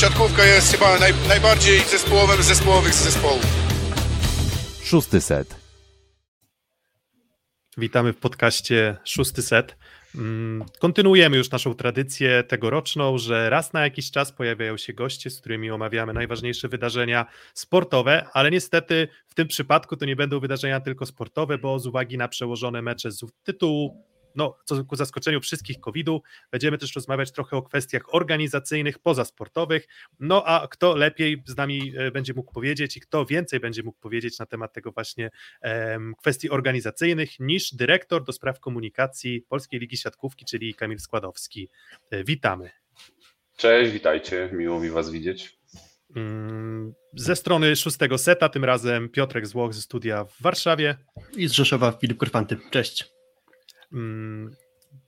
siatkówka jest chyba naj, najbardziej zespołowym z zespołowych zespołów. Szósty set. Witamy w podcaście Szósty Set. Mm, kontynuujemy już naszą tradycję tegoroczną, że raz na jakiś czas pojawiają się goście, z którymi omawiamy najważniejsze wydarzenia sportowe, ale niestety w tym przypadku to nie będą wydarzenia tylko sportowe, bo z uwagi na przełożone mecze z tytułu no, co ku zaskoczeniu wszystkich COVID-u, będziemy też rozmawiać trochę o kwestiach organizacyjnych, pozasportowych. No a kto lepiej z nami e, będzie mógł powiedzieć i kto więcej będzie mógł powiedzieć na temat tego właśnie em, kwestii organizacyjnych niż dyrektor do spraw komunikacji Polskiej Ligi Siatkówki, czyli Kamil Składowski. E, witamy. Cześć, witajcie, miło mi Was widzieć. Mm, ze strony szóstego seta, tym razem Piotrek Złoch ze studia w Warszawie. I z Rzeszowa Filip Korfanty. Cześć. Mm,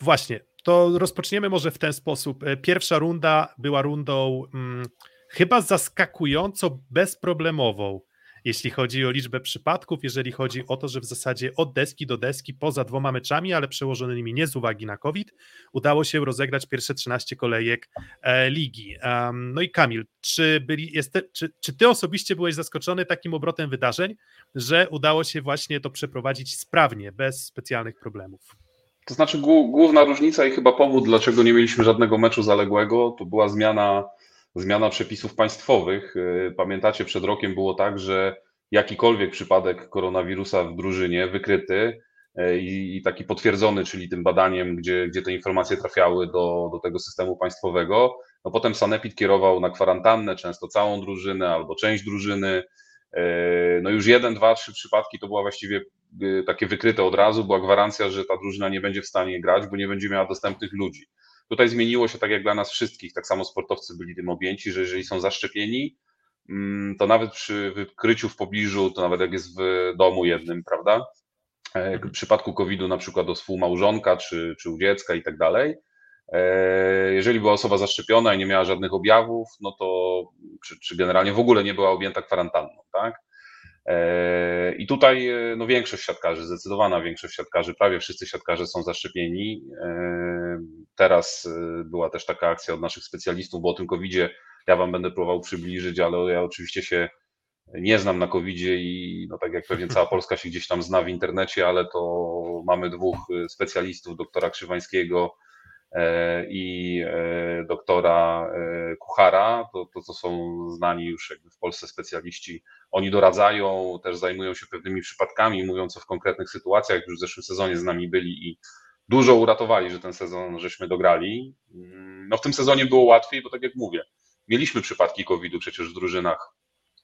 właśnie, to rozpoczniemy może w ten sposób. E, pierwsza runda była rundą hmm, chyba zaskakująco bezproblemową, jeśli chodzi o liczbę przypadków, jeżeli chodzi o to, że w zasadzie od deski do deski, poza dwoma meczami, ale przełożonymi nie z uwagi na COVID, udało się rozegrać pierwsze 13 kolejek e, ligi. No i Kamil, czy, byli, jest, czy, czy ty osobiście byłeś zaskoczony takim obrotem wydarzeń, że udało się właśnie to przeprowadzić sprawnie, bez specjalnych problemów? To znaczy główna różnica i chyba powód, dlaczego nie mieliśmy żadnego meczu zaległego, to była zmiana, zmiana przepisów państwowych. Y, pamiętacie, przed rokiem było tak, że jakikolwiek przypadek koronawirusa w drużynie wykryty y, i, i taki potwierdzony, czyli tym badaniem, gdzie, gdzie te informacje trafiały do, do tego systemu państwowego, no potem Sanepid kierował na kwarantannę często całą drużynę albo część drużyny. Y, no już jeden, dwa, trzy przypadki to była właściwie takie wykryte od razu, była gwarancja, że ta drużyna nie będzie w stanie grać, bo nie będzie miała dostępnych ludzi. Tutaj zmieniło się tak jak dla nas wszystkich, tak samo sportowcy byli tym objęci, że jeżeli są zaszczepieni, mm, to nawet przy wykryciu w pobliżu, to nawet jak jest w domu jednym, prawda? E, w przypadku COVID-u na przykład do współmałżonka czy, czy u dziecka i tak dalej, e, jeżeli była osoba zaszczepiona i nie miała żadnych objawów, no to czy, czy generalnie w ogóle nie była objęta kwarantanną, tak? E, I tutaj e, no, większość siatkarzy, zdecydowana większość siatkarzy, prawie wszyscy siatkarze są zaszczepieni. E, teraz była też taka akcja od naszych specjalistów, bo o tym COVID-zie ja Wam będę próbował przybliżyć, ale ja oczywiście się nie znam na covid i no tak jak pewnie cała Polska się gdzieś tam zna w internecie, ale to mamy dwóch specjalistów, doktora Krzywańskiego i e, doktora e, Kuchara, to, to, to są znani już jakby w Polsce specjaliści. Oni doradzają, też zajmują się pewnymi przypadkami, mówią co w konkretnych sytuacjach, już w zeszłym sezonie z nami byli i dużo uratowali, że ten sezon żeśmy dograli. Mm, no w tym sezonie było łatwiej, bo tak jak mówię, mieliśmy przypadki COVID-u przecież w drużynach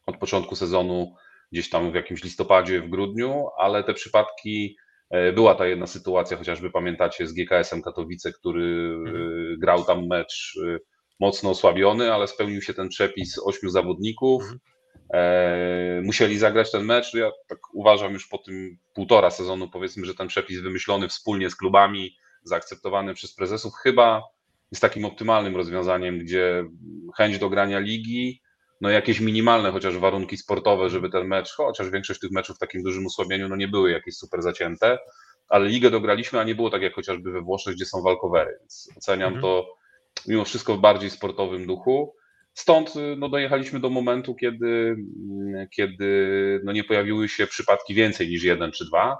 od początku sezonu, gdzieś tam w jakimś listopadzie, w grudniu, ale te przypadki E, była ta jedna sytuacja, chociażby pamiętacie, z GKS-em Katowice, który mhm. E, grał tam mecz e, mocno osłabiony, ale spełnił się ten przepis ośmiu zawodników. Mhm. musieli zagrać ten mecz. Ja tak uważam już po tym półtora sezonu, powiedzmy, że ten przepis wymyślony wspólnie z klubami, zaakceptowany przez prezesów, chyba jest takim optymalnym rozwiązaniem, gdzie chęć do grania ligi, no jakieś minimalne chociaż warunki sportowe, żeby ten mecz, chociaż większość tych meczów w takim dużym osłabieniu, no nie były jakieś super zacięte, ale ligę dograliśmy, a nie było tak jak chociażby we Włoszech, gdzie są walkowery, więc oceniam mhm. to mimo wszystko w bardziej sportowym duchu. Stąd no, dojechaliśmy do momentu, kiedy, kiedy no, nie pojawiły się przypadki więcej niż jeden czy dwa,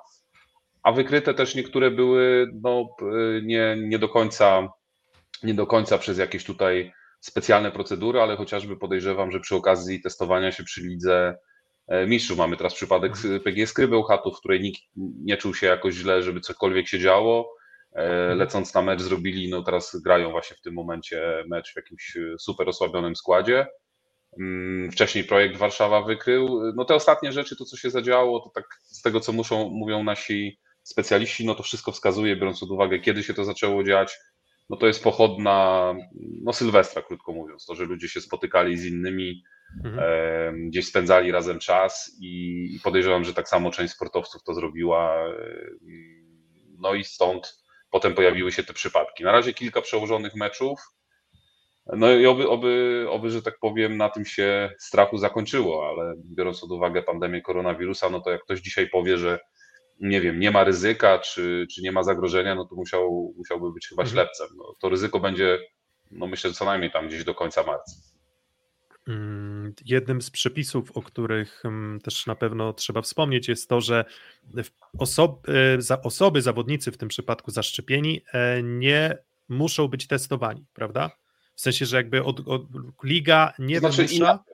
a wykryte też niektóre były no, nie, nie, do końca, nie do końca przez jakieś tutaj specjalne procedury, ale chociażby podejrzewam, że przy okazji testowania się przy lidze e, mistrzów mamy teraz przypadek mhm. PG Skrybeł Chatów, w której nikt nie czuł się jakoś źle, żeby cokolwiek się działo. E, mhm. Lecąc na mecz zrobili, no teraz grają właśnie w tym momencie mecz w jakimś e, super osłabionym składzie. Mm, wcześniej projekt Warszawa wykrył. No te ostatnie rzeczy, to co się zadziało, to tak z tego co muszą, mówią nasi specjaliści, no to wszystko wskazuje, biorąc pod uwagę, kiedy się to zaczęło dziać, no to jest pochodna no Sylwestra, krótko mówiąc, to, że ludzie się spotykali z innymi, mhm. e, gdzieś spędzali razem czas i, i podejrzewam, że tak samo część sportowców to zrobiła. No i stąd potem pojawiły się te przypadki. Na razie kilka przełożonych meczów. No i oby, oby, oby, że tak powiem, na tym się strachu zakończyło, ale biorąc pod uwagę pandemię koronawirusa, no to jak ktoś dzisiaj powie, że nie wiem, nie ma ryzyka, czy, czy nie ma zagrożenia, no to musiał, musiałby być chyba mhm. ślepcem. No, to ryzyko będzie, no myślę, co najmniej tam gdzieś do końca marca. Mm, jednym z przepisów, o których mm, też na pewno trzeba wspomnieć, jest to, że osoby, za osoby, zawodnicy w tym przypadku zaszczepieni, e, nie muszą być testowani, prawda? W sensie, że jakby od, od liga nie znaczy, wymusza.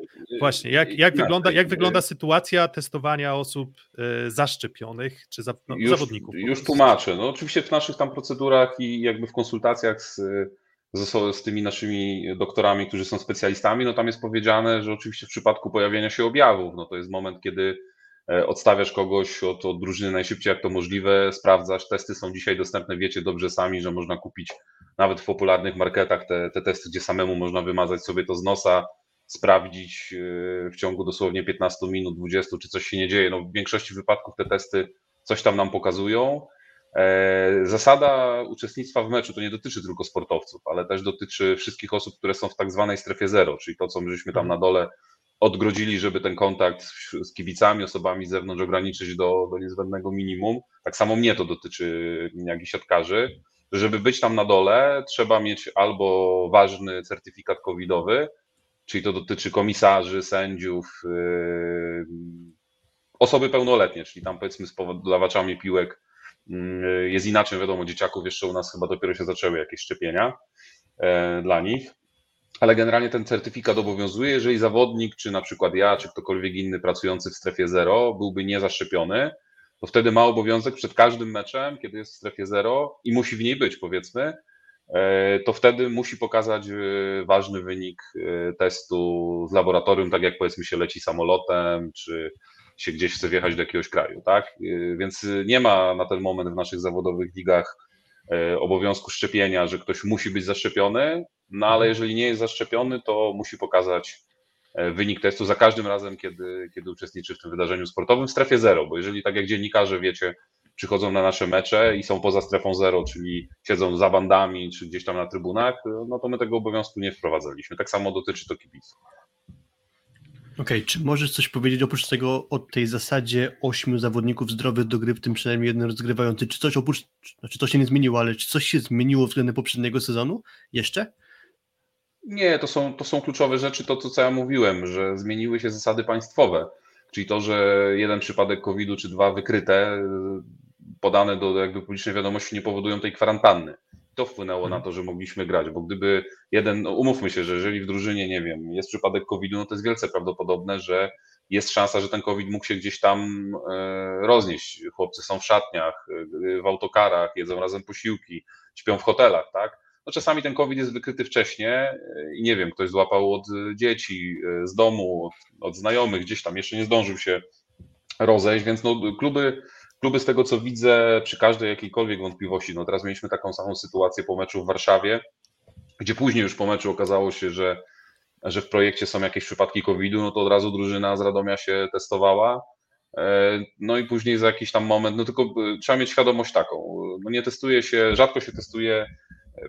Właśnie, jak, jak, wygląda, jak wygląda sytuacja testowania osób e, zaszczepionych czy za, no, już, zawodników? Już tłumaczę. No, oczywiście w naszych tam procedurach i jakby w konsultacjach z z, z tymi naszymi doktorami, którzy są specjalistami, no tam jest powiedziane, że oczywiście w przypadku pojawienia się objawów, no to jest moment, kiedy odstawiasz kogoś od, od drużyny najszybciej jak to możliwe, sprawdzasz, testy są dzisiaj dostępne, wiecie dobrze sami, że można kupić nawet w popularnych marketach te, te testy, gdzie samemu można wymazać sobie to z nosa, sprawdzić e, w ciągu dosłownie 15 minut, 20, czy coś się nie dzieje. No w większości wypadków te testy coś tam nam pokazują. E, zasada uczestnictwa w meczu to nie dotyczy tylko sportowców, ale też dotyczy wszystkich osób, które są w tak zwanej strefie zero, czyli to, co myśmy tam na dole odgrodzili, żeby ten kontakt z kibicami, osobami z zewnątrz ograniczyć do, do niezbędnego minimum. Tak samo mnie to dotyczy, jak i siatkarzy. Żeby być tam na dole, trzeba mieć albo ważny certyfikat covidowy, czyli to dotyczy komisarzy, sędziów, yy, osoby pełnoletnie, czyli tam powiedzmy z podawaczami piłek Mm, jest inaczej, wiadomo, dzieciaków jeszcze u nas chyba dopiero się zaczęły jakieś szczepienia e, dla nich, ale generalnie ten certyfikat obowiązuje, jeżeli zawodnik, czy na przykład ja, czy ktokolwiek inny pracujący w strefie zero byłby niezaszczepiony, to wtedy ma obowiązek przed każdym meczem, kiedy jest w strefie zero i musi w niej być, powiedzmy, e, to wtedy musi pokazać e, ważny wynik testu z laboratorium, tak jak powiedzmy się leci samolotem, czy się gdzieś chce wjechać do jakiegoś kraju, tak? Więc nie ma na ten moment w naszych zawodowych ligach e, obowiązku szczepienia, że ktoś musi być zaszczepiony, no ale mhm. jeżeli nie jest zaszczepiony, to musi pokazać e, wynik testu za każdym razem, kiedy, kiedy uczestniczy w tym wydarzeniu sportowym w strefie zero, bo jeżeli tak jak dziennikarze wiecie, przychodzą na nasze mecze i są poza strefą zero, czyli siedzą za bandami czy gdzieś tam na trybunach, no to my tego obowiązku nie wprowadzaliśmy. Tak samo dotyczy to kibiców. Okay, czy możesz coś powiedzieć oprócz tego o tej zasadzie ośmiu zawodników zdrowych do gry, w tym przynajmniej jeden rozgrywający? Czy coś oprócz, znaczy to się nie zmieniło, ale czy coś się zmieniło względem poprzedniego sezonu jeszcze? Nie, to są, to są kluczowe rzeczy, to co ja mówiłem, że zmieniły się zasady państwowe. Czyli to, że jeden przypadek COVID-u czy dwa wykryte, podane do jakby publicznej wiadomości nie powodują tej kwarantanny to wpłynęło na mhm. to, że mogliśmy grać, bo gdyby jeden, no umówmy się, że jeżeli w drużynie, nie wiem, jest przypadek COVID-u, no to jest wielce prawdopodobne, że jest szansa, że ten COVID mógł się gdzieś tam e, roznieść. Chłopcy są w szatniach, e, w autokarach, jedzą razem posiłki, śpią w hotelach, tak? No czasami ten COVID jest wykryty wcześniej e, i nie wiem, ktoś złapał od dzieci, z domu, od, od znajomych, gdzieś tam jeszcze nie zdążył się rozejść, więc no, kluby kluby z tego co widzę, przy każdej jakiejkolwiek wątpliwości, no teraz mieliśmy taką samą sytuację po meczu w Warszawie, gdzie później już po meczu okazało się, że, że w projekcie są jakieś przypadki COVID-u, no to od razu drużyna z Radomia się testowała. E, no i później za jakiś tam moment, no tylko e, trzeba mieć świadomość taką, no nie testuje się, rzadko się testuje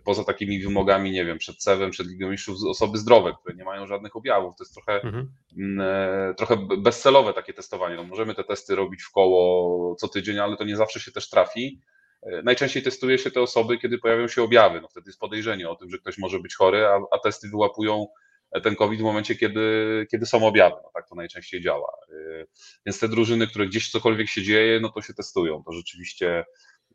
poza takimi wymogami, nie wiem, przed CEW-em, przed Ligą Mistrzów, osoby zdrowe, które nie mają żadnych objawów. To jest trochę, mhm. Mm, e, trochę bezcelowe takie testowanie. No, możemy te testy robić w koło co tydzień, ale to nie zawsze się też trafi. E, najczęściej testuje się te osoby, kiedy pojawią się objawy. No, wtedy jest podejrzenie o tym, że ktoś może być chory, a, a testy wyłapują ten COVID w momencie, kiedy, kiedy są objawy. No, tak to najczęściej działa. E, więc te drużyny, które gdzieś cokolwiek się dzieje, no to się testują. To rzeczywiście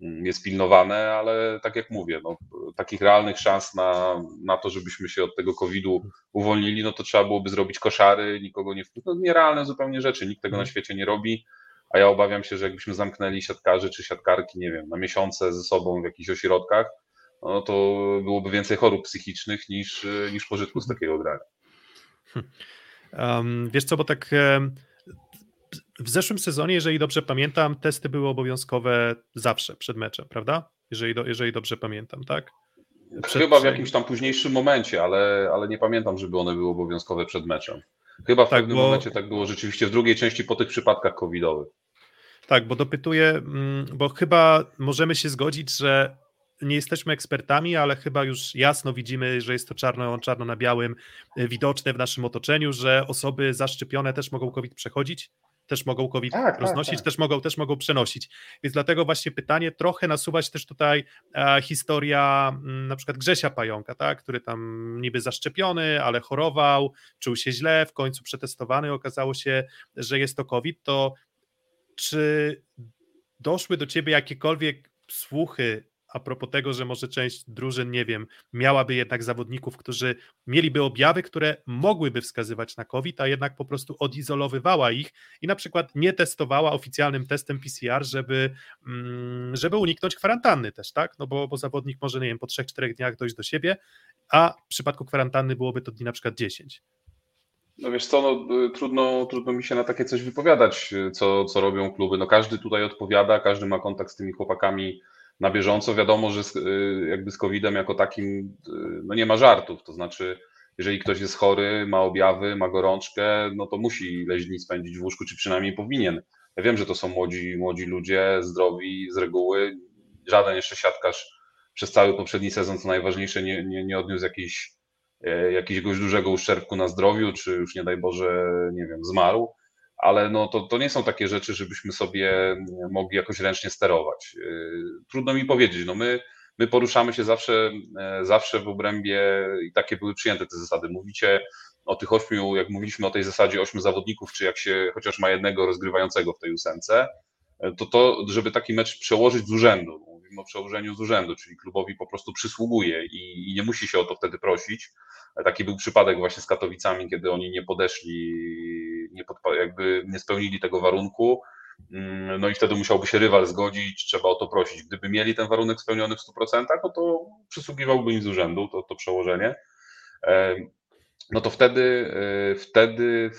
jest pilnowane, ale tak jak mówię, no, takich realnych szans na, na to, żebyśmy się od tego COVID-u uwolnili, no to trzeba byłoby zrobić koszary, nikogo nie no, nierealne zupełnie rzeczy, nikt tego na mhm. świecie nie robi, a ja obawiam się, że jakbyśmy zamknęli siatkarzy czy siatkarki, nie wiem, na miesiące ze sobą w jakichś ośrodkach, no to byłoby więcej chorób psychicznych niż, niż pożytku z takiego grania. Um, wiesz co, bo tak w zeszłym sezonie, jeżeli dobrze pamiętam, testy były obowiązkowe zawsze przed meczem, prawda? Jeżeli, do, jeżeli dobrze pamiętam, tak? Przed... Chyba w jakimś tam późniejszym momencie, ale, ale nie pamiętam, żeby one były obowiązkowe przed meczem. Chyba w tak, pewnym bo... momencie tak było rzeczywiście w drugiej części po tych przypadkach covidowych. Tak, bo dopytuję, mm, bo chyba możemy się zgodzić, że nie jesteśmy ekspertami, ale chyba już jasno widzimy, że jest to czarno, czarno na białym, widoczne w naszym otoczeniu, że osoby zaszczepione też mogą COVID przechodzić też mogą COVID Tak, tak, roznosić, tak. Też, mogą, też mogą przenosić. Więc dlatego właśnie pytanie, trochę nasuwać też tutaj e, historia m, na przykład Grzesia Pająka, tak, który tam niby zaszczepiony, ale chorował, czuł się źle, w końcu przetestowany, okazało się, że jest to COVID, to czy doszły do ciebie jakiekolwiek słuchy a propos tego, że może część drużyn, nie wiem, miałaby jednak zawodników, którzy mieliby objawy, które mogłyby wskazywać na COVID, a jednak po prostu odizolowywała ich i na przykład nie testowała oficjalnym testem PCR, żeby, mm, żeby uniknąć kwarantanny też, tak? No bo, bo zawodnik może, nie wiem, po 3-4 dniach dojść do siebie, a w przypadku kwarantanny byłoby to dni na przykład 10. No wiesz co, no, y, trudno, trudno mi się na takie coś wypowiadać, co, co robią kluby. No każdy tutaj odpowiada, każdy ma kontakt z tymi chłopakami na bieżąco. Wiadomo, że z, y, jakby z COVID-em jako takim no nie ma żartów. To znaczy, jeżeli ktoś jest chory, ma objawy, ma gorączkę, no to musi ileś dni spędzić w łóżku, czy przynajmniej powinien. Ja wiem, że to są młodzi, młodzi ludzie, zdrowi z reguły. Żaden jeszcze siatkarz przez cały poprzedni sezon, co najważniejsze, nie, nie, nie odniósł jakiejś E, jakiegoś dużego uszczerbku na zdrowiu, czy już nie daj Boże, nie wiem, zmarł, ale no to, to nie są takie rzeczy, żebyśmy sobie mogli jakoś ręcznie sterować. E, trudno mi powiedzieć, no my, my poruszamy się zawsze, e, zawsze w obrębie i takie były przyjęte te zasady. Mówicie o tych ośmiu, jak mówiliśmy o tej zasadzie ośmiu zawodników, czy jak się chociaż ma jednego rozgrywającego w tej ósemce, to to, żeby taki mecz przełożyć z urzędu, mówimy o przełożeniu z urzędu, czyli klubowi po prostu przysługuje i, i nie musi się o to wtedy prosić. Taki był przypadek właśnie z Katowicami, kiedy oni nie podeszli, nie jakby nie spełnili tego warunku. No i wtedy musiałby się rywal zgodzić, trzeba o to prosić. Gdyby mieli ten warunek spełniony w 100%, no to przysługiwałby im z urzędu to, to przełożenie no to wtedy, wtedy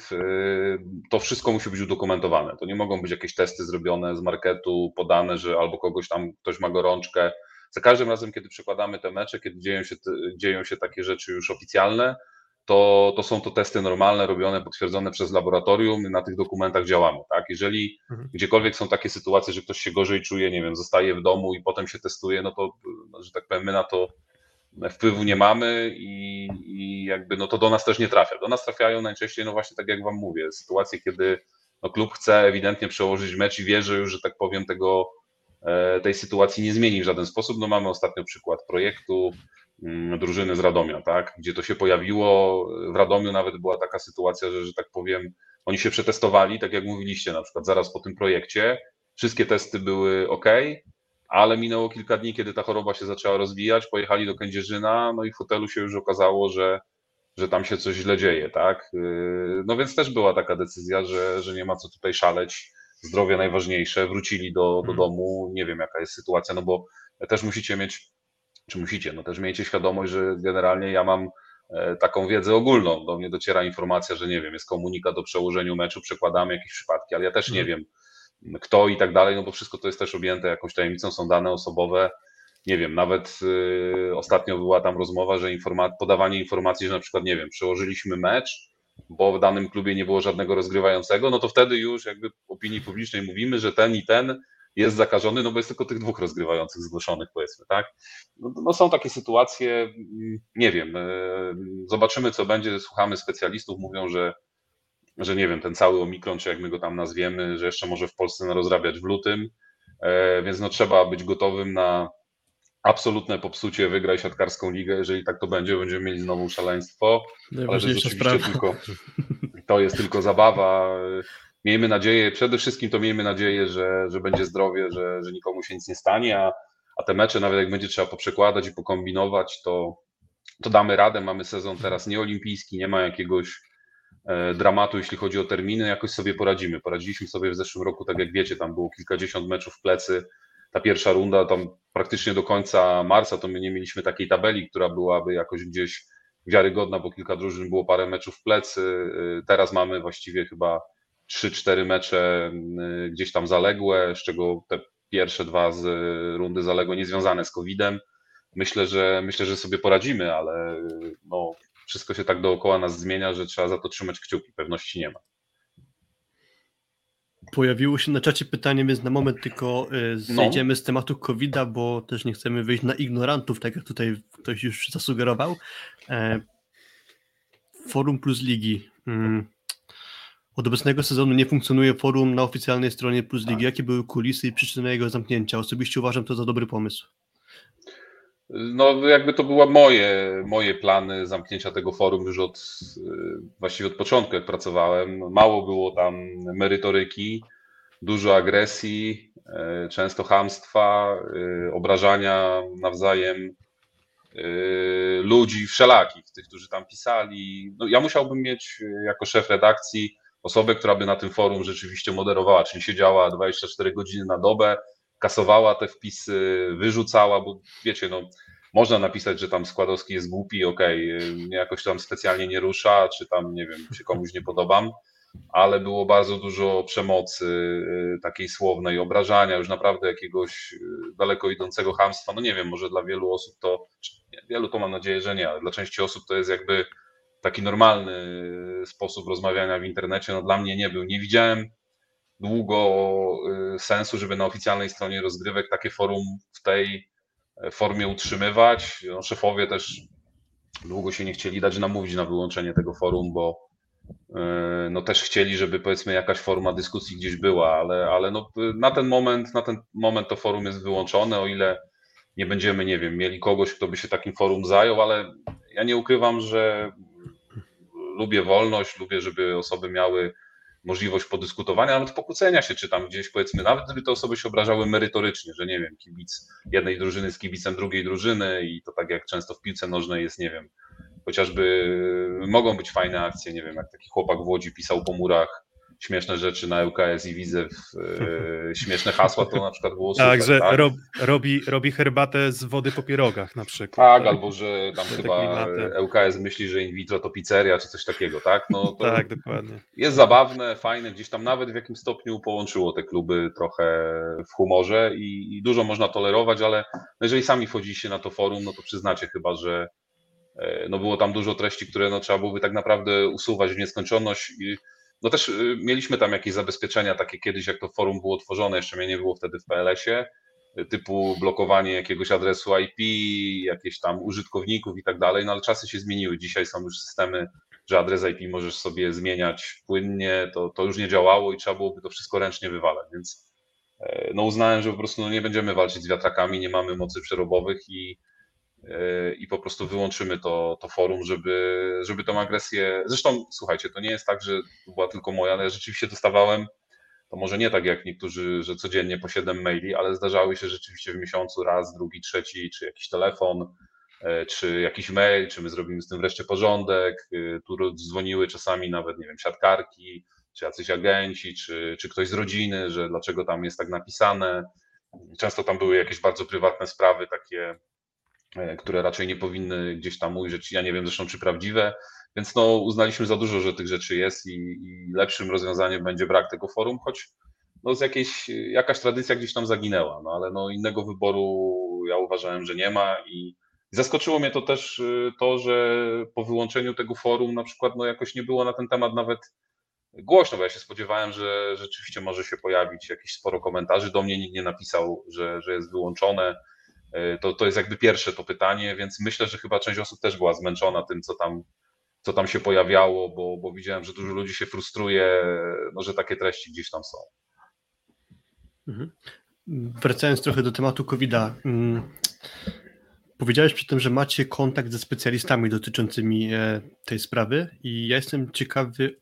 to wszystko musi być udokumentowane. To nie mogą być jakieś testy zrobione z marketu, podane, że albo kogoś tam, ktoś ma gorączkę. Za każdym razem, kiedy przekładamy te mecze, kiedy dzieją się, dzieją się takie rzeczy już oficjalne, to, to są to testy normalne, robione, potwierdzone przez laboratorium, na tych dokumentach działamy. Tak? Jeżeli mhm. gdziekolwiek są takie sytuacje, że ktoś się gorzej czuje, nie wiem, zostaje w domu i potem się testuje, no to, że tak powiem, my na to wpływu nie mamy i, i, jakby no to do nas też nie trafia. Do nas trafiają najczęściej, no właśnie tak jak Wam mówię, sytuacje, kiedy no klub chce ewidentnie przełożyć mecz i wie, że już, że tak powiem, tego, e, tej sytuacji nie zmieni w żaden sposób. No mamy ostatnio przykład projektu drużyny z Radomia, tak, gdzie to się pojawiło. W Radomiu nawet była taka sytuacja, że, że tak powiem, oni się przetestowali, tak jak mówiliście, na przykład zaraz po tym projekcie. Wszystkie testy były ok, ale minęło kilka dni, kiedy ta choroba się zaczęła rozwijać, pojechali do Kędzierzyna, no i w hotelu się już okazało, że, że tam się coś źle dzieje, tak? Yy, no więc też była taka decyzja, że, że nie ma co tutaj szaleć, zdrowie najważniejsze, wrócili do, do mhm. domu, nie wiem jaka jest sytuacja, no bo też musicie mieć, czy musicie, no też miejcie świadomość, że generalnie ja mam e, taką wiedzę ogólną, do mnie dociera informacja, że nie wiem, jest komunikat o przełożeniu meczu, przekładamy jakieś przypadki, ale ja też nie mhm. wiem, kto i tak dalej, no bo wszystko to jest też objęte jakąś tajemnicą, są dane osobowe. Nie wiem, nawet y, ostatnio była tam rozmowa, że informa- podawanie informacji, że na przykład, nie wiem, przełożyliśmy mecz, bo w danym klubie nie było żadnego rozgrywającego, no to wtedy już jakby opinii publicznej mówimy, że ten i ten jest zakażony, no bo jest tylko tych dwóch rozgrywających zgłoszonych, powiedzmy, tak? No, no są takie sytuacje, mm, nie wiem, y, zobaczymy co będzie, słuchamy specjalistów, mówią, że że nie wiem, ten cały omikron, czy jak my go tam nazwiemy, że jeszcze może w Polsce rozrabiać w lutym, e, więc no trzeba być gotowym na absolutne popsucie, wygraj siatkarską ligę, jeżeli tak to będzie, będziemy mieli znowu szaleństwo, ale to jest oczywiście tylko, to jest tylko zabawa, miejmy nadzieję, przede wszystkim to miejmy nadzieję, że, że będzie zdrowie, że, że nikomu się nic nie stanie, a, a te mecze nawet jak będzie trzeba poprzekładać i pokombinować, to, to damy radę, mamy sezon teraz nieolimpijski, nie ma jakiegoś E, dramatu, jeśli chodzi o terminy, jakoś sobie poradzimy. Poradziliśmy sobie w zeszłym roku, tak jak wiecie, tam było kilkadziesiąt meczów w plecy. Ta pierwsza runda, tam praktycznie do końca marca, to my nie mieliśmy takiej tabeli, która byłaby jakoś gdzieś wiarygodna, bo kilka drużyn było parę meczów w plecy. E, teraz mamy właściwie chyba 3-4 mecze e, gdzieś tam zaległe, z czego te pierwsze dwa z rundy zaległe niezwiązane z COVID-em. Myślę, że myślę, że sobie poradzimy, ale no, wszystko się tak dookoła nas zmienia, że trzeba za to trzymać kciuki, pewności nie ma. Pojawiło się na czacie pytanie, więc na moment tylko e, zejdziemy no. z tematu COVID-a, bo też nie chcemy wyjść na ignorantów, tak jak tutaj ktoś już zasugerował. E, Forum Plus Ligi. Od obecnego sezonu nie funkcjonuje forum na oficjalnej stronie Plus Ligi. Jakie były kulisy i przyczyny jego zamknięcia? Osobiście uważam to za dobry pomysł. No, jakby to były moje, moje plany zamknięcia tego forum już od właściwie od początku, jak pracowałem. Mało było tam merytoryki, dużo agresji, e, często hamstwa, e, obrażania nawzajem ludzi wszelakich, tych, którzy tam pisali. No, ja musiałbym mieć jako szef redakcji osobę, która by na tym forum rzeczywiście moderowała, czyli siedziała 24 godziny na dobę, kasowała te wpisy, wyrzucała, bo wiecie, no, można napisać, że tam Składowski jest głupi, okej, okay, mnie jakoś tam specjalnie nie rusza, czy tam, nie wiem, się komuś nie podobam, ale było bardzo dużo przemocy y, takiej słownej, obrażania, już naprawdę jakiegoś y, daleko idącego hamstwa. No nie wiem, może dla wielu osób to, wielu to mam nadzieję, że nie, ale dla części osób to jest jakby taki normalny sposób rozmawiania w internecie. No dla mnie nie był. Nie widziałem długo y, sensu, żeby na oficjalnej stronie rozgrywek takie forum w tej e, formie utrzymywać. No, szefowie też długo się nie chcieli dać namówić na wyłączenie tego forum, bo e, no też chcieli, żeby powiedzmy jakaś forma dyskusji gdzieś była, ale, ale no, na ten moment, na ten moment to forum jest wyłączone, o ile nie będziemy, nie wiem, mieli kogoś, kto by się takim forum zajął, ale ja nie ukrywam, że lubię wolność, lubię, żeby osoby miały możliwość podyskutowania, nawet pokłócenia się, czy tam gdzieś powiedzmy, nawet gdyby te osoby się obrażały merytorycznie, że nie wiem, kibic jednej drużyny z kibicem drugiej drużyny i to tak jak często w piłce nożnej jest, nie wiem, chociażby mogą być fajne akcje, nie wiem, jak taki chłopak w Łodzi pisał po murach śmieszne rzeczy na ŁKS i widzę w, e, śmieszne hasła, to na przykład było tak, super. Że tak, rob, robi, robi herbatę z wody po pierogach na przykład. Tak, tak? albo że tam chyba ŁKS myśli, że in vitro to pizzeria, czy coś takiego, tak? No, tak, dokładnie. Jest zabawne, fajne, gdzieś tam nawet w jakimś stopniu połączyło te kluby trochę w humorze i, i dużo można tolerować, ale jeżeli sami wchodziliście na to forum, no to przyznacie chyba, że e, no było tam dużo treści, które no, trzeba byłoby tak naprawdę usuwać w nieskończoność i no też y, mieliśmy tam jakieś zabezpieczenia takie kiedyś, jak to forum było tworzone, jeszcze mnie nie było wtedy w PLS-ie, y, typu blokowanie jakiegoś adresu IP, jakieś tam użytkowników i tak dalej, no ale czasy się zmieniły. Dzisiaj są już systemy, że adres IP możesz sobie zmieniać płynnie, to, to już nie działało i trzeba byłoby to wszystko ręcznie wywalać, więc e, no uznałem, że po prostu no nie będziemy walczyć z wiatrakami, nie mamy mocy przerobowych i i po prostu wyłączymy to, to forum, żeby, żeby tą agresję. Zresztą słuchajcie, to nie jest tak, że to była tylko moja, ale rzeczywiście dostawałem, to może nie tak jak niektórzy, że codziennie po 7 maili, ale zdarzały się rzeczywiście w miesiącu raz, drugi, trzeci, czy jakiś telefon, e, czy jakiś mail, czy my zrobimy z tym wreszcie porządek. E, tu dzwoniły czasami nawet, nie wiem, siatkarki, czy jacyś agenci, czy, czy ktoś z rodziny, że dlaczego tam jest tak napisane. Często tam były jakieś bardzo prywatne sprawy, takie które raczej nie powinny gdzieś tam ujrzeć, ja nie wiem zresztą czy prawdziwe, więc no uznaliśmy za dużo, że tych rzeczy jest i, i lepszym rozwiązaniem będzie brak tego forum, choć no z jakiejś, jakaś tradycja gdzieś tam zaginęła, no ale no innego wyboru ja uważałem, że nie ma i zaskoczyło mnie to też y, to, że po wyłączeniu tego forum na przykład no jakoś nie było na ten temat nawet głośno, bo ja się spodziewałem, że rzeczywiście może się pojawić jakieś sporo komentarzy, do mnie. Nikt nie napisał, że, że jest wyłączone, E, to, to jest jakby pierwsze to pytanie, więc myślę, że chyba część osób też była zmęczona tym, co tam, co tam się pojawiało, bo, bo widziałem, że dużo ludzi się frustruje, no, że takie treści gdzieś tam są. Mhm. Wracając trochę do tematu COVID-a. Mm, powiedziałeś przy tym, że macie kontakt ze specjalistami dotyczącymi e, tej sprawy i ja jestem ciekawy,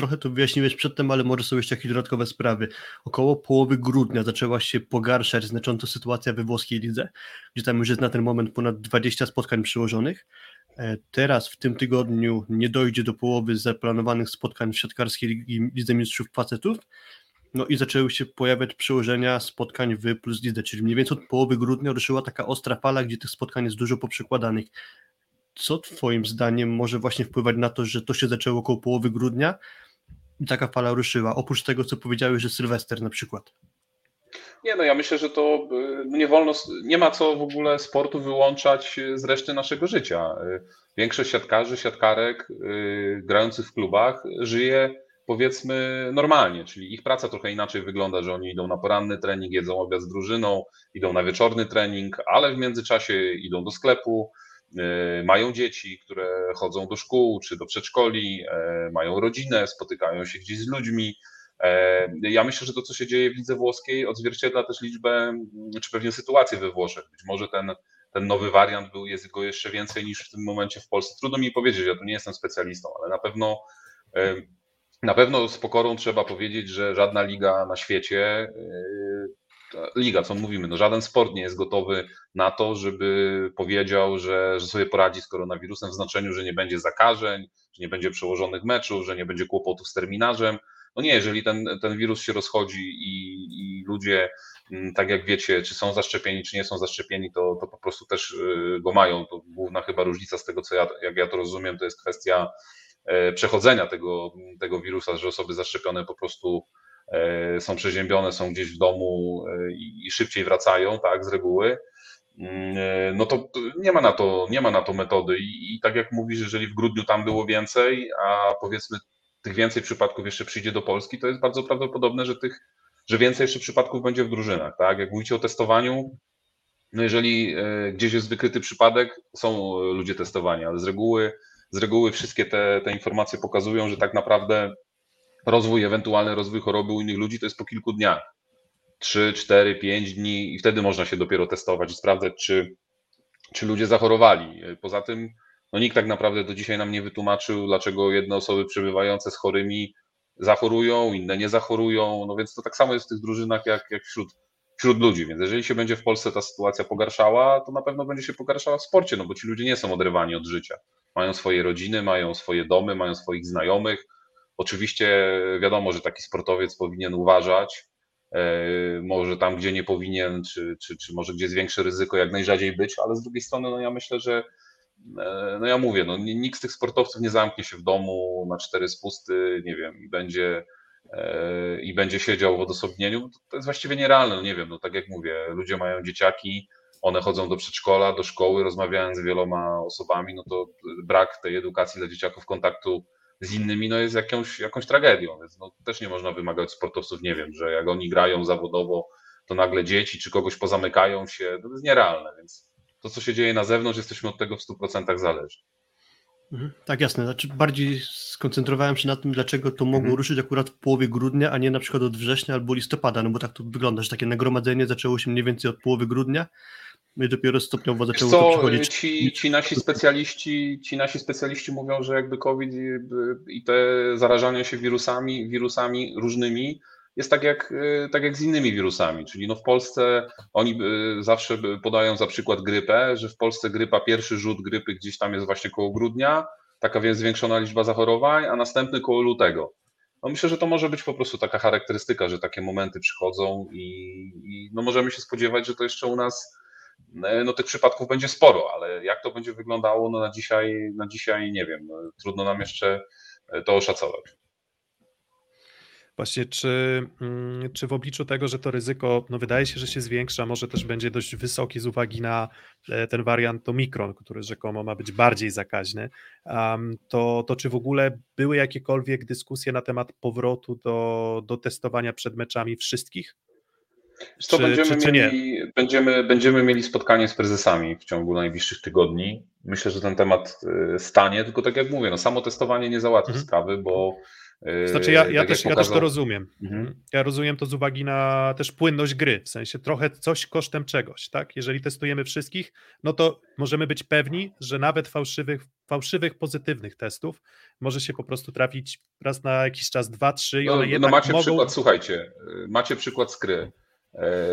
trochę to wyjaśniłeś przedtem, ale może są jeszcze jakieś dodatkowe sprawy. Około połowy grudnia zaczęła się pogarszać znacząco sytuacja we włoskiej lidze, gdzie tam już jest na ten moment ponad 20 spotkań przyłożonych. E, teraz w tym tygodniu nie dojdzie do połowy zaplanowanych spotkań w siatkarskiej Lidze Mistrzów Facetów, no i zaczęły się pojawiać przełożenia spotkań w Plus Lidze, czyli mniej więcej od połowy grudnia ruszyła taka ostra fala, gdzie tych spotkań jest dużo poprzekładanych. Co Twoim zdaniem może właśnie wpływać na to, że to się zaczęło około połowy grudnia i taka fala ruszyła? Oprócz tego, co powiedziałeś, że Sylwester na przykład. Nie, no ja myślę, że to y, nie wolno, nie ma co w ogóle sportu wyłączać z reszty naszego życia. Y, większość siatkarzy, siatkarek y, grających w klubach żyje powiedzmy normalnie, czyli ich praca trochę inaczej wygląda, że oni idą na poranny trening, jedzą obiad z drużyną, idą na wieczorny trening, ale w międzyczasie idą do sklepu, mają dzieci, które chodzą do szkół czy do przedszkoli, mają rodzinę, spotykają się gdzieś z ludźmi. Ja myślę, że to, co się dzieje w lidze włoskiej, odzwierciedla też liczbę, czy pewnie sytuację we Włoszech. Być może ten, ten nowy wariant był, jest go jeszcze więcej niż w tym momencie w Polsce. Trudno mi powiedzieć, ja tu nie jestem specjalistą, ale na pewno na pewno z pokorą trzeba powiedzieć, że żadna liga na świecie, liga, co mówimy, no żaden sport nie jest gotowy na to, żeby powiedział, że, że sobie poradzi z koronawirusem w znaczeniu, że nie będzie zakażeń, że nie będzie przełożonych meczów, że nie będzie kłopotów z terminarzem. No nie, jeżeli ten, ten wirus się rozchodzi i, i ludzie, mm, tak jak wiecie, czy są zaszczepieni, czy nie są zaszczepieni, to, to po prostu też yy, go mają. To główna chyba różnica z tego, co ja, jak ja to rozumiem, to jest kwestia E, przechodzenia tego, tego wirusa, że osoby zaszczepione po prostu są przeziębione, są gdzieś w domu e, i szybciej wracają, tak, z reguły, mm, no to nie ma na to, nie ma na to metody. I, I, tak jak mówisz, jeżeli w grudniu tam było więcej, a powiedzmy tych więcej przypadków jeszcze przyjdzie do Polski, to jest bardzo prawdopodobne, że tych, że więcej jeszcze przypadków będzie w drużynach, tak? Jak mówicie o testowaniu, no jeżeli gdzieś jest wykryty przypadek, są ludzie testowani, ale z reguły z reguły wszystkie te, te informacje pokazują, że tak naprawdę rozwój, ewentualny rozwój choroby u innych ludzi to jest po kilku dniach. 3, 4, 5 dni i wtedy można się dopiero testować i sprawdzać, czy, czy ludzie zachorowali. Poza tym no nikt tak naprawdę do dzisiaj nam nie wytłumaczył, dlaczego jedne osoby przebywające z chorymi zachorują, inne nie zachorują. No więc to tak samo jest w tych drużynach jak, jak wśród, wśród ludzi. Więc jeżeli się będzie w Polsce ta sytuacja pogarszała, to na pewno będzie się pogarszała w sporcie, no bo ci ludzie nie są oderwani od życia mają swoje rodziny, mają swoje domy, mają swoich znajomych. Oczywiście wiadomo, że taki sportowiec powinien uważać, e, może tam, gdzie nie powinien, czy, czy, czy może gdzie jest większe ryzyko, jak najrzadziej być, ale z drugiej strony, no ja myślę, że e, no ja mówię, no nikt z tych sportowców nie zamknie się w domu na cztery spusty, nie wiem, i będzie e, i będzie siedział w odosobnieniu, to jest właściwie nierealne, no nie wiem, no tak jak mówię, ludzie mają dzieciaki, one chodzą do przedszkola, do szkoły, rozmawiając z wieloma osobami, no to brak tej edukacji dla dzieciaków, kontaktu z innymi, no jest jakąś, jakąś tragedią, więc no, też nie można wymagać sportowców, nie wiem, że jak oni grają zawodowo, to nagle dzieci czy kogoś pozamykają się, to jest nierealne, więc to, co się dzieje na zewnątrz, jesteśmy od tego w 100% zależni. Mhm, tak, jasne. Znaczy bardziej skoncentrowałem się na tym, dlaczego to mogło mhm. ruszyć akurat w połowie grudnia, a nie na przykład od września albo listopada, no bo tak to wygląda, że takie nagromadzenie zaczęło się mniej więcej od połowy grudnia, i dopiero stopniowo zaczęło co, to przychodzić. Ci, ci, nasi specjaliści, ci nasi specjaliści mówią, że jakby COVID i, i te zarażania się wirusami, wirusami różnymi jest tak jak, tak jak z innymi wirusami, czyli no w Polsce oni zawsze podają za przykład grypę, że w Polsce grypa, pierwszy rzut grypy gdzieś tam jest właśnie koło grudnia, taka więc zwiększona liczba zachorowań, a następny koło lutego. No myślę, że to może być po prostu taka charakterystyka, że takie momenty przychodzą i, i no możemy się spodziewać, że to jeszcze u nas no tych przypadków będzie sporo, ale jak to będzie wyglądało, no na dzisiaj, na dzisiaj nie wiem, no, trudno nam jeszcze e, to oszacować. Właśnie, czy, mm, czy w obliczu tego, że to ryzyko no wydaje się, że się zwiększa, może też będzie dość wysoki z uwagi na e, ten wariant Omikron, który rzekomo ma być bardziej zakaźny, to, to czy w ogóle były jakiekolwiek dyskusje na temat powrotu do, do testowania przed meczami wszystkich? Co czy, będziemy, czy, czy mieli, będziemy, będziemy mieli spotkanie z prezesami w ciągu najbliższych tygodni. Myślę, że ten temat y, stanie, tylko tak jak mówię, no, samo testowanie nie załatwi mhm. sprawy, bo. Y, znaczy, ja, ja, tak też, pokazał... ja też to rozumiem. Mhm. Ja rozumiem to z uwagi na też płynność gry, w sensie trochę coś kosztem czegoś, tak? Jeżeli testujemy wszystkich, no to możemy być pewni, że nawet fałszywych, fałszywych pozytywnych testów może się po prostu trafić raz na jakiś czas, dwa, trzy i no, one no jednak macie mogą... przykład, słuchajcie, y, macie przykład z gry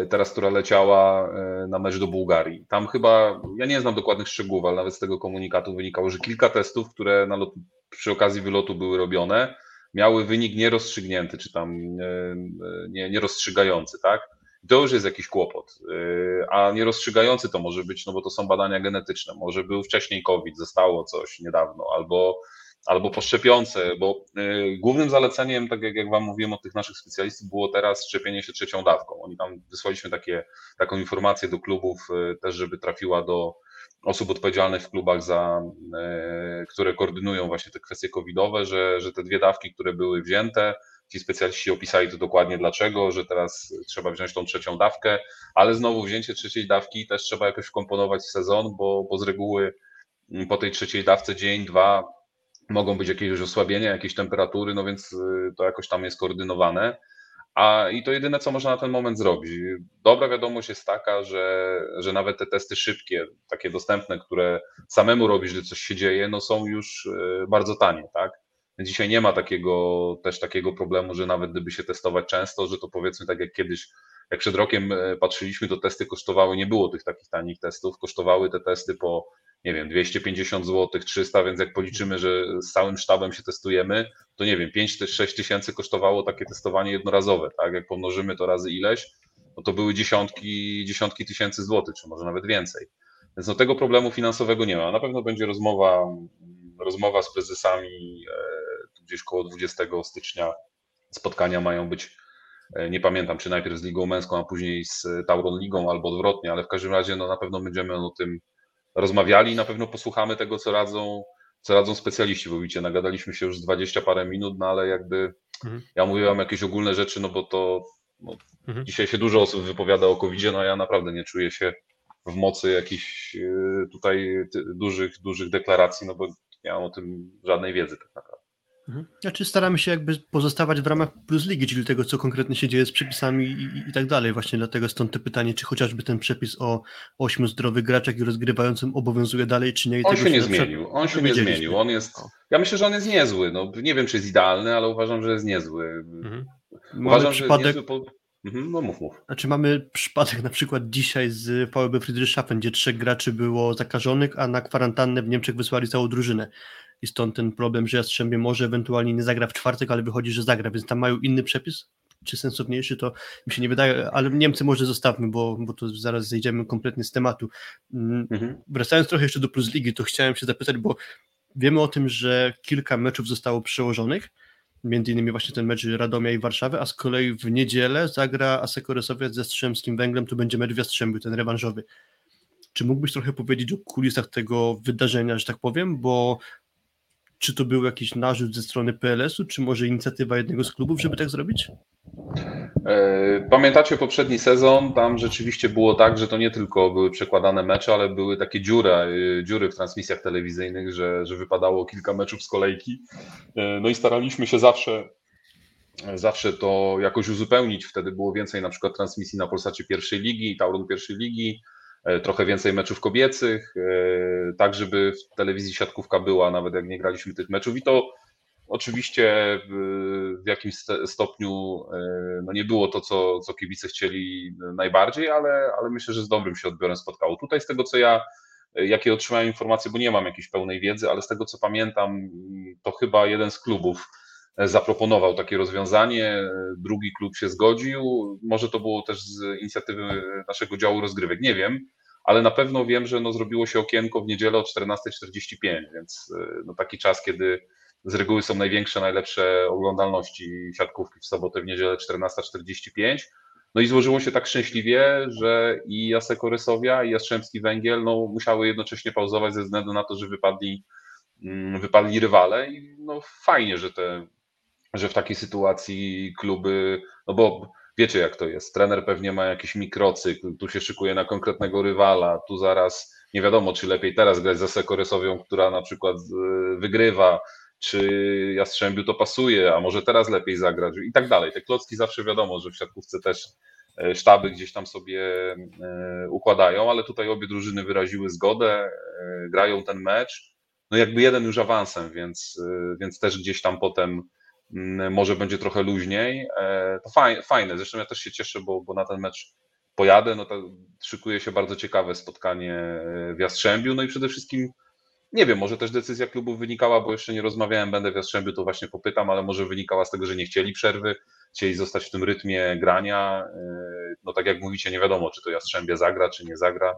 teraz, która leciała e, na mecz do Bułgarii. Tam chyba, ja nie znam dokładnych szczegółów, ale nawet z tego komunikatu wynikało, że kilka testów, które lot, przy okazji wylotu były robione, miały wynik nierozstrzygnięty, czy tam e, nie, nierozstrzygający, tak? to już jest jakiś kłopot. A nierozstrzygający to może być, no bo to są badania genetyczne. Może był wcześniej COVID, zostało coś niedawno, albo albo poszczepiące, bo y, głównym zaleceniem, tak jak, Wam mówiłem od tych naszych specjalistów, było teraz szczepienie się trzecią dawką. Oni tam wysłaliśmy takie, taką informację do klubów y, też, żeby trafiła do osób odpowiedzialnych w klubach za, y, które koordynują właśnie te kwestie covidowe, że, że te dwie dawki, które były wzięte, ci specjaliści opisali to dokładnie dlaczego, że teraz trzeba wziąć tą trzecią dawkę, ale znowu wzięcie trzeciej dawki też trzeba jakoś wkomponować w sezon, bo, bo z reguły po tej trzeciej dawce dzień, dwa, mogą być jakieś osłabienia, jakieś temperatury, no więc y, to jakoś tam jest koordynowane. A i to jedyne, co można na ten moment zrobić. Dobra wiadomość jest taka, że, że nawet te testy szybkie, takie dostępne, które samemu robisz, gdy coś się dzieje, no są już y, bardzo tanie, tak? Dzisiaj nie ma takiego też takiego problemu, że nawet gdyby się testować często, że to powiedzmy tak jak kiedyś, jak przed rokiem y, patrzyliśmy, to testy kosztowały, nie było tych takich tanich testów, kosztowały te testy po nie wiem, 250 zł, 300, więc jak policzymy, że z całym sztabem się testujemy, to nie wiem, 5-6 tysięcy kosztowało takie testowanie jednorazowe, tak? Jak pomnożymy to razy ileś, no to były dziesiątki, dziesiątki tysięcy złotych, czy może nawet więcej. Więc no tego problemu finansowego nie ma. Na pewno będzie rozmowa, rozmowa z prezesami e, gdzieś koło 20 stycznia. Spotkania mają być, e, nie pamiętam, czy najpierw z Ligą Męską, a później z Tauron Ligą albo odwrotnie, ale w każdym razie no, na pewno będziemy o tym rozmawiali. Na pewno posłuchamy tego, co radzą, co radzą specjaliści, bo widzicie, nagadaliśmy się już 20 parę minut, no ale jakby mhm. ja mówiłem jakieś ogólne rzeczy, no bo to no, mhm. dzisiaj się dużo osób wypowiada o covid no ja naprawdę nie czuję się w mocy jakichś y, tutaj dużych, dużych deklaracji, no bo nie mam o tym żadnej wiedzy tak naprawdę. Mhm. Znaczy staramy się jakby pozostawać w ramach plus ligi, czyli tego, co konkretnie się dzieje z przepisami i, i, tak dalej. Właśnie dlatego stąd to pytanie, czy chociażby ten przepis o ośmiu zdrowych graczach i rozgrywającym obowiązuje dalej, czy nie. on się nie zmienił, on się nie zmienił. On jest, ja myślę, że on jest niezły. No, nie wiem, czy jest idealny, ale uważam, że jest niezły. Mhm. Uważam, mamy przypadek... że jest niezły po... Mhm, no mów, mów. Znaczy mamy przypadek na przykład dzisiaj z VB Friedrichshafen, gdzie trzech graczy było zakażonych, a na kwarantannę w Niemczech wysłali całą drużynę i stąd ten problem, że Jastrzębie może ewentualnie nie zagra w czwartek, ale wychodzi, że zagra, więc tam mają inny przepis, czy sensowniejszy, to mi się nie wydaje, ale Niemcy może zostawmy, bo, bo to zaraz zejdziemy kompletnie z tematu. Mm, mhm. Wracając trochę jeszcze do Plus Ligi, to chciałem się zapytać, bo wiemy o tym, że kilka meczów zostało przełożonych, między innymi właśnie ten mecz Radomia i Warszawy, a z kolei w niedzielę zagra Asekoresowiec ze Strzemskim Węglem, to będzie mecz w Jastrzębiu, ten rewanżowy. Czy mógłbyś trochę powiedzieć o kulisach tego wydarzenia, że tak powiem, bo czy to był jakiś narzut ze strony PLS-u, czy może inicjatywa jednego z klubów, żeby tak zrobić? E, pamiętacie poprzedni sezon? Tam rzeczywiście było tak, że to nie tylko były przekładane mecze, ale były takie dziury, e, dziury w transmisjach telewizyjnych, że, że wypadało kilka meczów z kolejki. E, no i staraliśmy się zawsze zawsze to jakoś uzupełnić. Wtedy było więcej na przykład transmisji na Polsacie pierwszej ligi, Tauron pierwszej ligi, trochę więcej meczów kobiecych, e, tak żeby w telewizji siatkówka była, nawet jak nie graliśmy tych meczów i to oczywiście w jakimś stopniu e, no nie było to, co, co kibice chcieli najbardziej, ale, ale myślę, że z dobrym się odbiorem spotkało. Tutaj z tego, co ja, jakie otrzymałem informacje, bo nie mam jakiejś pełnej wiedzy, ale z tego, co pamiętam, to chyba jeden z klubów zaproponował takie rozwiązanie, drugi klub się zgodził. Może to było też z inicjatywy naszego działu rozgrywek, nie wiem, ale na pewno wiem, że no zrobiło się okienko w niedzielę o 14.45, więc y, no taki czas, kiedy z reguły są największe, najlepsze oglądalności siatkówki w sobotę, w niedzielę 14.45. No i złożyło się tak szczęśliwie, że i Jaseko Rysowia, i Jastrzębski Węgiel no, musiały jednocześnie pauzować ze względu na to, że wypadli, mm, wypadli rywale i no fajnie, że te że w takiej sytuacji kluby, no bo wiecie jak to jest, trener pewnie ma jakiś mikrocykl, tu się szykuje na konkretnego rywala, tu zaraz nie wiadomo, czy lepiej teraz grać za Sekoresowią, która na przykład e, wygrywa, czy Jastrzębiu to pasuje, a może teraz lepiej zagrać i tak dalej. Te klocki zawsze wiadomo, że w siatkówce też e, sztaby gdzieś tam sobie e, układają, ale tutaj obie drużyny wyraziły zgodę, grają ten mecz, no jakby jeden już awansem, więc, więc też gdzieś tam potem może będzie trochę luźniej. E, to fajne, zresztą ja też się cieszę, bo, bo na ten mecz pojadę, no to szykuje się bardzo ciekawe spotkanie e, w Jastrzębiu, no i przede wszystkim nie wiem, może też decyzja klubu wynikała, bo jeszcze nie rozmawiałem, będę w Jastrzębiu, to właśnie popytam, ale może wynikała z tego, że nie chcieli przerwy, chcieli zostać w tym rytmie grania. E, no tak jak mówicie, nie wiadomo, czy to Jastrzębie zagra, czy nie zagra.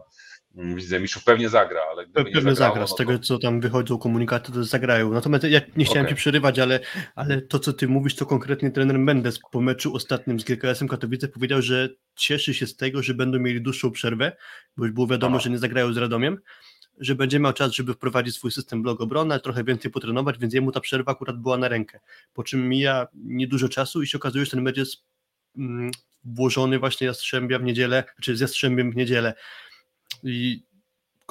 Widzę, Miszów pewnie zagra, ale gdyby Pewnie zagrało, zagra, z no tego co tam wychodzą komunikaty, to zagrają. Natomiast ja nie chciałem okay. ci przerywać, ale, ale to co ty mówisz, to konkretnie trener Mendes po meczu ostatnim z GKS-em Katowice powiedział, że cieszy się z tego, że będą mieli dłuższą przerwę, bo już było wiadomo, Aha. że nie zagrają z Radomiem, że będzie miał czas, żeby wprowadzić swój system blog obrony, trochę więcej potrenować, więc jemu ta przerwa akurat była na rękę. Po czym mija niedużo czasu i się okazuje, że ten mecz jest mm, włożony właśnie Jastrzębia w niedzielę, czy z Jastrzębiem w niedzielę. I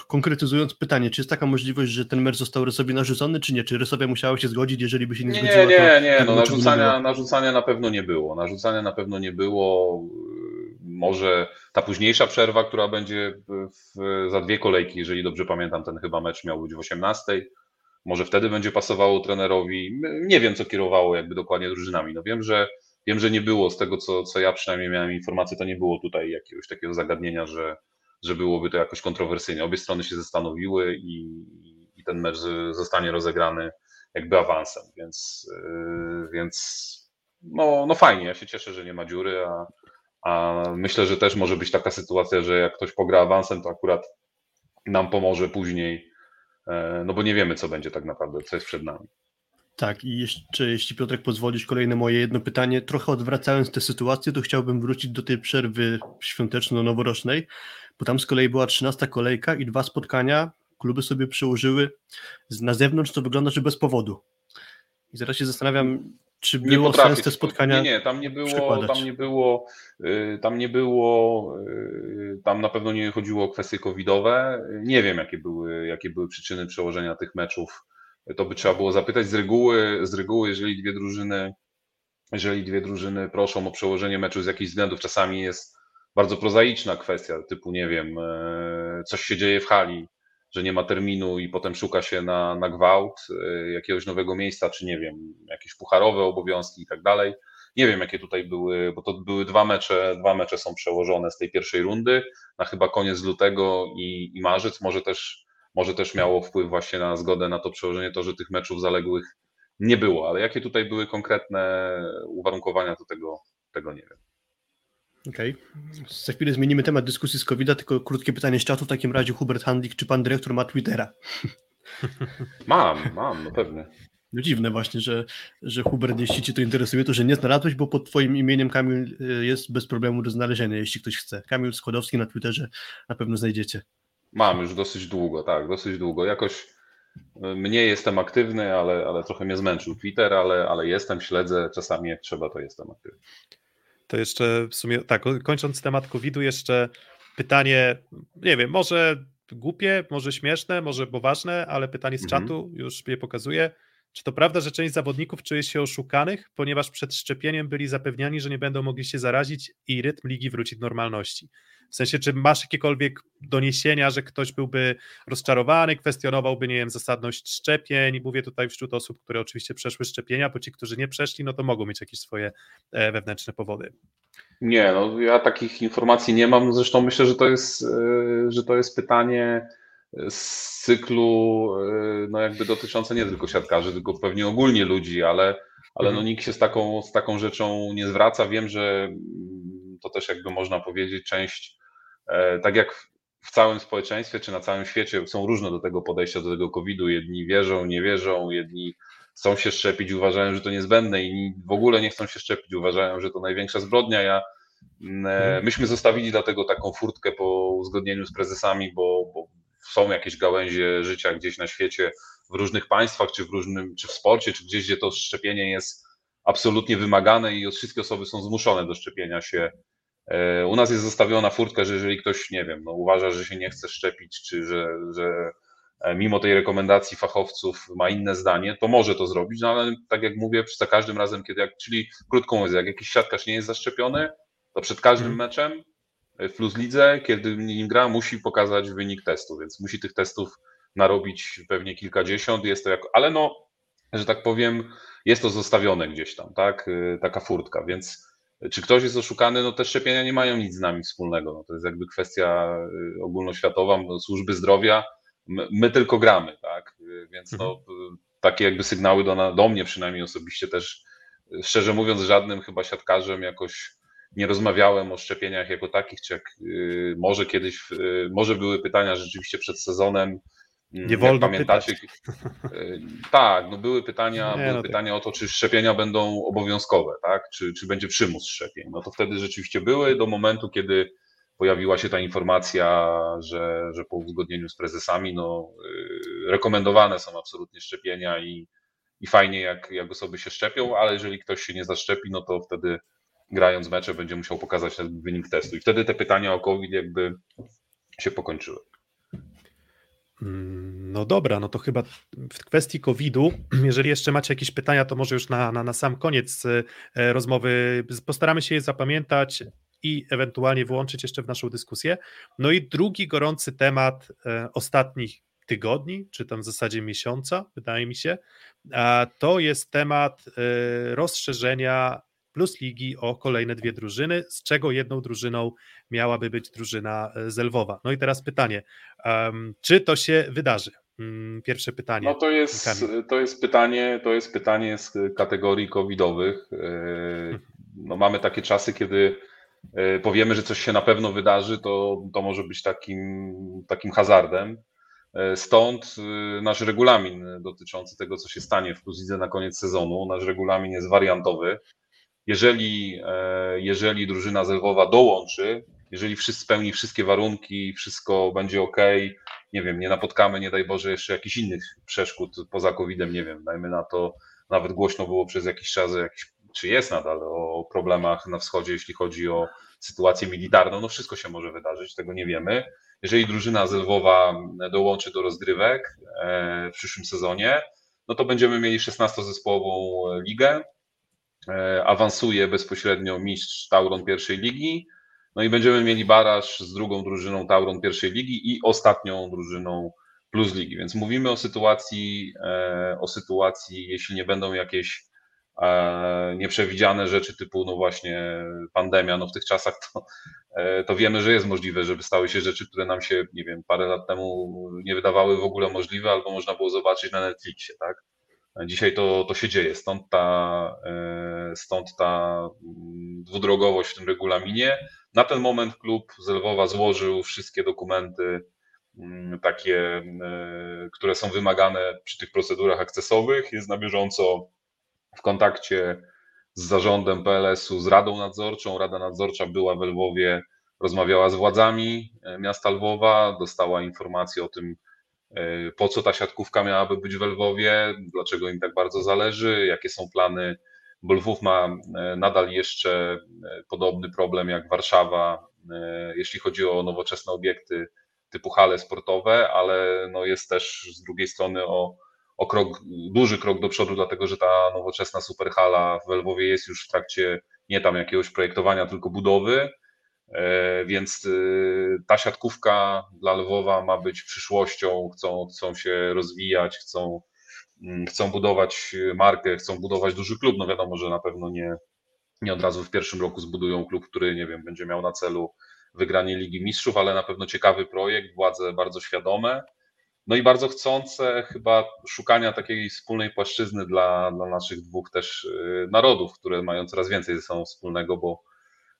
konkretyzując pytanie, czy jest taka możliwość, że ten mecz został Rysowi narzucony, czy nie? Czy Rysowia musiała się zgodzić, jeżeli by się nie, Nie, zgodziła? nie, nie, tego no nie narzucania, było? narzucania na pewno nie było. Narzucania na pewno nie było. Może ta późniejsza przerwa, która będzie w, za dwie kolejki, jeżeli dobrze pamiętam, ten chyba mecz miał być w 18. Może wtedy będzie pasowało trenerowi. Nie wiem, co kierowało jakby dokładnie drużynami. No wiem, że wiem, że nie było z tego, co, co ja przynajmniej miałem informację, to nie było tutaj jakiegoś takiego zagadnienia, że, że byłoby to jakoś kontrowersyjnie. Obie strony się zastanowiły i, i ten mecz zostanie rozegrany jakby awansem, więc, yy, więc no, no fajnie, ja się cieszę, że nie ma dziury, a, a myślę, że też może być taka sytuacja, że jak ktoś pogra awansem, to akurat nam pomoże później, e, no bo nie wiemy, co będzie tak naprawdę, co jest przed nami. Tak, i jeszcze, jeśli Piotrek pozwolisz, kolejne moje jedno pytanie. Trochę odwracając tę sytuację, to chciałbym wrócić do tej przerwy świąteczno-noworocznej, bo tam z kolei była 13 kolejka i dwa spotkania kluby sobie przełożyły na zewnątrz, to wygląda, że bez powodu. I zaraz się zastanawiam, czy Nie było sens te spotkania. Nie, nie, tam nie było, tam nie było, y, tam nie było, y, tam na pewno nie chodziło o kwestie covidowe. Nie wiem, jakie były, jakie były przyczyny przełożenia tych meczów. To by trzeba było zapytać. Z reguły, z reguły, jeżeli dwie drużyny, jeżeli dwie drużyny proszą o przełożenie meczu z jakichś względów, czasami jest bardzo prozaiczna kwestia, typu nie wiem, e, coś się dzieje w hali, że nie ma terminu i potem szuka się na, na gwałt e, jakiegoś nowego miejsca, czy nie wiem, jakieś pucharowe obowiązki i tak dalej. Nie wiem, jakie tutaj były, bo to były dwa mecze, dwa mecze są przełożone z tej pierwszej rundy na chyba koniec lutego i, i marzec. Może też, może też miało wpływ właśnie na zgodę na to przełożenie to, że tych meczów zaległych nie było, ale jakie tutaj były konkretne uwarunkowania, to tego, tego nie wiem. Okej. Za chwilę zmienimy temat dyskusji z covid tylko krótkie pytanie z czatu. W takim razie Hubert Handlik, czy pan dyrektor ma Twittera? Mam, mam, no pewnie. No dziwne właśnie, że, że Hubert, jeśli cię to interesuje, to że nie znalazłeś, bo pod twoim imieniem Kamil y, jest bez problemu do znalezienia, jeśli ktoś chce. Kamil Schodowski na Twitterze na pewno znajdziecie. Mam już dosyć długo, tak, dosyć długo. Jakoś y, mniej jestem aktywny, ale, ale trochę mnie zmęczył Twitter, ale, ale jestem, śledzę, czasami jak trzeba, to jestem aktywny. To jeszcze w sumie, tak, kończąc temat COVID-u, jeszcze pytanie, nie wiem, może głupie, może śmieszne, może poważne, ale pytanie z Mhm. czatu już je pokazuje. Czy to prawda, że część zawodników czuje się oszukanych, ponieważ przed szczepieniem byli zapewniani, że nie będą mogli się zarazić i rytm ligi wróci do normalności? W sensie, czy masz jakiekolwiek doniesienia, że ktoś byłby rozczarowany, kwestionowałby, nie wiem, zasadność szczepień? Mówię tutaj wśród osób, które oczywiście przeszły szczepienia, bo ci, którzy nie przeszli, no to mogą mieć jakieś swoje e, wewnętrzne powody. Nie, no ja takich informacji nie mam. Zresztą myślę, że to jest, y, że to jest pytanie z cyklu, y, no jakby dotyczące nie tylko siatkarzy, tylko pewnie ogólnie ludzi, ale, ale no Mhm. nikt się z taką, z taką rzeczą nie zwraca. Wiem, że mm, to też jakby można powiedzieć, część, e, tak jak w całym społeczeństwie czy na całym świecie są różne do tego podejścia do tego COVID-u. Jedni wierzą, nie wierzą, jedni chcą się szczepić, uważają, że to niezbędne, inni w ogóle nie chcą się szczepić, uważają, że to największa zbrodnia. Ja, mm, e, myśmy zostawili dlatego taką furtkę po uzgodnieniu z prezesami, bo, bo są jakieś gałęzie życia gdzieś na świecie, w różnych państwach, czy w różnym, czy w sporcie, czy gdzieś, gdzie to szczepienie jest absolutnie wymagane i wszystkie osoby są zmuszone do szczepienia się. E, U nas jest zostawiona furtka, że jeżeli ktoś, nie wiem, no, uważa, że się nie chce szczepić, czy że, że e, mimo tej rekomendacji fachowców ma inne zdanie, to może to zrobić, no ale tak jak mówię, za każdym razem, kiedy, jak, czyli krótko mówiąc, jak jakiś siatkarz nie jest zaszczepiony, to przed każdym Mhm. meczem w Plus Lidze, kiedy nim gra, musi pokazać wynik testu, więc musi tych testów narobić pewnie kilkadziesiąt, jest to jak, ale no, że tak powiem, jest to zostawione gdzieś tam, tak, Y, taka furtka, więc czy ktoś jest oszukany, no te szczepienia nie mają nic z nami wspólnego, no to jest jakby kwestia y, ogólnoświatowa, no, służby zdrowia, my, my tylko gramy, tak, więc no, y, takie jakby sygnały do, do mnie przynajmniej osobiście też, szczerze mówiąc, żadnym chyba siatkarzem jakoś nie rozmawiałem o szczepieniach jako takich, czy jak y, może kiedyś, y, może były pytania rzeczywiście przed sezonem. mm, Nie jak wolno pamiętacie, y, Tak, no były pytania, Nie, były no tak. pytania o to, czy szczepienia będą obowiązkowe, tak? Czy, czy będzie przymus szczepień. No to wtedy rzeczywiście były do momentu, kiedy pojawiła się ta informacja, że, że po uzgodnieniu z prezesami, no, rekomendowane są absolutnie szczepienia i, i fajnie, jak, jak osoby się szczepią, ale jeżeli ktoś się nie zaszczepi, no to wtedy grając mecze będzie musiał pokazać ten wynik testu. I wtedy te pytania o COVID jakby się pokończyły. Mm, no dobra, no to chyba w kwestii COVID-u, jeżeli jeszcze macie jakieś pytania, to może już na, na, na sam koniec e, rozmowy postaramy się je zapamiętać i ewentualnie włączyć jeszcze w naszą dyskusję. No i drugi gorący temat e, ostatnich tygodni, czy tam w zasadzie miesiąca, wydaje mi się, to jest temat e, rozszerzenia plus ligi o kolejne dwie drużyny, z czego jedną drużyną miałaby być drużyna e, Zelwowa. No i teraz pytanie, czy to się wydarzy? Mm, pierwsze pytanie. No to jest, to jest pytanie, to jest pytanie z kategorii covidowych. E, no mamy takie czasy, kiedy e, powiemy, że coś się na pewno wydarzy, to, to może być takim, takim hazardem. Stąd nasz regulamin dotyczący tego, co się stanie w Plus na koniec sezonu. Nasz regulamin jest wariantowy. Jeżeli, e, jeżeli drużyna Zelwowa dołączy, jeżeli wszyscy spełni wszystkie warunki, wszystko będzie ok, nie wiem, nie napotkamy, nie daj Boże, jeszcze jakichś innych przeszkód poza COVID-em, nie wiem, dajmy na to, nawet głośno było przez jakiś czas, czy jest nadal, o problemach na wschodzie, jeśli chodzi o sytuację militarną, no wszystko się może wydarzyć, tego nie wiemy. Jeżeli drużyna Zelwowa dołączy do rozgrywek e, w przyszłym sezonie, no to będziemy mieli 16-zespołową ligę, awansuje bezpośrednio mistrz Tauron pierwszej ligi. No i będziemy mieli baraż z drugą drużyną Tauron pierwszej ligi i ostatnią drużyną Plus Ligi. Więc mówimy o sytuacji, e, o sytuacji, jeśli nie będą jakieś e, nieprzewidziane rzeczy typu, no właśnie pandemia, no w tych czasach to, to wiemy, że jest możliwe, żeby stały się rzeczy, które nam się, nie wiem, parę lat temu nie wydawały w ogóle możliwe, albo można było zobaczyć na Netflixie, tak? Dzisiaj to, to się dzieje, stąd ta, e, stąd ta mm, dwudrogowość w tym regulaminie. Na ten moment klub z Lwowa złożył wszystkie dokumenty mm, takie, e, które są wymagane przy tych procedurach akcesowych. Jest na bieżąco w kontakcie z zarządem PLS-u, z Radą Nadzorczą. Rada Nadzorcza była w Lwowie, rozmawiała z władzami e, miasta Lwowa, dostała informację o tym, po co ta siatkówka miałaby być w Lwowie, dlaczego im tak bardzo zależy, jakie są plany, bo Lwów ma e, nadal jeszcze e, podobny problem jak Warszawa, jeśli chodzi o nowoczesne obiekty typu hale sportowe, ale no jest też z drugiej strony o, o krok, duży krok do przodu, dlatego że ta nowoczesna superhala w Lwowie jest już w trakcie nie tam jakiegoś projektowania, tylko budowy. E, więc y, ta siatkówka dla Lwowa ma być przyszłością, chcą, chcą się rozwijać, chcą, mm, chcą budować markę, chcą budować duży klub. No wiadomo, że na pewno nie, nie od razu w pierwszym roku zbudują klub, który nie wiem, będzie miał na celu wygranie Ligi Mistrzów, ale na pewno ciekawy projekt, władze bardzo świadome. No i bardzo chcące chyba szukania takiej wspólnej płaszczyzny dla, dla naszych dwóch też y, narodów, które mają coraz więcej ze sobą wspólnego, bo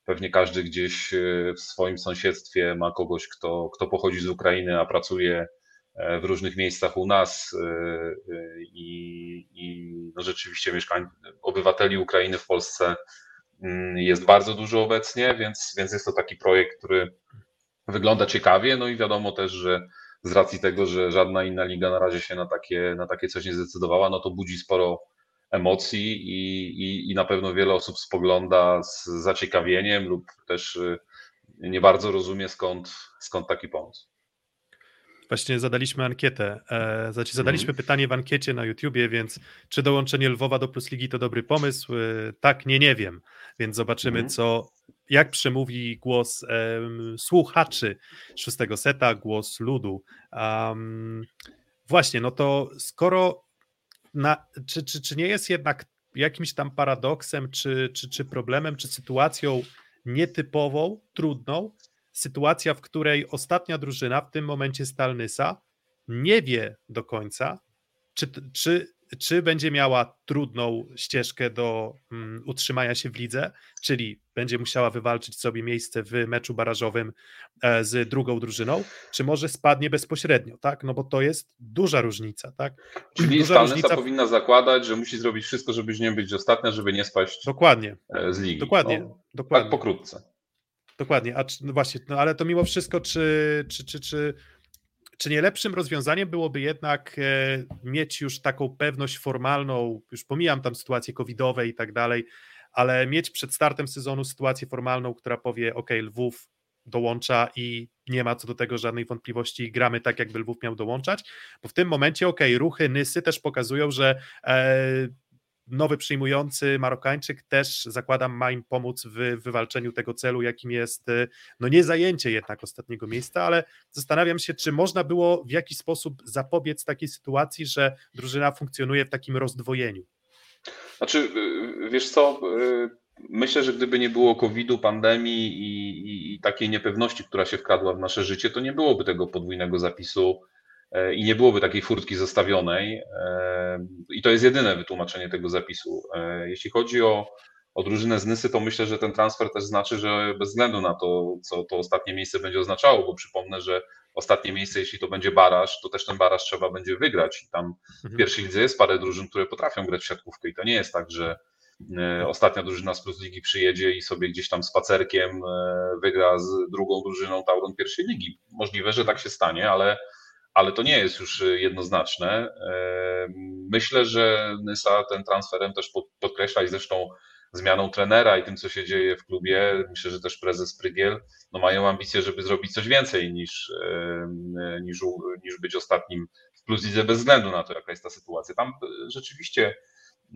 Pewnie każdy gdzieś e, w swoim sąsiedztwie ma kogoś, kto, kto pochodzi z Ukrainy, a pracuje e, w różnych miejscach u nas e, i, i no rzeczywiście mieszkań, obywateli Ukrainy w Polsce mm, jest bardzo dużo obecnie, więc, więc jest to taki projekt, który wygląda ciekawie, no i wiadomo też, że z racji tego, że żadna inna liga na razie się na takie, na takie coś nie zdecydowała, no to budzi sporo emocji i, i, i na pewno wiele osób spogląda z zaciekawieniem lub też y, nie bardzo rozumie skąd, skąd taki pomysł. Właśnie zadaliśmy ankietę. E, znaczy zadaliśmy mm. pytanie w ankiecie na YouTubie, więc czy dołączenie Lwowa do Plus Ligi to dobry pomysł? E, tak, nie, nie wiem. Więc zobaczymy, mm. co, jak przemówi głos e, słuchaczy szóstego seta, głos ludu. Um, właśnie, no to skoro na, czy, czy, czy nie jest jednak jakimś tam paradoksem, czy, czy, czy problemem, czy sytuacją nietypową, trudną, sytuacja, w której ostatnia drużyna, w tym momencie Stalnysa, nie wie do końca, czy, czy czy będzie miała trudną ścieżkę do um, utrzymania się w lidze, czyli będzie musiała wywalczyć sobie miejsce w meczu barażowym e, z drugą drużyną, czy może spadnie bezpośrednio, tak? No bo to jest duża różnica, tak? Czyli duża różnica... powinna zakładać, że musi zrobić wszystko, żeby nie być ostatnia, żeby nie spaść dokładnie. E, z ligi. Dokładnie, no, dokładnie. Tak pokrótce. Dokładnie, a no właśnie, no ale to mimo wszystko, czy, czy, czy, czy czy nie lepszym rozwiązaniem byłoby jednak e, mieć już taką pewność formalną, już pomijam tam sytuacje covidowe i tak dalej, ale mieć przed startem sezonu sytuację formalną, która powie: OK, Lwów dołącza i nie ma co do tego żadnej wątpliwości, gramy tak, jakby Lwów miał dołączać, bo w tym momencie, ok, ruchy Nysy też pokazują, że e, nowy przyjmujący Marokańczyk też zakładam ma im pomóc w wywalczeniu tego celu, jakim jest e, no nie zajęcie jednak ostatniego miejsca, ale zastanawiam się, czy można było w jakiś sposób zapobiec takiej sytuacji, że drużyna funkcjonuje w takim rozdwojeniu. Znaczy, y, wiesz co, y, myślę, że gdyby nie było COVID-u, pandemii i, i, i, takiej niepewności, która się wkradła w nasze życie, to nie byłoby tego podwójnego zapisu i nie byłoby takiej furtki zostawionej. E, I to jest jedyne wytłumaczenie tego zapisu. E, jeśli chodzi o, o drużynę z Nysy, to myślę, że ten transfer też znaczy, że bez względu na to, co to ostatnie miejsce będzie oznaczało, bo przypomnę, że ostatnie miejsce, jeśli to będzie baraż, to też ten baraż trzeba będzie wygrać. I tam w mhm. pierwszej lidze jest parę drużyn, które potrafią grać w siatkówkę i to nie jest tak, że E, ostatnia drużyna z Plus Ligi przyjedzie i sobie gdzieś tam spacerkiem e, wygra z drugą drużyną Tauron pierwszej ligi. Możliwe, że tak się stanie, ale, ale to nie jest już jednoznaczne. E, myślę, że Nysa ten transferem też podkreśla i zresztą zmianą trenera i tym, co się dzieje w klubie, myślę, że też prezes Prygiel no mają ambicje, żeby zrobić coś więcej niż, niż, niż być ostatnim w Plus Lidze bez względu na to, jaka jest ta sytuacja. Tam rzeczywiście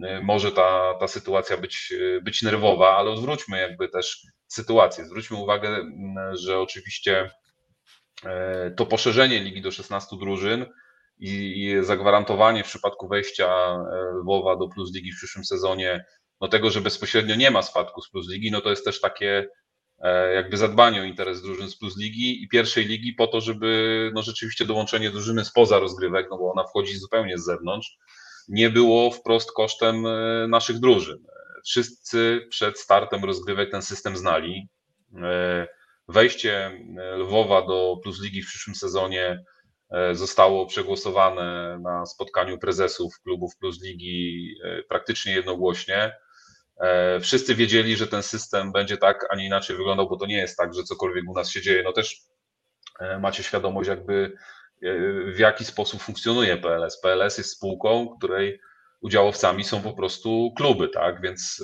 E, może ta, ta sytuacja być, e, być nerwowa, ale odwróćmy jakby też sytuację. Zwróćmy uwagę, że oczywiście e, to poszerzenie ligi do 16 drużyn i zagwarantowanie w przypadku wejścia Lwowa do Plus Ligi w przyszłym sezonie, no tego, że bezpośrednio nie ma spadku z Plus Ligi, no to jest też takie jakby zadbanie o interes drużyn z Plus Ligi i pierwszej ligi po to, żeby no rzeczywiście dołączenie drużyny spoza rozgrywek, no bo ona wchodzi zupełnie z zewnątrz, nie było wprost kosztem e, naszych drużyn. Wszyscy przed startem rozgrywek ten system znali. E, wejście e, Lwowa do Plus Ligi w przyszłym sezonie zostało przegłosowane na spotkaniu prezesów klubów Plus Ligi praktycznie jednogłośnie. Wszyscy wiedzieli, że ten system będzie tak, a nie inaczej wyglądał, bo to nie jest tak, że cokolwiek u nas się dzieje. No też macie świadomość, jakby w jaki sposób funkcjonuje PLS. PLS jest spółką, której udziałowcami są po prostu kluby, tak? Więc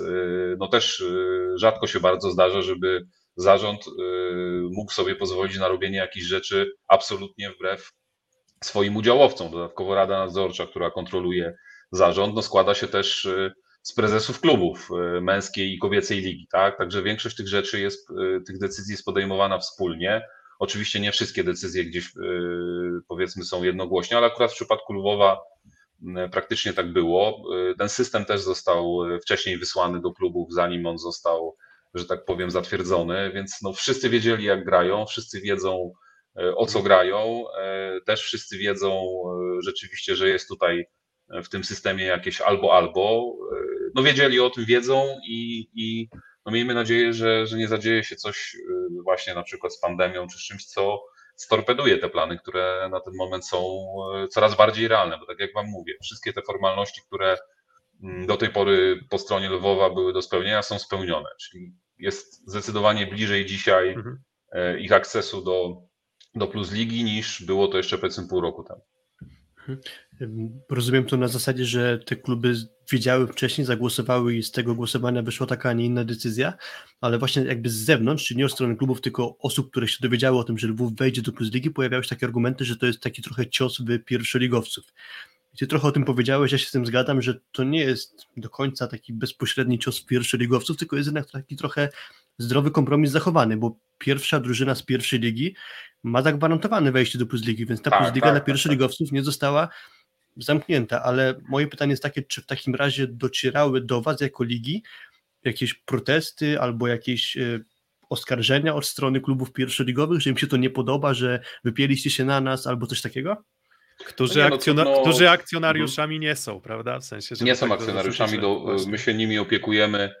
no też rzadko się bardzo zdarza, żeby zarząd y, mógł sobie pozwolić na robienie jakichś rzeczy absolutnie wbrew swoim udziałowcom. Dodatkowo Rada Nadzorcza, która kontroluje zarząd, no składa się też z prezesów klubów męskiej i kobiecej ligi, tak? Także większość tych rzeczy jest, tych decyzji jest podejmowana wspólnie. Oczywiście nie wszystkie decyzje gdzieś y, powiedzmy są jednogłośnie, ale akurat w przypadku Lwowa y, praktycznie tak było. Y, ten system też został wcześniej wysłany do klubów, zanim on został, że tak powiem, zatwierdzony, więc no wszyscy wiedzieli jak grają, wszyscy wiedzą o co grają, też wszyscy wiedzą rzeczywiście, że jest tutaj w tym systemie jakieś albo albo. No wiedzieli o tym, wiedzą i, i no miejmy nadzieję, że, że nie zadzieje się coś właśnie na przykład z pandemią czy z czymś, co storpeduje te plany, które na ten moment są coraz bardziej realne, bo tak jak Wam mówię, wszystkie te formalności, które do tej pory po stronie Lwowa były do spełnienia, są spełnione, czyli jest zdecydowanie bliżej dzisiaj mhm. Y, ich akcesu do, do Plus Ligi niż było to jeszcze powiedzmy pół roku temu. Rozumiem to na zasadzie, że te kluby wiedziały wcześniej, zagłosowały i z tego głosowania wyszła taka, a nie inna decyzja, ale właśnie jakby z zewnątrz, czyli nie od strony klubów, tylko osób, które się dowiedziały o tym, że Lwów wejdzie do Plus Ligi, pojawiały się takie argumenty, że to jest taki trochę cios w pierwszoligowców. I ty trochę o tym powiedziałeś, ja się z tym zgadzam, że to nie jest do końca taki bezpośredni cios w pierwszoligowców, tylko jest jednak taki trochę zdrowy kompromis zachowany, bo pierwsza drużyna z pierwszej ligi ma zagwarantowane wejście do Plus Ligi, więc ta tak, Plus Liga tak, dla tak, pierwszoligowców tak. nie została zamknięta, ale moje pytanie jest takie, czy w takim razie docierały do Was jako ligi jakieś protesty albo jakieś e, oskarżenia od strony klubów pierwszoligowych, że im się to nie podoba, że wypieliście się na nas albo coś takiego? Którzy, no nie, no, akcjona no, którzy akcjonariuszami nie są, prawda? W sensie, że nie są tak akcjonariuszami, do, my się nimi opiekujemy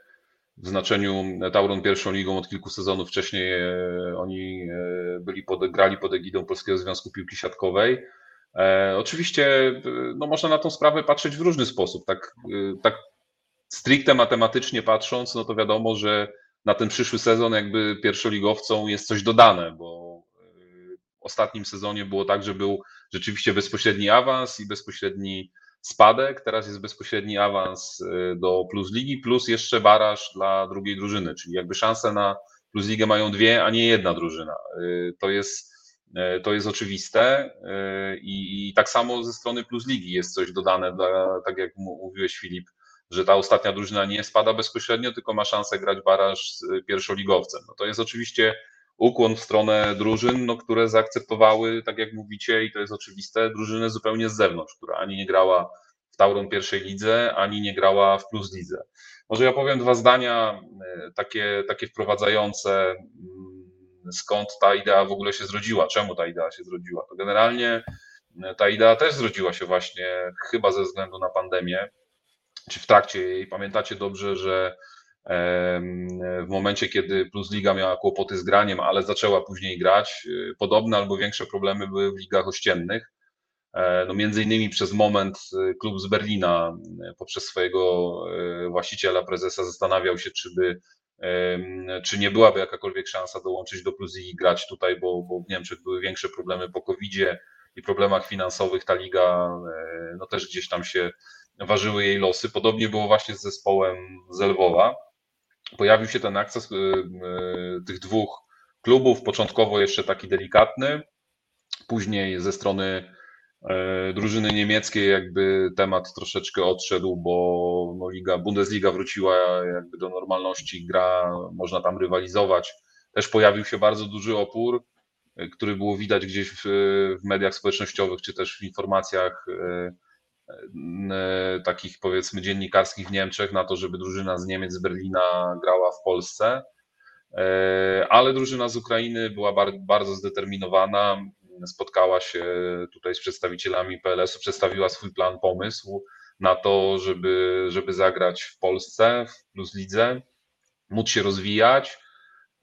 w znaczeniu Tauron pierwszą ligą od kilku sezonów wcześniej. E, oni e, byli pod, grali pod egidą Polskiego Związku Piłki Siatkowej. E, oczywiście e, no, można na tą sprawę patrzeć w różny sposób. Tak, e, tak stricte matematycznie patrząc, no to wiadomo, że na ten przyszły sezon jakby pierwszoligowcom jest coś dodane, bo w ostatnim sezonie było tak, że był rzeczywiście bezpośredni awans i bezpośredni spadek, teraz jest bezpośredni awans do Plus Ligi, plus jeszcze baraż dla drugiej drużyny, czyli jakby szanse na Plus Ligę mają dwie, a nie jedna drużyna. To jest, to jest oczywiste i, i tak samo ze strony Plus Ligi jest coś dodane, dla, tak jak mówiłeś Filip, że ta ostatnia drużyna nie spada bezpośrednio, tylko ma szansę grać baraż z pierwszoligowcem. No to jest oczywiście ukłon w stronę drużyn, no, które zaakceptowały, tak jak mówicie, i to jest oczywiste, drużynę zupełnie z zewnątrz, która ani nie grała w Tauron pierwszej lidze, ani nie grała w Plus lidze. Może ja powiem dwa zdania e, takie, takie wprowadzające, mm, skąd ta idea w ogóle się zrodziła, czemu ta idea się zrodziła. To generalnie e, ta idea też zrodziła się właśnie chyba ze względu na pandemię, czy w trakcie jej. Pamiętacie dobrze, że w momencie, kiedy Plus Liga miała kłopoty z graniem, ale zaczęła później grać, y, podobne albo większe problemy były w ligach ościennych. E, no między innymi przez moment y, klub z Berlina y, poprzez swojego właściciela, prezesa zastanawiał się, czy, by, czy nie byłaby jakakolwiek szansa dołączyć do Plus i grać tutaj, bo, bo w Niemczech były większe problemy po covid i problemach finansowych. Ta liga no też gdzieś tam się ważyły jej losy. Podobnie było właśnie z zespołem z Lwowa pojawił się ten akces y, y, tych dwóch klubów, początkowo jeszcze taki delikatny, później ze strony y, drużyny niemieckiej jakby temat troszeczkę odszedł, bo no Liga, Bundesliga wróciła jakby do normalności, gra, można tam rywalizować. Też pojawił się bardzo duży opór, który było widać gdzieś w, w mediach społecznościowych, czy też w informacjach E, takich powiedzmy dziennikarskich w Niemczech na to, żeby drużyna z Niemiec, z Berlina grała w Polsce. E, ale drużyna z Ukrainy była bardzo zdeterminowana, spotkała się tutaj z przedstawicielami PLS-u, przedstawiła swój plan, pomysł na to, żeby, żeby zagrać w Polsce, w Plus Lidze, móc się rozwijać,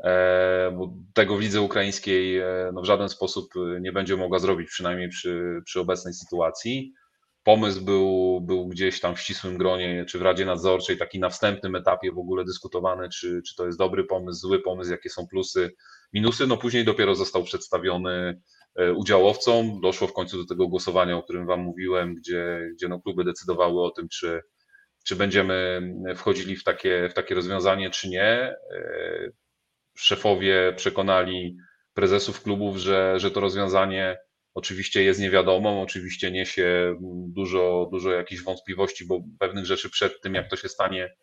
e, bo tego w lidze ukraińskiej no, w żaden sposób nie będzie mogła zrobić, przynajmniej przy, przy obecnej sytuacji pomysł był, był gdzieś tam w ścisłym gronie, czy w Radzie Nadzorczej, taki na wstępnym etapie w ogóle dyskutowany, czy, czy to jest dobry pomysł, zły pomysł, jakie są plusy, minusy. No później dopiero został przedstawiony e, udziałowcom. Doszło w końcu do tego głosowania, o którym Wam mówiłem, gdzie, gdzie no kluby decydowały o tym, czy, czy będziemy wchodzili w takie, w takie rozwiązanie, czy nie. E, szefowie przekonali prezesów klubów, że, że to rozwiązanie oczywiście jest niewiadomą, oczywiście niesie dużo, dużo jakichś wątpliwości, bo pewnych rzeczy przed tym, jak to się stanie,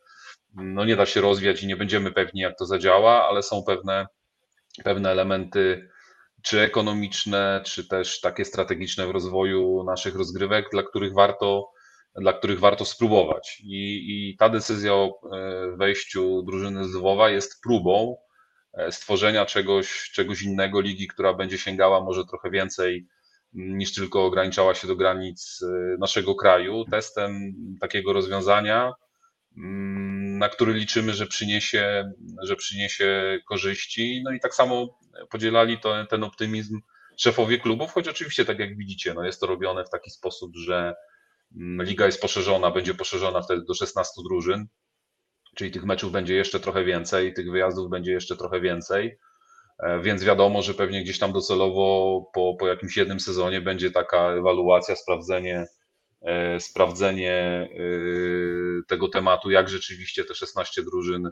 no nie da się rozwiać i nie będziemy pewni, jak to zadziała, ale są pewne, pewne elementy, czy ekonomiczne, czy też takie strategiczne w rozwoju naszych rozgrywek, dla których warto, dla których warto spróbować. I, i ta decyzja o e, wejściu drużyny z Lwowa jest próbą e, stworzenia czegoś, czegoś innego, ligi, która będzie sięgała może trochę więcej niż tylko ograniczała się do granic y, naszego kraju. Testem takiego rozwiązania, mm, na który liczymy, że przyniesie, że przyniesie korzyści. No i tak samo podzielali to, ten optymizm szefowie klubów, choć oczywiście, tak jak widzicie, no jest to robione w taki sposób, że mm, liga jest poszerzona, będzie poszerzona wtedy do 16 drużyn, czyli tych meczów będzie jeszcze trochę więcej, tych wyjazdów będzie jeszcze trochę więcej. E, więc wiadomo, że pewnie gdzieś tam docelowo po, po jakimś jednym sezonie będzie taka ewaluacja, sprawdzenie, e, sprawdzenie e, tego tematu, jak rzeczywiście te 16 drużyn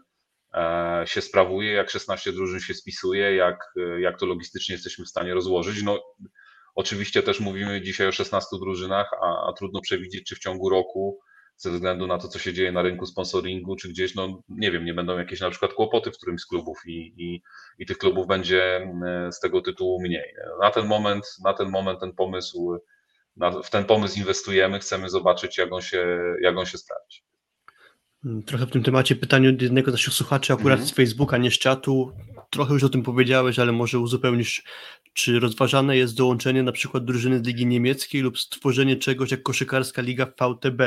się sprawuje, jak 16 drużyn się spisuje, jak, jak to logistycznie jesteśmy w stanie rozłożyć. No, oczywiście też mówimy dzisiaj o 16 drużynach, a, a trudno przewidzieć, czy w ciągu roku ze względu na to, co się dzieje na rynku sponsoringu, czy gdzieś, no nie wiem, nie będą jakieś na przykład kłopoty w którymś z klubów i, i, i tych klubów będzie mm, z tego tytułu mniej. Na ten moment, na ten moment ten pomysł, na, w ten pomysł inwestujemy, chcemy zobaczyć, jak on się, jak on się sprawdzi. Mm, trochę w tym temacie pytanie od jednego z naszych słuchaczy, akurat mm -hmm. z Facebooka, nie z czatu. Trochę już o tym powiedziałeś, ale może uzupełnisz, czy rozważane jest dołączenie na przykład drużyny z Ligi Niemieckiej lub stworzenie czegoś jak koszykarska liga VTB?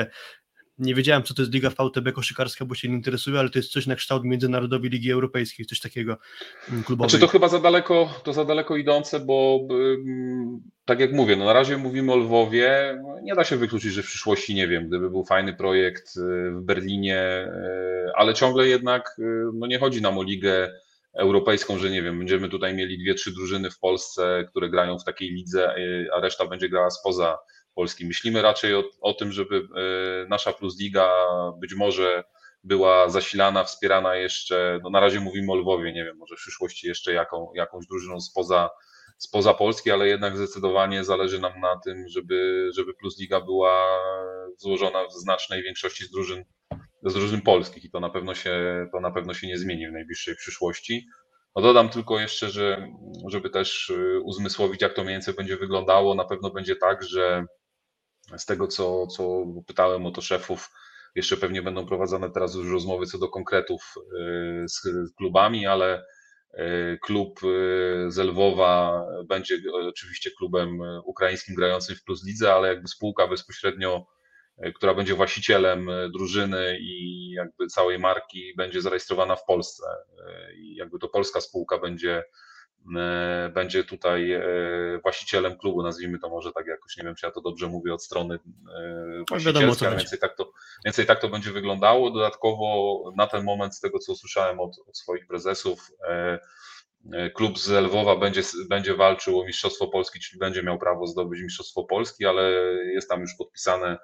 Nie wiedziałem, co to jest Liga VTB koszykarska, bo się nie interesuje, ale to jest coś na kształt Międzynarodowej Ligi Europejskiej, coś takiego mm, klubowej. Znaczy to chyba za daleko, to za daleko idące, bo tak jak mówię, no na razie mówimy o Lwowie, nie da się wykluczyć, że w przyszłości, nie wiem, gdyby był fajny projekt y, w Berlinie, y, ale ciągle jednak y, no nie chodzi nam o ligę europejską, że nie wiem, będziemy tutaj mieli dwie, trzy drużyny w Polsce, które grają w takiej lidze, a reszta będzie grała spoza Polski. Myślimy raczej o, o tym, żeby e, nasza Plus Liga być może była zasilana, wspierana jeszcze, no na razie mówimy o Lwowie, nie wiem, może w przyszłości jeszcze jaką, jakąś drużyną spoza, spoza Polski, ale jednak zdecydowanie zależy nam na tym, żeby, żeby Plus Liga była złożona w znacznej większości z drużyn, z drużyn polskich i to na pewno się, to na pewno się nie zmieni w najbliższej przyszłości. No dodam tylko jeszcze, że żeby też y, uzmysłowić, jak to mniej więcej będzie wyglądało, na pewno będzie tak, że z tego, co, co pytałem o to szefów, jeszcze pewnie będą prowadzone teraz już rozmowy co do konkretów y, z klubami, ale y, klub z Lwowa będzie oczywiście klubem ukraińskim grającym w Plus Lidze, ale jakby spółka bezpośrednio która będzie właścicielem drużyny i jakby całej marki będzie zarejestrowana w Polsce. I jakby to polska spółka będzie, będzie tutaj właścicielem klubu, nazwijmy to może tak jakoś, nie wiem czy ja to dobrze mówię od strony właścicielskiej, ale więcej tak, to, więcej tak to będzie wyglądało. Dodatkowo na ten moment z tego co usłyszałem od, od swoich prezesów, klub z Lwowa będzie, będzie walczył o Mistrzostwo Polski, czyli będzie miał prawo zdobyć Mistrzostwo Polski, ale jest tam już podpisane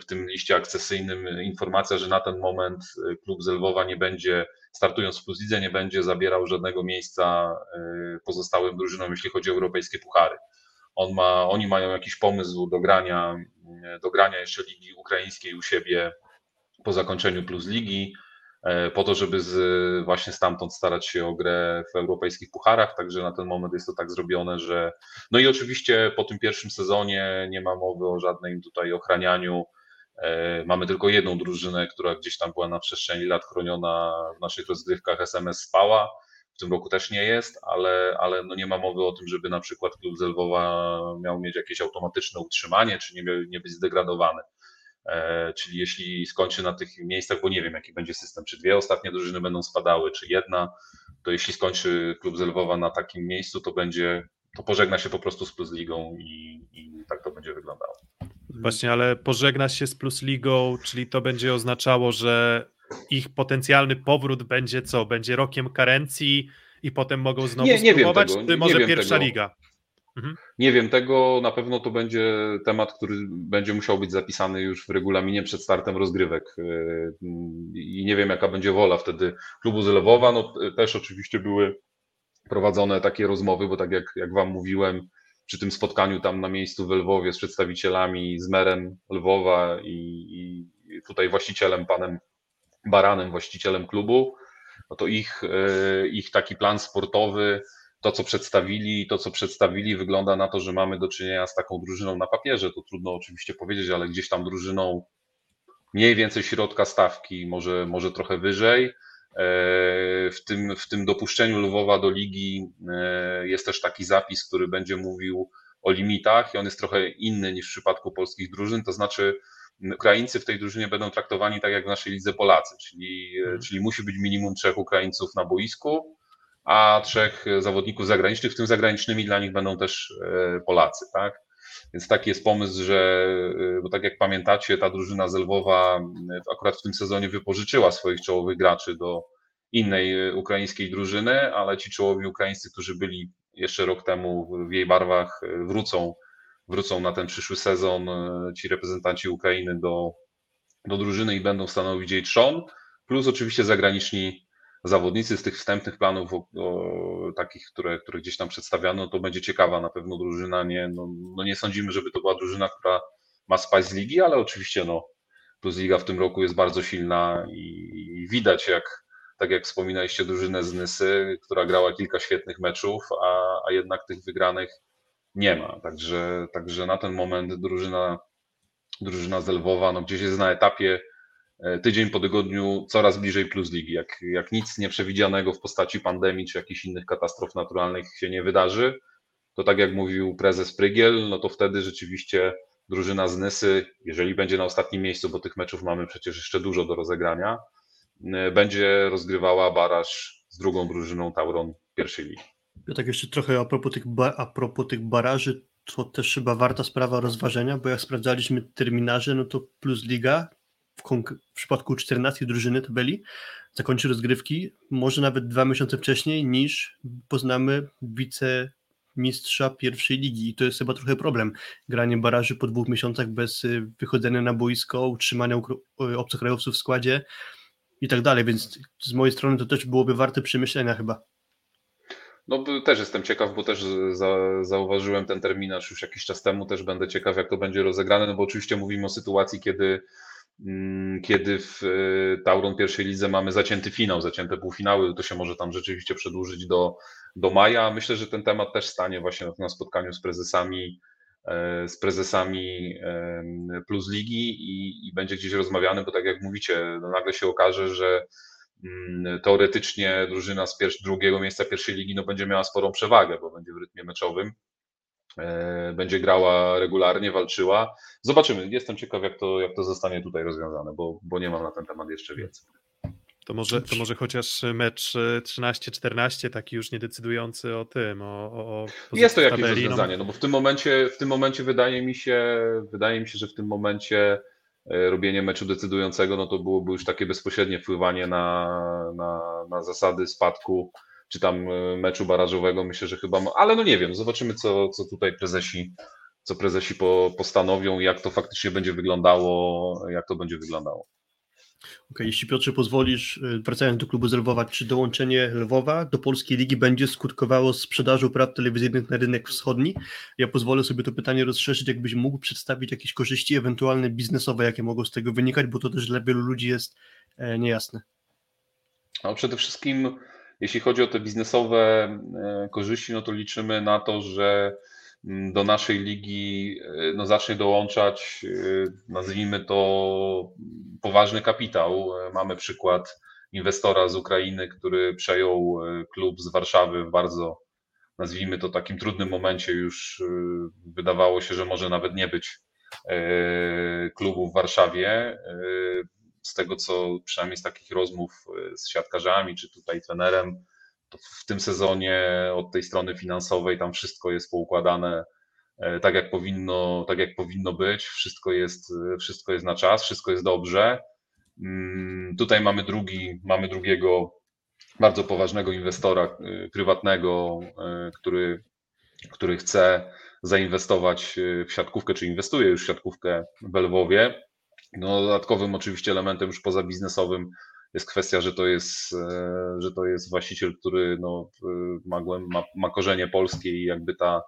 w tym liście akcesyjnym informacja, że na ten moment klub z Lwowa nie będzie, startując w Plus nie będzie zabierał żadnego miejsca y, pozostałym drużynom, jeśli chodzi o europejskie puchary. On ma, oni mają jakiś pomysł do grania, y, do grania jeszcze Ligi Ukraińskiej u siebie po zakończeniu Plus Ligi, po to, żeby z, właśnie stamtąd starać się o grę w europejskich pucharach, także na ten moment jest to tak zrobione, że no i oczywiście po tym pierwszym sezonie nie ma mowy o żadnym tutaj ochranianiu mamy tylko jedną drużynę, która gdzieś tam była na przestrzeni lat chroniona w naszych rozgrywkach SMS Spała. W tym roku też nie jest, ale, ale no nie ma mowy o tym, żeby na przykład klub Zelwowa miał mieć jakieś automatyczne utrzymanie, czy nie, nie być zdegradowany. E, czyli jeśli skończy na tych miejscach, bo nie wiem jaki będzie system, czy dwie ostatnie drużyny będą spadały, czy jedna, to jeśli skończy klub Zelwowa na takim miejscu, to będzie, to pożegna się po prostu z Plus Ligą i, i tak to będzie wyglądało. Właśnie, ale pożegna się z Plus Ligą, czyli to będzie oznaczało, że ich potencjalny powrót będzie co? Będzie rokiem karencji i potem mogą znowu nie, nie spróbować, wiem tego, czy może pierwsza tego. liga? Mhm. Nie wiem tego, na pewno to będzie temat, który będzie musiał być zapisany już w regulaminie przed startem rozgrywek yy, i nie wiem jaka będzie wola wtedy klubu z Lwowa, no też oczywiście były prowadzone takie rozmowy, bo tak jak, jak wam mówiłem, przy tym spotkaniu tam na miejscu w Lwowie z przedstawicielami, z merem Lwowa i, i tutaj właścicielem, panem Baranem, właścicielem klubu, no to ich, e, ich taki plan sportowy, to co przedstawili, to co przedstawili wygląda na to, że mamy do czynienia z taką drużyną na papierze, to trudno oczywiście powiedzieć, ale gdzieś tam drużyną mniej więcej środka stawki, może, może trochę wyżej, w tym, w tym dopuszczeniu Lwowa do ligi e, jest też taki zapis, który będzie mówił o limitach i on jest trochę inny niż w przypadku polskich drużyn, to znaczy Ukraińcy w tej drużynie będą traktowani tak jak w naszej lidze Polacy, czyli, hmm. czyli musi być minimum trzech Ukraińców na boisku, a trzech zawodników zagranicznych, w tym zagranicznymi dla nich będą też Polacy, tak? Więc taki jest pomysł, że, y, bo tak jak pamiętacie, ta drużyna z Lwowa y, akurat w tym sezonie wypożyczyła swoich czołowych graczy do innej y, ukraińskiej drużyny, ale ci czołowi ukraińscy, którzy byli jeszcze rok temu w jej barwach, wrócą, wrócą na ten przyszły sezon. Ci reprezentanci Ukrainy do, do drużyny i będą stanowić jej trzon, plus oczywiście zagraniczni zawodnicy z tych wstępnych planów, o, o, takich, które, które gdzieś tam przedstawiano, to będzie ciekawa na pewno drużyna. Nie, no, no nie sądzimy, żeby to była drużyna, która ma spaść z ligi, ale oczywiście no, Plus Liga w tym roku jest bardzo silna i, widać, jak tak jak wspominaliście, drużynę z Nysy, która grała kilka świetnych meczów, a, a jednak tych wygranych nie ma. Także, także na ten moment drużyna, drużyna z Lwowa no, gdzieś jest na etapie tydzień po tygodniu coraz bliżej plus ligi. Jak, jak nic nieprzewidzianego w postaci pandemii czy jakichś innych katastrof naturalnych się nie wydarzy, to tak jak mówił prezes Prygiel, no to wtedy rzeczywiście drużyna z Nysy, jeżeli będzie na ostatnim miejscu, bo tych meczów mamy przecież jeszcze dużo do rozegrania, e, będzie rozgrywała baraż z drugą drużyną Tauron pierwszej ligi. Ja tak jeszcze trochę a propos tych, a propos tych baraży, to też chyba warta sprawa rozważenia, bo jak sprawdzaliśmy terminarze, no to Plus Liga w, w przypadku 14 drużyny tabeli zakończy rozgrywki może nawet dwa miesiące wcześniej niż poznamy wicemistrza pierwszej ligi i to jest chyba trochę problem. Granie baraży po dwóch miesiącach bez y, wychodzenia na boisko, utrzymania y, obcokrajowców w składzie i tak dalej, więc z mojej strony to też byłoby warte przemyślenia chyba. No też jestem ciekaw, bo też za, zauważyłem ten terminarz już jakiś czas temu, też będę ciekaw jak to będzie rozegrane, no bo oczywiście mówimy o sytuacji, kiedy kiedy w e, Tauron pierwszej lidze mamy zacięty finał, zacięte półfinały, to się może tam rzeczywiście przedłużyć do, do maja. Myślę, że ten temat też stanie właśnie na spotkaniu z prezesami e, z prezesami Plus Ligi i, i będzie gdzieś rozmawiany, bo tak jak mówicie, no nagle się okaże, że Mm, teoretycznie drużyna z pierwszy, drugiego miejsca pierwszej ligi no, będzie miała sporą przewagę, bo będzie w rytmie meczowym, e, będzie grała regularnie, walczyła. Zobaczymy. Jestem ciekaw, jak to, jak to zostanie tutaj rozwiązane, bo, bo nie mam na ten temat jeszcze wiedzy. To może, to może chociaż mecz 13-14, taki już niedecydujący o tym, o, o Jest to jakieś tabeli, no rozwiązanie, no bo w tym momencie, w tym momencie wydaje mi się, wydaje mi się, że w tym momencie E, robienie meczu decydującego, no to byłoby już takie bezpośrednie wpływanie na, na, na zasady spadku, czy tam e, meczu barażowego. Myślę, że chyba, ale no nie wiem, zobaczymy, co, co tutaj prezesi, co prezesi po, postanowią, jak to faktycznie będzie wyglądało, jak to będzie wyglądało. Okay, jeśli Piotrze pozwolisz, y, wracając do klubu z Lwowa, czy dołączenie Lwowa do polskiej ligi będzie skutkowało sprzedażą praw telewizyjnych na rynek wschodni? Ja pozwolę sobie to pytanie rozszerzyć, jakbyś mógł przedstawić jakieś korzyści ewentualne biznesowe, jakie mogą z tego wynikać, bo to też dla wielu ludzi jest e, niejasne. No, przede wszystkim, jeśli chodzi o te biznesowe e, korzyści, no to liczymy na to, że Mm, do naszej ligi e, no, zacznie dołączać, e, nazwijmy to, poważny kapitał. Mamy przykład inwestora z Ukrainy, który przejął klub z Warszawy w bardzo, nazwijmy to, takim trudnym momencie. Już wydawało się, że może nawet nie być klubu w Warszawie. Z tego, co przynajmniej z takich rozmów z siatkarzami, czy tutaj trenerem, w tym sezonie od tej strony finansowej tam wszystko jest poukładane e, tak jak powinno, tak jak powinno być, wszystko jest, wszystko jest na czas, wszystko jest dobrze. Mm, tutaj mamy drugi, mamy drugiego bardzo poważnego inwestora e, prywatnego, e, który, który chce zainwestować w siatkówkę, czy inwestuje już w siatkówkę w Lwowie. No, dodatkowym oczywiście elementem już poza biznesowym jest kwestia, że to jest, e, że to jest właściciel, który no, ma, ma, ma korzenie polskie i jakby ta,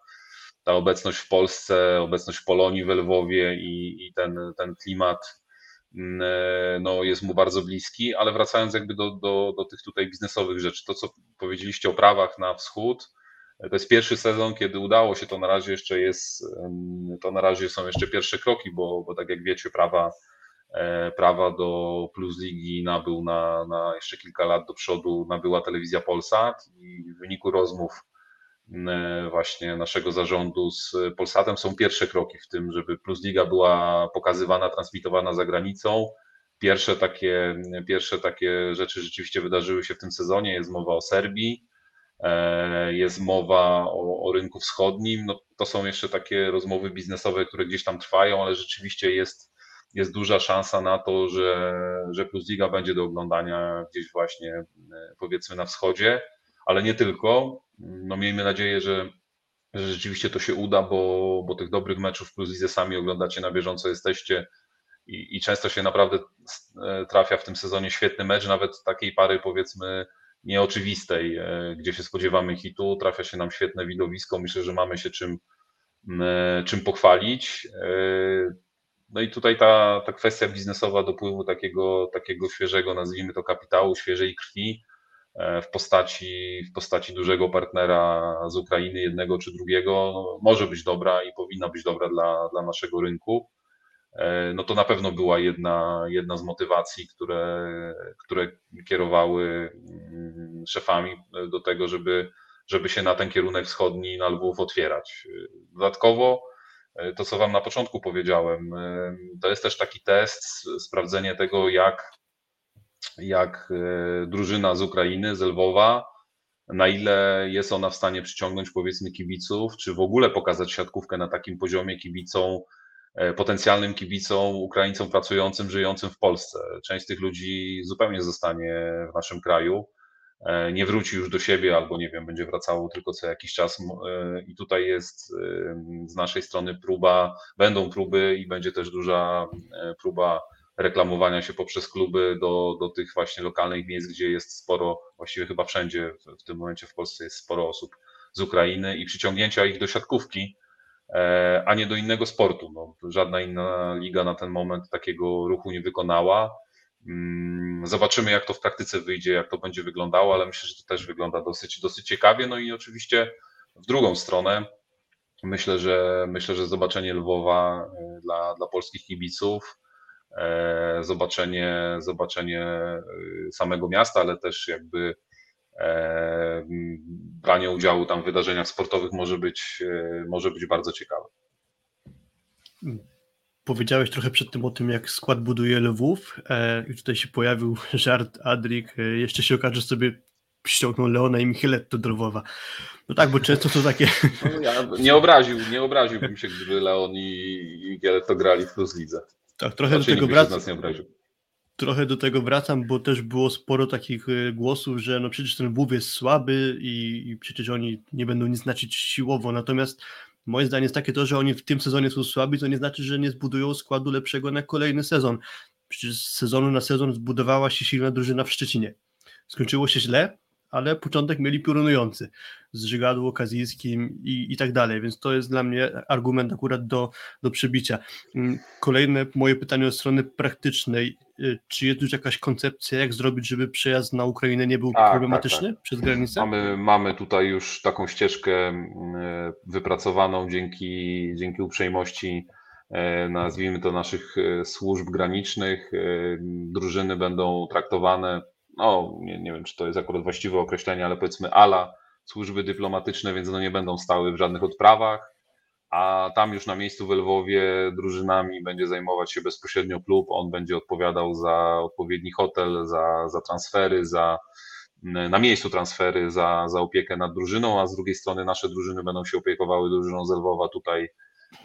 ta obecność w Polsce, obecność w Polonii, w Lwowie i, i ten, ten klimat mm, e, no, jest mu bardzo bliski, ale wracając jakby do, do, do tych tutaj biznesowych rzeczy, to co powiedzieliście o prawach na wschód, to jest pierwszy sezon, kiedy udało się, to na razie jeszcze jest, to na razie są jeszcze pierwsze kroki, bo, bo tak jak wiecie, prawa E, prawa do Plus Ligi nabył na, na jeszcze kilka lat do przodu, nabyła telewizja Polsat i w wyniku rozmów e, właśnie naszego zarządu z Polsatem są pierwsze kroki w tym, żeby Plus Liga była pokazywana, transmitowana za granicą. Pierwsze takie, pierwsze takie rzeczy rzeczywiście wydarzyły się w tym sezonie. Jest mowa o Serbii, jest mowa o, o rynku wschodnim. No, to są jeszcze takie rozmowy biznesowe, które gdzieś tam trwają, ale rzeczywiście jest jest duża szansa na to, że, że Plus Liga będzie do oglądania gdzieś właśnie e, powiedzmy na wschodzie, ale nie tylko. No miejmy nadzieję, że, że rzeczywiście to się uda, bo, bo tych dobrych meczów Plus Lidze sami oglądacie na bieżąco, jesteście i, i często się naprawdę e, trafia w tym sezonie świetny mecz, nawet takiej pary powiedzmy nieoczywistej, e, gdzie się spodziewamy hitu, trafia się nam świetne widowisko, myślę, że mamy się czym, czym pochwalić. No i tutaj ta, ta kwestia biznesowa dopływu takiego, takiego świeżego, nazwijmy to kapitału, świeżej krwi e, w postaci, w postaci dużego partnera z Ukrainy, jednego czy drugiego, no, może być dobra i powinna być dobra dla, dla naszego rynku. E, no to na pewno była jedna, jedna z motywacji, które, które kierowały mm, szefami do tego, żeby, żeby się na ten kierunek wschodni, na Lwów otwierać. Dodatkowo E, to, co Wam na początku powiedziałem. E, to jest też taki test, sprawdzenie tego, jak, jak e, drużyna z Ukrainy, z Lwowa, na ile jest ona w stanie przyciągnąć powiedzmy kibiców, czy w ogóle pokazać siatkówkę na takim poziomie kibicom, potencjalnym kibicom, Ukraińcom pracującym, żyjącym w Polsce. Część z tych ludzi zupełnie zostanie w naszym kraju E, nie wróci już do siebie, albo nie wiem, będzie wracało tylko co jakiś czas. E, I tutaj jest e, z naszej strony próba, będą próby i będzie też duża próba reklamowania się poprzez kluby do, do tych właśnie lokalnych miejsc, gdzie jest sporo, właściwie chyba wszędzie w, w tym momencie w Polsce jest sporo osób z Ukrainy i przyciągnięcia ich do siatkówki, e, a nie do innego sportu. No, żadna inna liga na ten moment takiego ruchu nie wykonała. Mm, zobaczymy, jak to w praktyce wyjdzie, jak to będzie wyglądało, ale myślę, że to też wygląda dosyć, dosyć ciekawie. No i oczywiście w drugą stronę myślę, że myślę, że zobaczenie Lwowa e, dla, dla polskich kibiców, e, zobaczenie, zobaczenie samego miasta, ale też jakby branie udziału tam w wydarzeniach sportowych może być, e, może być bardzo ciekawe. Powiedziałeś trochę przed tym o tym, jak skład buduje Lwów e, i tutaj się pojawił żart Adrik, e, jeszcze się okaże, że sobie ściągnął Leona i Micheletto do Lwowa. No tak, bo często to takie... No ja nie obraził, nie obraziłbym się, gdyby Leon i Micheletto grali w Plus Lidze. Tak, trochę znaczy, do tego wraca. Trochę do tego wracam, bo też było sporo takich y, głosów, że no przecież ten Lwów jest słaby i, i, przecież oni nie będą nic znaczyć siłowo. Natomiast moje zdanie jest takie to, że oni w tym sezonie są słabi, to nie znaczy, że nie zbudują składu lepszego na kolejny sezon. Przecież z sezonu na sezon zbudowała się silna drużyna w Szczecinie. Skończyło się źle, ale początek mieli piorunujący z Żygadło, Kazijskim i, i tak dalej, więc to jest dla mnie argument akurat do, do przebicia. Mm, kolejne moje pytanie od strony praktycznej. Y, czy jest już jakaś koncepcja, jak zrobić, żeby przejazd na Ukrainę nie był tak, problematyczny tak, tak. przez granicę? Mamy, mamy tutaj już taką ścieżkę mm, wypracowaną dzięki, dzięki uprzejmości e, nazwijmy to naszych e, służb granicznych. E, drużyny będą traktowane no nie, nie wiem, czy to jest akurat właściwe określenie, ale powiedzmy ala służby dyplomatyczne, więc no nie będą stały w żadnych odprawach, a tam już na miejscu w Lwowie drużynami będzie zajmować się bezpośrednio klub, on będzie odpowiadał za odpowiedni hotel, za, za transfery, za na miejscu transfery, za, za opiekę nad drużyną, a z drugiej strony nasze drużyny będą się opiekowały drużyną z Lwowa tutaj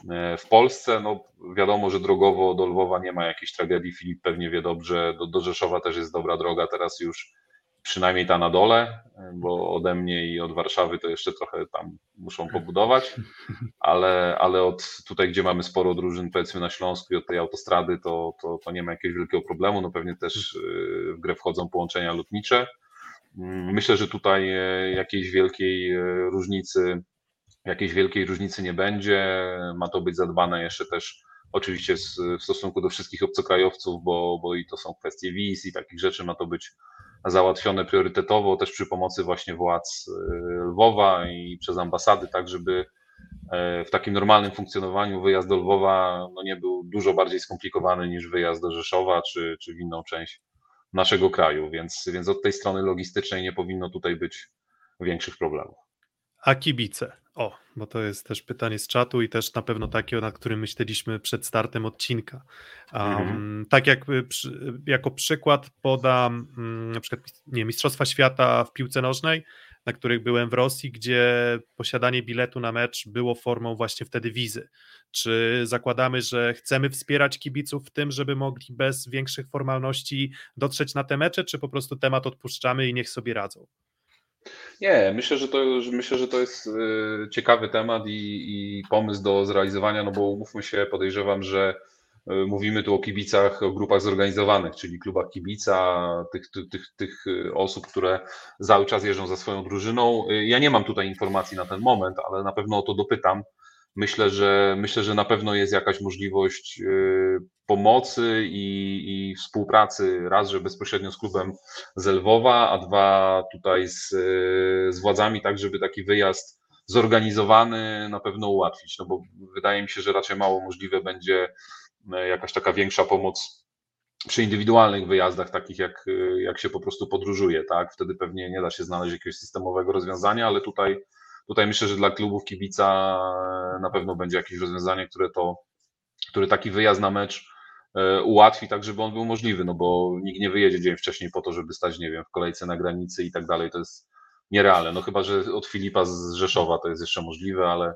E, w Polsce. No, wiadomo, że drogowo do Lwowa nie ma jakiejś tragedii. Filip pewnie wie dobrze, do, do Rzeszowa też jest dobra droga, teraz już przynajmniej ta na dole, bo ode mnie i od Warszawy to jeszcze trochę tam muszą pobudować, ale, ale od tutaj, gdzie mamy sporo drużyn, powiedzmy na Śląsku i od tej autostrady, to, to, to nie ma jakiegoś wielkiego problemu. No pewnie też e, w grę wchodzą połączenia lotnicze. Mm, myślę, że tutaj e, jakiejś wielkiej różnicy jakiejś wielkiej różnicy nie będzie. Ma to być zadbane jeszcze też oczywiście w stosunku do wszystkich obcokrajowców, bo, bo i to są kwestie wiz i takich rzeczy, ma to być załatwione priorytetowo też przy pomocy właśnie władz y, Lwowa i przez ambasady, tak żeby e, w takim normalnym funkcjonowaniu wyjazd do Lwowa no nie był dużo bardziej skomplikowany niż wyjazd do Rzeszowa czy, czy w inną część naszego kraju, więc, więc od tej strony logistycznej nie powinno tutaj być większych problemów. A kibice? O, bo to jest też pytanie z czatu i też na pewno takie, na którym myśleliśmy przed startem odcinka. Um, mhm. Tak jak przy, jako przykład podam um, na przykład nie, Mistrzostwa Świata w piłce nożnej, na których byłem w Rosji, gdzie posiadanie biletu na mecz było formą właśnie wtedy wizy. Czy zakładamy, że chcemy wspierać kibiców w tym, żeby mogli bez większych formalności dotrzeć na te mecze, czy po prostu temat odpuszczamy i niech sobie radzą? Nie, myślę, że to, myślę, że to jest y, ciekawy temat i, i pomysł do zrealizowania, no bo umówmy się, podejrzewam, że y, mówimy tu o kibicach, o grupach zorganizowanych, czyli klubach kibica, tych, tych, tych, tych osób, które cały czas jeżdżą za swoją drużyną. Y, ja nie mam tutaj informacji na ten moment, ale na pewno o to dopytam Myślę, że myślę, że na pewno jest jakaś możliwość y, pomocy i, i współpracy raz, że bezpośrednio z klubem z Lwowa, a dwa tutaj z, z władzami, tak żeby taki wyjazd zorganizowany na pewno ułatwić, no bo wydaje mi się, że raczej mało możliwe będzie e, jakaś taka większa pomoc przy indywidualnych wyjazdach, takich jak, jak się po prostu podróżuje, tak? Wtedy pewnie nie da się znaleźć jakiegoś systemowego rozwiązania, ale tutaj Tutaj myślę, że dla klubów kibica na pewno będzie jakieś rozwiązanie, które to, który taki wyjazd na mecz e, ułatwi tak, żeby on był możliwy, no bo nikt nie wyjedzie dzień wcześniej po to, żeby stać, nie wiem, w kolejce na granicy i tak dalej, to jest nierealne, no chyba, że od Filipa z Rzeszowa to jest jeszcze możliwe, ale,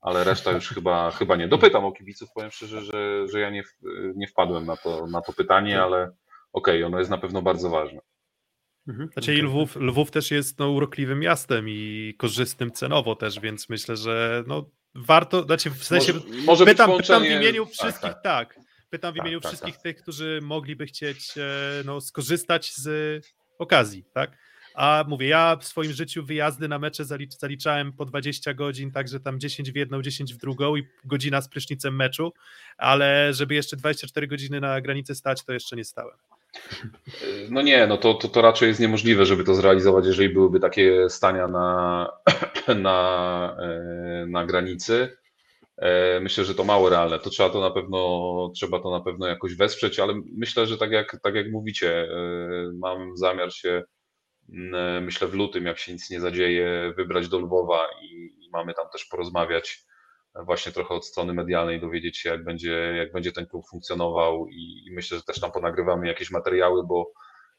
ale reszta już chyba, chyba nie. Dopytam o kibiców, powiem szczerze, że, że ja nie, nie wpadłem na to, na to pytanie, ale okej, okay, ono jest na pewno bardzo ważne. Mhm. Znaczy okay. Lwów, Lwów też jest no, urokliwym miastem i korzystnym cenowo też, więc myślę, że no, warto, znaczy w sensie może, może pytam, pytam w imieniu tak, wszystkich, tak, tak. Pytam w imieniu tak, wszystkich tak. tych, którzy mogliby chcieć e, no, skorzystać z okazji, tak? A mówię, ja w swoim życiu wyjazdy na mecze zalicz, zaliczałem po 20 godzin, także tam 10 w jedną, 10 w drugą i godzina z prysznicem meczu, ale żeby jeszcze 24 godziny na granicy stać, to jeszcze nie stałem. No nie, no to, to, to raczej jest niemożliwe, żeby to zrealizować, jeżeli byłyby takie stania na, na, e, na granicy. E, myślę, że to mało realne. To trzeba to na pewno, trzeba to na pewno jakoś wesprzeć, ale myślę, że tak jak, tak jak mówicie, e, mam zamiar się, myślę w lutym, jak się nic nie zadzieje, wybrać do Lwowa i, i mamy tam też porozmawiać właśnie trochę od strony medialnej, dowiedzieć się, jak będzie, jak będzie ten klub funkcjonował i, i myślę, że też tam ponagrywamy jakieś materiały, bo,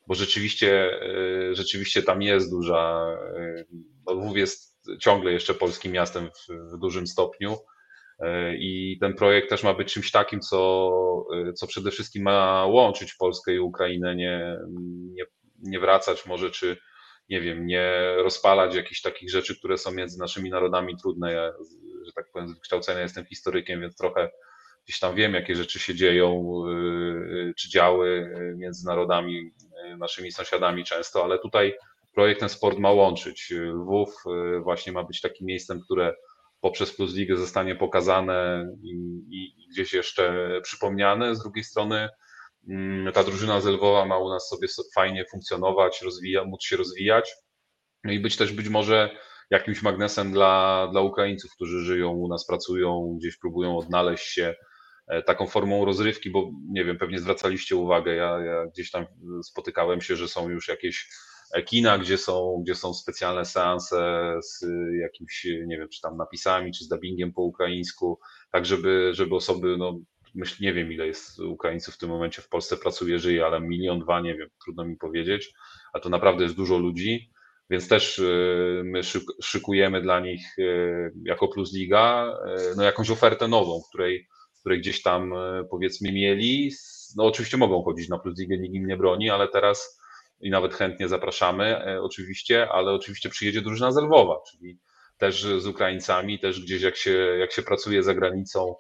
bo rzeczywiście, e, rzeczywiście tam jest duża, e, no Lwów jest ciągle jeszcze polskim miastem w, w dużym stopniu e, i ten projekt też ma być czymś takim, co, co przede wszystkim ma łączyć Polskę i Ukrainę, nie, nie, nie wracać może, czy nie wiem, nie rozpalać jakichś takich rzeczy, które są między naszymi narodami trudne. Ja, że tak powiem, z wykształcenia jestem historykiem, więc trochę gdzieś tam wiem, jakie rzeczy się dzieją, yy, czy działy między narodami, naszymi sąsiadami często, ale tutaj projekt ten sport ma łączyć. Lwów właśnie ma być takim miejscem, które poprzez Plus Ligę zostanie pokazane i, i gdzieś jeszcze przypomniane. Z drugiej strony mm, ta drużyna z Lwowa ma u nas sobie fajnie funkcjonować, rozwija, móc się rozwijać no i być też być może jakimś magnesem dla, dla Ukraińców, którzy żyją u nas, pracują, gdzieś próbują odnaleźć się e, taką formą rozrywki, bo nie wiem, pewnie zwracaliście uwagę, ja, ja gdzieś tam spotykałem się, że są już jakieś kina, gdzie są, gdzie są specjalne seanse z jakimś, nie wiem, czy tam napisami, czy z dubbingiem po ukraińsku, tak żeby, żeby osoby, no myślę, nie wiem ile jest Ukraińców w tym momencie w Polsce pracuje, żyje, ale milion, dwa, nie wiem, trudno mi powiedzieć, a to naprawdę jest dużo ludzi, więc też y, my szykujemy dla nich y, jako Plus Liga y, no jakąś ofertę nową, której, której gdzieś tam powiedzmy mieli. No oczywiście mogą chodzić na Plus Ligę, nikt im nie broni, ale teraz i nawet chętnie zapraszamy oczywiście, ale oczywiście przyjedzie drużyna z Lwowa, czyli też z Ukraińcami, też gdzieś jak się, jak się pracuje za granicą,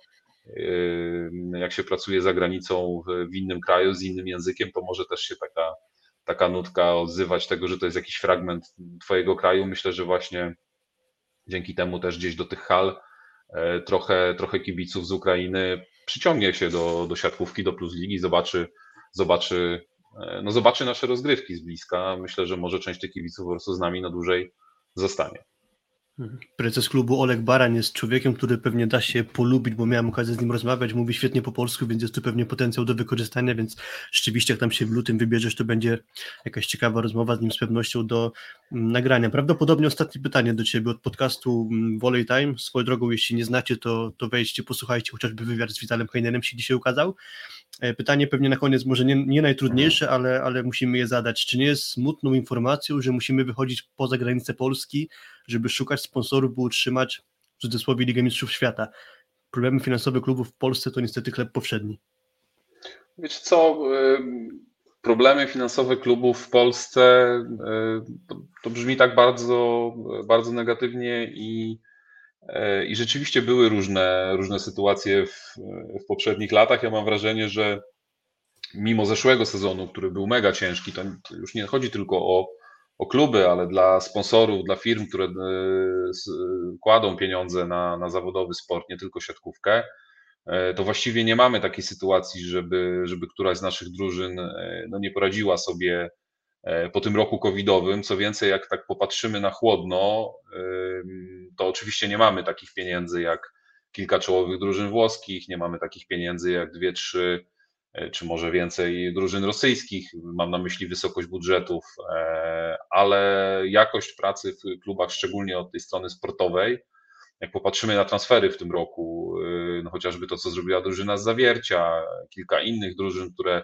jak się pracuje za granicą w innym kraju z innym językiem, to może też się taka taka nutka odzywać tego, że to jest jakiś fragment Twojego kraju. Myślę, że właśnie dzięki temu też gdzieś do tych hal e, trochę, trochę kibiców z Ukrainy przyciągnie się do, do siatkówki, do Plus Ligi, zobaczy, zobaczy, e, no zobaczy nasze rozgrywki z bliska. Myślę, że może część tych kibiców po prostu z nami na dłużej zostanie. Prezes klubu Oleg Baran jest człowiekiem, który pewnie da się polubić, bo miałem okazję z nim rozmawiać, mówi świetnie po polsku, więc jest tu pewnie potencjał do wykorzystania, więc rzeczywiście jak tam się w lutym wybierzesz, to będzie jakaś ciekawa rozmowa z nim z pewnością do mm, nagrania. Prawdopodobnie ostatnie pytanie do Ciebie od podcastu mm, Volley Time. Swoją drogą, jeśli nie znacie, to, to wejdźcie, posłuchajcie, chociażby wywiad z Witalem Heinerem się dzisiaj ukazał. E, pytanie pewnie na koniec, może nie, nie najtrudniejsze, ale, ale musimy je zadać. Czy nie jest smutną informacją, że musimy wychodzić poza granice Polski, żeby szukać sponsorów, by utrzymać w cudzysłowie Ligę Mistrzów Świata? Problemy finansowe klubów w Polsce to niestety chleb powszedni. Wiesz co, problemy finansowe klubów w Polsce to, to brzmi tak bardzo, bardzo negatywnie i I rzeczywiście były różne, różne sytuacje w, w poprzednich latach. Ja mam wrażenie, że mimo zeszłego sezonu, który był mega ciężki, to już nie chodzi tylko o, o kluby, ale dla sponsorów, dla firm, które e, kładą pieniądze na, na zawodowy sport, nie tylko siatkówkę, e, to właściwie nie mamy takiej sytuacji, żeby, żeby któraś z naszych drużyn no, nie poradziła sobie E, po tym roku covidowym. Co więcej, jak tak popatrzymy na chłodno, to oczywiście nie mamy takich pieniędzy jak kilka czołowych drużyn włoskich, nie mamy takich pieniędzy jak dwie, trzy e, czy może więcej drużyn rosyjskich, mam na myśli wysokość budżetów, e, ale jakość pracy w klubach, szczególnie od tej strony sportowej, jak popatrzymy na transfery w tym roku, no chociażby to, co zrobiła drużyna z Zawiercia, kilka innych drużyn, które E,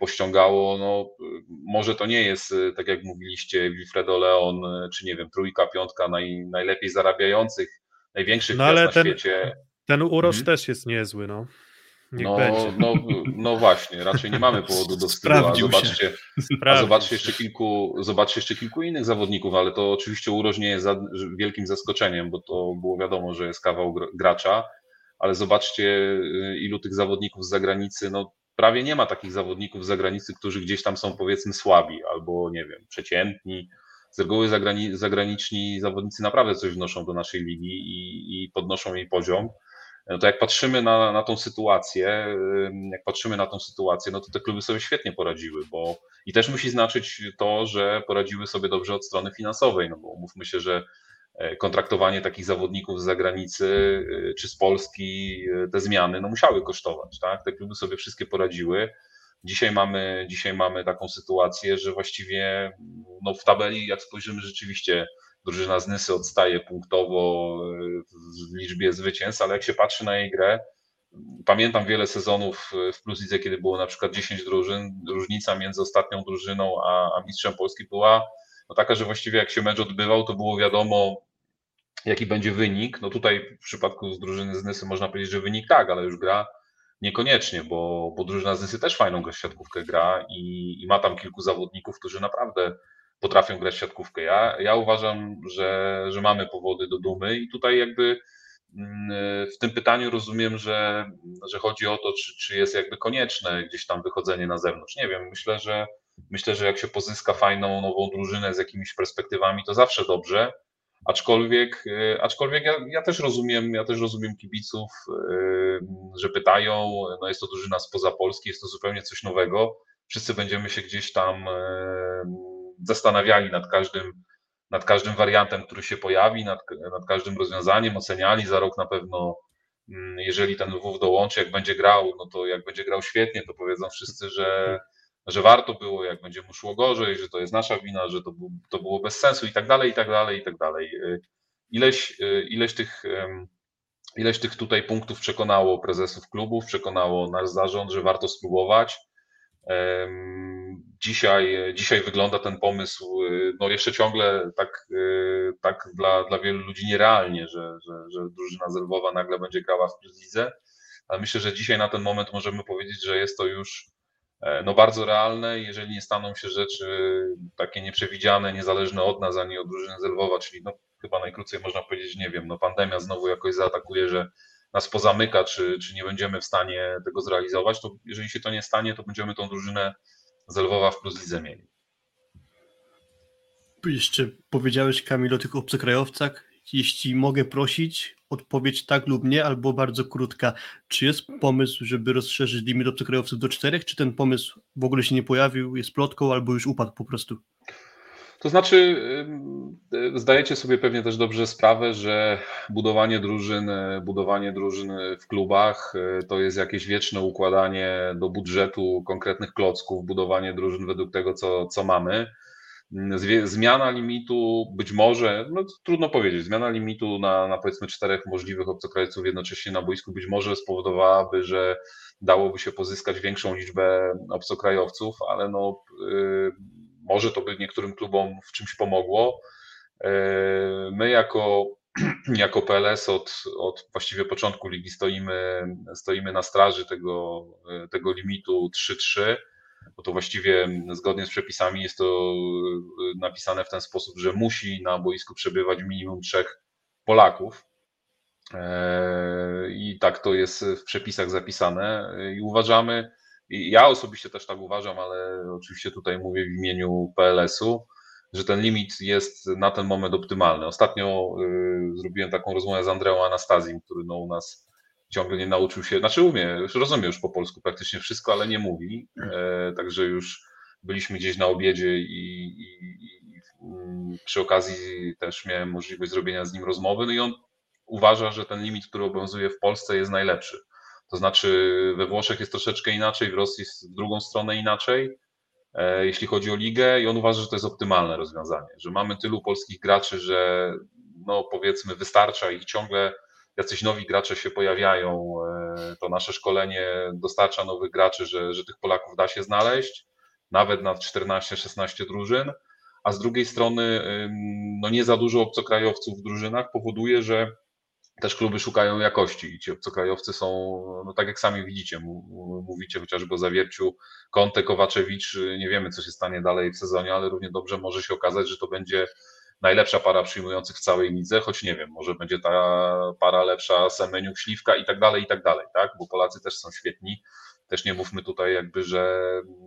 pościągało. No, może to nie jest, e, tak jak mówiliście, Wilfredo Leon, e, czy nie wiem, trójka, piątka naj, najlepiej zarabiających, największych no, ale na ten, świecie. Ten uroż hmm. też jest niezły, no. Niech no, będzie. no, no właśnie, raczej nie mamy powodu do wstydu, a zobaczcie, a zobaczcie jeszcze kilku, zobaczcie jeszcze kilku innych zawodników, ale to oczywiście uroż nie jest wielkim zaskoczeniem, bo to było wiadomo, że jest kawał gracza, ale zobaczcie, y, ilu tych zawodników z zagranicy, no prawie nie ma takich zawodników z zagranicy, którzy gdzieś tam są powiedzmy słabi albo nie wiem, przeciętni. Z reguły zagrani zagraniczni zawodnicy naprawdę coś wnoszą do naszej ligi i, i podnoszą jej poziom. No to jak patrzymy na, na tą sytuację, jak patrzymy na tą sytuację, no to te kluby sobie świetnie poradziły, bo i też musi znaczyć to, że poradziły sobie dobrze od strony finansowej, no bo mówmy się, że kontraktowanie takich zawodników z zagranicy e, czy z Polski, e, te zmiany no musiały kosztować, tak? Te kluby sobie wszystkie poradziły. Dzisiaj mamy, dzisiaj mamy taką sytuację, że właściwie no w tabeli, jak spojrzymy rzeczywiście, drużyna z Nysy odstaje punktowo w liczbie zwycięstw, ale jak się patrzy na jej grę, pamiętam wiele sezonów w Plus Lidze, kiedy było na przykład 10 drużyn, różnica między ostatnią drużyną a, a mistrzem Polski była no taka, że właściwie jak się mecz odbywał, to było wiadomo, jaki będzie wynik. No tutaj w przypadku z drużyny z Nysy można powiedzieć, że wynik tak, ale już gra niekoniecznie, bo, bo drużyna z Nysy też fajną grę siatkówkę gra i, i ma tam kilku zawodników, którzy naprawdę potrafią grać siatkówkę. Ja, ja uważam, że, że mamy powody do dumy i tutaj jakby mm, w tym pytaniu rozumiem, że, że chodzi o to, czy, czy jest jakby konieczne gdzieś tam wychodzenie na zewnątrz. Nie wiem, myślę, że myślę, że jak się pozyska fajną, nową drużynę z jakimiś perspektywami, to zawsze dobrze. Aczkolwiek, e, aczkolwiek ja, ja też rozumiem, ja też rozumiem kibiców, e, że pytają, no jest to drużyna spoza Polski, jest to zupełnie coś nowego. Wszyscy będziemy się gdzieś tam e, zastanawiali nad każdym, nad każdym wariantem, który się pojawi, nad, nad każdym rozwiązaniem, oceniali za rok na pewno, mm, jeżeli ten WW dołączy, jak będzie grał, no to jak będzie grał świetnie, to powiedzą wszyscy, że, że warto było, jak będzie mu szło gorzej, że to jest nasza wina, że to, to było bez sensu i tak dalej, i tak dalej, i tak dalej. Ileś, ileś tych ileś tych tutaj punktów przekonało prezesów klubów, przekonało nasz zarząd, że warto spróbować. Dzisiaj, dzisiaj wygląda ten pomysł y, no jeszcze ciągle tak, y, tak dla, dla wielu ludzi nierealnie, że, że, że drużyna Zelwowa nagle będzie grała w Lidze, ale myślę, że dzisiaj na ten moment możemy powiedzieć, że jest to już no bardzo realne. Jeżeli nie staną się rzeczy takie nieprzewidziane, niezależne od nas ani od drużyny Zelwowa, czyli no chyba najkrócej można powiedzieć, nie wiem, no pandemia znowu jakoś zaatakuje, że nas pozamyka, czy, czy nie będziemy w stanie tego zrealizować, to jeżeli się to nie stanie, to będziemy tą drużynę z Lwowa w Plus Lidze mieli. Jeszcze powiedziałeś, Kamil, o tych obcokrajowcach. Jeśli mogę prosić, odpowiedź tak lub nie, albo bardzo krótka. Czy jest pomysł, żeby rozszerzyć limit obcokrajowców do czterech, czy ten pomysł w ogóle się nie pojawił, jest plotką, albo już upadł po prostu? To znaczy, zdajecie sobie pewnie też dobrze sprawę, że budowanie drużyn, budowanie drużyn w klubach to jest jakieś wieczne układanie do budżetu konkretnych klocków, budowanie drużyn według tego, co, co mamy. Zmiana limitu być może, no trudno powiedzieć, zmiana limitu na, na powiedzmy czterech możliwych obcokrajowców jednocześnie na boisku być może spowodowałaby, że dałoby się pozyskać większą liczbę obcokrajowców, ale no może to by niektórym klubom w czymś pomogło. E, my jako, jako PLS od, od właściwie początku ligi stoimy, stoimy na straży tego, tego limitu 3-3, bo to właściwie zgodnie z przepisami jest to napisane w ten sposób, że musi na boisku przebywać minimum trzech Polaków. E, I tak to jest w przepisach zapisane. I uważamy, ja osobiście też tak uważam, ale oczywiście tutaj mówię w imieniu PLS-u, że ten limit jest na ten moment optymalny. Ostatnio y, zrobiłem taką rozmowę z Andreą Anastazim, który no, u nas ciągle nie nauczył się, znaczy umie, już rozumie już po polsku praktycznie wszystko, ale nie mówi, e, także już byliśmy gdzieś na obiedzie i, i, i przy okazji też miałem możliwość zrobienia z nim rozmowy, no i on uważa, że ten limit, który obowiązuje w Polsce jest najlepszy. To znaczy we Włoszech jest troszeczkę inaczej, w Rosji jest w drugą stronę inaczej, e, jeśli chodzi o ligę i on uważa, że to jest optymalne rozwiązanie, że mamy tylu polskich graczy, że no powiedzmy wystarcza ich ciągle jacyś nowi gracze się pojawiają, e, to nasze szkolenie dostarcza nowych graczy, że, że tych Polaków da się znaleźć, nawet na 14-16 drużyn, a z drugiej strony no nie za dużo obcokrajowców w drużynach powoduje, że też kluby szukają jakości i ci obcokrajowcy są, no tak jak sami widzicie, mówicie chociażby o Zawierciu, Konte, Kowaczewicz, nie wiemy co się stanie dalej w sezonie, ale równie dobrze może się okazać, że to będzie najlepsza para przyjmujących w całej lidze, choć nie wiem, może będzie ta para lepsza Semeniuk, Śliwka i tak dalej, i tak dalej, tak? Bo Polacy też są świetni. Też nie mówmy tutaj jakby, że,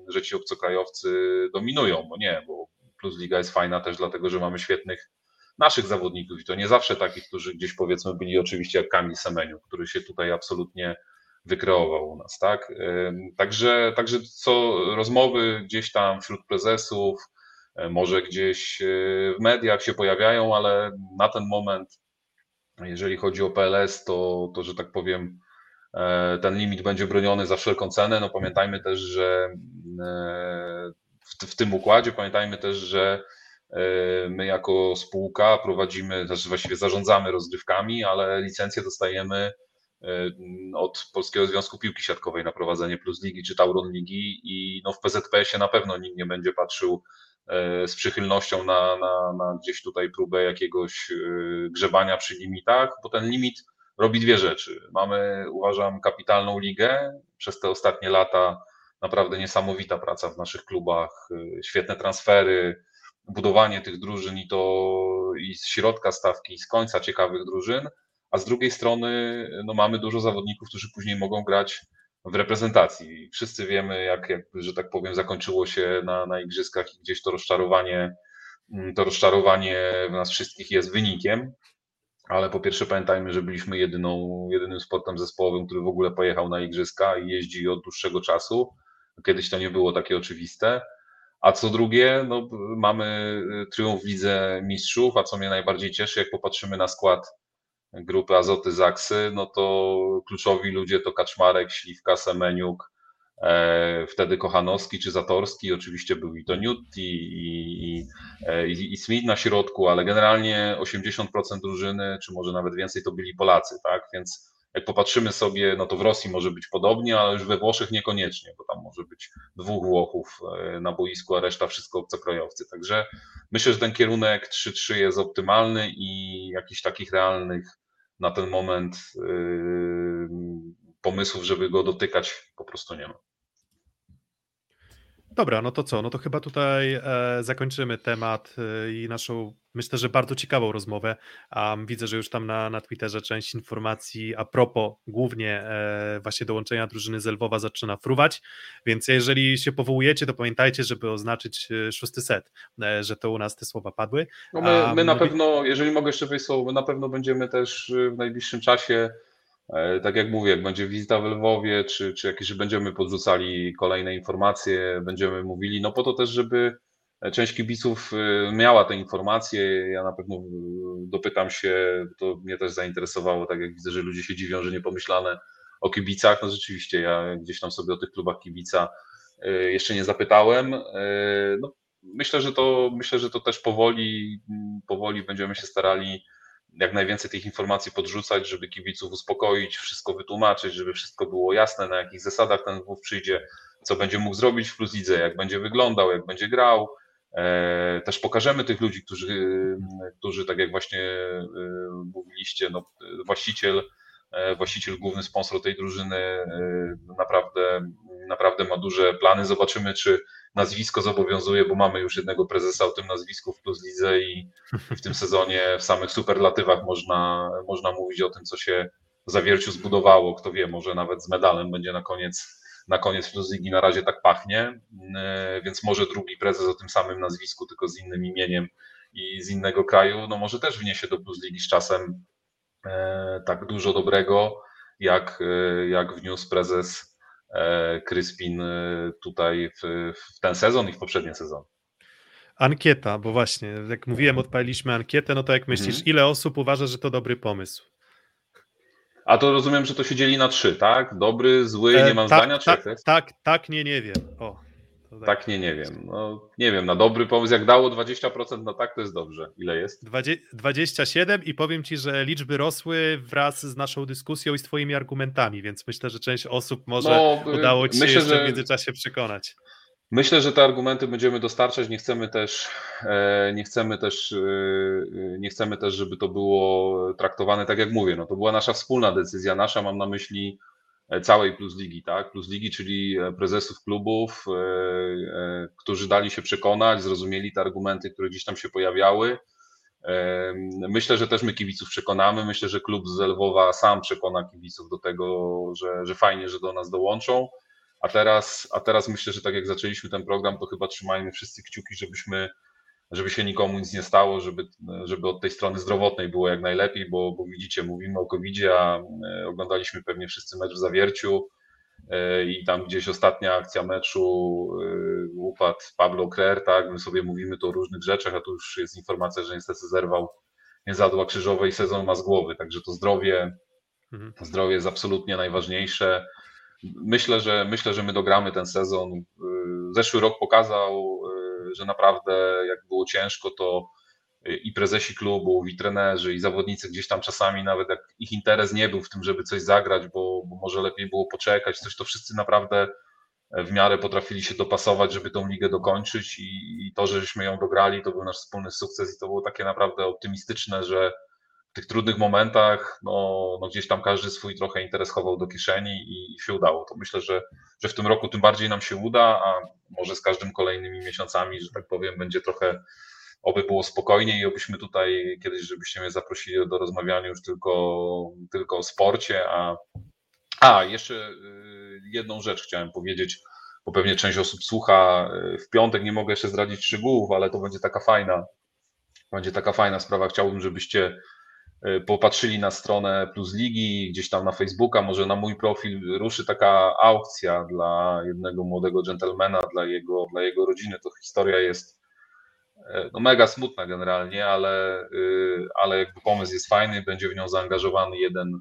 że ci obcokrajowcy dominują, bo nie, bo Plus Liga jest fajna też dlatego, że mamy świetnych naszych zawodników i to nie zawsze takich, którzy gdzieś powiedzmy byli oczywiście jak Kamil Semeniu, który się tutaj absolutnie wykreował u nas, tak? Także, także co rozmowy gdzieś tam wśród prezesów, może gdzieś e, w mediach się pojawiają, ale na ten moment, jeżeli chodzi o PLS, to, to że tak powiem, e, ten limit będzie broniony za wszelką cenę. No pamiętajmy też, że w, w tym układzie, pamiętajmy też, że my jako spółka prowadzimy, też właściwie zarządzamy rozgrywkami, ale licencję dostajemy E, od Polskiego Związku Piłki Siatkowej na prowadzenie Plus Ligi czy Tauron Ligi i no w PZPS-ie na pewno nikt nie będzie patrzył e, z przychylnością na, na, na gdzieś tutaj próbę jakiegoś e, grzebania przy limitach, bo ten limit robi dwie rzeczy. Mamy, uważam, kapitalną ligę. Przez te ostatnie lata naprawdę niesamowita praca w naszych klubach, świetne transfery, budowanie tych drużyn i to i z środka stawki, i z końca ciekawych drużyn a z drugiej strony no, mamy dużo zawodników, którzy później mogą grać w reprezentacji. Wszyscy wiemy, jak, jak że tak powiem, zakończyło się na, na igrzyskach i gdzieś to rozczarowanie, mm, to rozczarowanie w nas wszystkich jest wynikiem. Ale po pierwsze pamiętajmy, że byliśmy jedyną, jedynym sportem zespołowym, który w ogóle pojechał na igrzyska i jeździ od dłuższego czasu. Kiedyś to nie było takie oczywiste. A co drugie, no, mamy triumf w Lidze Mistrzów, a co mnie najbardziej cieszy, jak popatrzymy na skład grupy Azoty Zaksy, no to kluczowi ludzie to Kaczmarek, Śliwka, Semeniuk, e, wtedy Kochanowski czy Zatorski, oczywiście był i to Newt i, i, e, i, i Smith na środku, ale generalnie 80% drużyny, czy może nawet więcej, to byli Polacy, tak, więc jak popatrzymy sobie, no to w Rosji może być podobnie, ale już we Włoszech niekoniecznie, bo tam może być dwóch Włochów e, na boisku, a reszta wszystko obcokrajowcy. Także myślę, że ten kierunek 3-3 jest optymalny i jakichś takich realnych na ten moment yy, pomysłów, żeby go dotykać, po prostu nie ma. Dobra, no to co? No to chyba tutaj e, zakończymy temat e, i naszą, myślę, że bardzo ciekawą rozmowę. Um, widzę, że już tam na, na Twitterze część informacji a propos głównie e, właśnie dołączenia drużyny z Lwowa zaczyna fruwać, więc jeżeli się powołujecie, to pamiętajcie, żeby oznaczyć e, szósty set, e, że to u nas te słowa padły. No my, my na pewno, jeżeli mogę jeszcze wejść słowo, my na pewno będziemy też w najbliższym czasie E, tak jak mówię, jak będzie wizyta w Lwowie, czy, czy jakieś, że będziemy podrzucali kolejne informacje, będziemy mówili, no po to też, żeby część kibiców e, miała te informacje. Ja na pewno e, dopytam się, to mnie też zainteresowało, tak jak widzę, że ludzie się dziwią, że nie pomyślane o kibicach. No rzeczywiście, ja gdzieś tam sobie o tych klubach kibica jeszcze nie zapytałem. No, myślę, że to myślę, że to też powoli, powoli będziemy się starali jak najwięcej tych informacji podrzucać, żeby kibiców uspokoić, wszystko wytłumaczyć, żeby wszystko było jasne, na jakich zasadach ten WW przyjdzie, co będzie mógł zrobić w Plus Lidze, jak będzie wyglądał, jak będzie grał. E, też pokażemy tych ludzi, którzy, którzy tak jak właśnie e, mówiliście, no, właściciel, e, właściciel, główny sponsor tej drużyny naprawdę, naprawdę ma duże plany. Zobaczymy, czy nazwisko zobowiązuje, bo mamy już jednego prezesa o tym nazwisku w Plus Lidze i w tym sezonie w samych superlatywach można, można mówić o tym, co się w Zawierciu zbudowało. Kto wie, może nawet z medalem będzie na koniec, na koniec Plus Ligi. Na razie tak pachnie, e, więc może drugi prezes o tym samym nazwisku, tylko z innym imieniem i z innego kraju, no może też wniesie do Plus Ligi z czasem e, tak dużo dobrego, jak, e, jak wniósł prezes Kryspin tutaj w, w ten sezon i w poprzednie sezony. Ankieta, bo właśnie, jak mówiłem, odpaliliśmy ankietę, no to jak myślisz, mhm. ile osób uważa, że to dobry pomysł? A to rozumiem, że to się dzieli na trzy, tak? Dobry, zły, e, nie mam tak, zdania? Tak, tak, tak, nie, nie wiem. O. Tak. tak. nie, nie wiem. No, nie wiem, na dobry pomysł, jak dało 20% no tak, to jest dobrze. Ile jest? 27 i powiem Ci, że liczby rosły wraz z naszą dyskusją i z Twoimi argumentami, więc myślę, że część osób może no, udało Ci myślę, się jeszcze że... w międzyczasie przekonać. Myślę, że te argumenty będziemy dostarczać. Nie chcemy też, e, nie chcemy też, e, nie chcemy też, żeby to było traktowane tak jak mówię. No to była nasza wspólna decyzja, nasza, mam na myśli E, całej Plus Ligi, tak? Plus Ligi, czyli e, prezesów klubów, e, którzy dali się przekonać, zrozumieli te argumenty, które gdzieś tam się pojawiały. Myślę, że też my kibiców przekonamy. Myślę, że klub z Lwowa sam przekona kibiców do tego, że, że fajnie, że do nas dołączą. A teraz, a teraz myślę, że tak jak zaczęliśmy ten program, to chyba trzymajmy wszyscy kciuki, żebyśmy, żeby się nikomu nic nie stało, żeby, żeby od tej strony zdrowotnej było jak najlepiej, bo, bo widzicie, mówimy o covid a e, oglądaliśmy pewnie wszyscy mecz w zawierciu e, i tam gdzieś ostatnia akcja meczu e, upadł Pablo Krer, tak, my sobie mówimy tu o różnych rzeczach, a tu już jest informacja, że niestety zerwał zadła krzyżowe i sezon ma z głowy, także to zdrowie, mhm. zdrowie jest absolutnie najważniejsze myślę, że myślę, że my dogramy ten sezon. Y, zeszły rok pokazał, y, że naprawdę jak było ciężko, to i prezesi klubu, i trenerzy, i zawodnicy gdzieś tam czasami nawet jak ich interes nie był w tym, żeby coś zagrać, bo, bo może lepiej było poczekać, coś to wszyscy naprawdę w miarę potrafili się dopasować, żeby tą ligę dokończyć i, i to, żeśmy ją dograli, to był nasz wspólny sukces i to było takie naprawdę optymistyczne, że tych trudnych momentach, no, no gdzieś tam każdy swój trochę interes chował do kieszeni i, i się udało. To myślę, że, że w tym roku tym bardziej nam się uda, a może z każdym kolejnymi miesiącami, że tak powiem, będzie trochę oby było spokojniej i obyśmy tutaj kiedyś, żebyście mnie zaprosili do rozmawiania już tylko, tylko o sporcie, a, a jeszcze y, jedną rzecz chciałem powiedzieć, bo pewnie część osób słucha, y, w piątek nie mogę jeszcze zdradzić szczegółów, ale to będzie taka fajna, będzie taka fajna sprawa, chciałbym, żebyście popatrzyli na stronę Plus Ligi, gdzieś tam na Facebooka, może na mój profil ruszy taka aukcja dla jednego młodego dżentelmena, dla jego, dla jego rodziny. To historia jest e, no mega smutna generalnie, ale, y, ale jakby pomysł jest fajny, będzie w nią zaangażowany jeden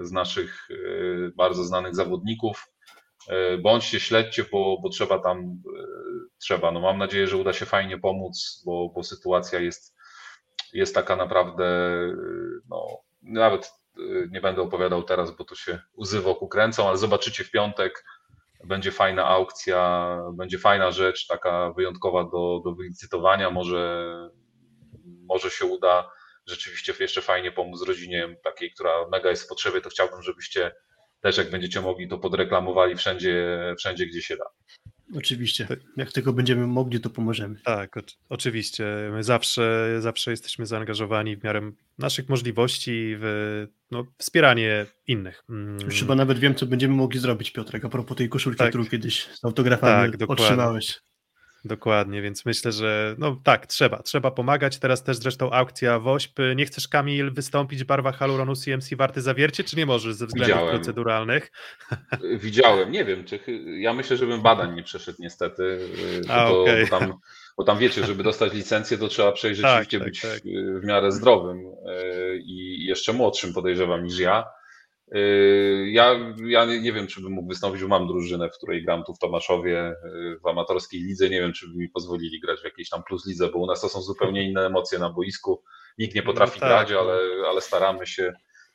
z naszych bardzo znanych zawodników. Bądźcie, śledźcie, bo, bo trzeba tam, trzeba. No mam nadzieję, że uda się fajnie pomóc, bo, bo sytuacja jest jest taka naprawdę, no, nawet y, nie będę opowiadał teraz, bo to się łzy wokół kręcą, ale zobaczycie w piątek, będzie fajna aukcja, będzie fajna rzecz, taka wyjątkowa do, do wylicytowania, może, może się uda rzeczywiście jeszcze fajnie pomóc rodzinie takiej, która mega jest w potrzebie, to chciałbym, żebyście też jak będziecie mogli, to podreklamowali wszędzie, wszędzie gdzie się da. Oczywiście. Jak tylko będziemy mogli, to pomożemy. Tak, o, oczywiście. My zawsze, zawsze jesteśmy zaangażowani w miarę naszych możliwości w no, wspieranie innych. Mm. Już chyba nawet wiem, co będziemy mogli zrobić, Piotrek, a propos tej koszulki, tak. którą kiedyś z autografami tak, otrzymałeś. Dokładnie, więc myślę, że no tak, trzeba, trzeba pomagać. Teraz też zresztą aukcja WOŚP. Nie chcesz, Kamil, wystąpić w barwach Haluronu CMC Warty Zawiercie, czy nie możesz ze względów Widziałem. proceduralnych? Widziałem, nie wiem, czy ja myślę, żebym badań nie przeszedł niestety, A, bo, okay. bo, tam, bo tam wiecie, żeby dostać licencję, to trzeba przejść tak, rzeczywiście tak, być tak. w miarę zdrowym e, i jeszcze młodszym podejrzewam niż ja. Yy, ja, ja nie wiem, czy bym mógł wystąpić, bo mam drużynę, w której gram tu w Tomaszowie yy, w amatorskiej lidze. Nie wiem, czy by mi pozwolili grać w jakiejś tam plus lidze, bo u nas to są zupełnie inne emocje na boisku. Nikt nie no potrafi no tak, grać, no. ale, ale staramy się,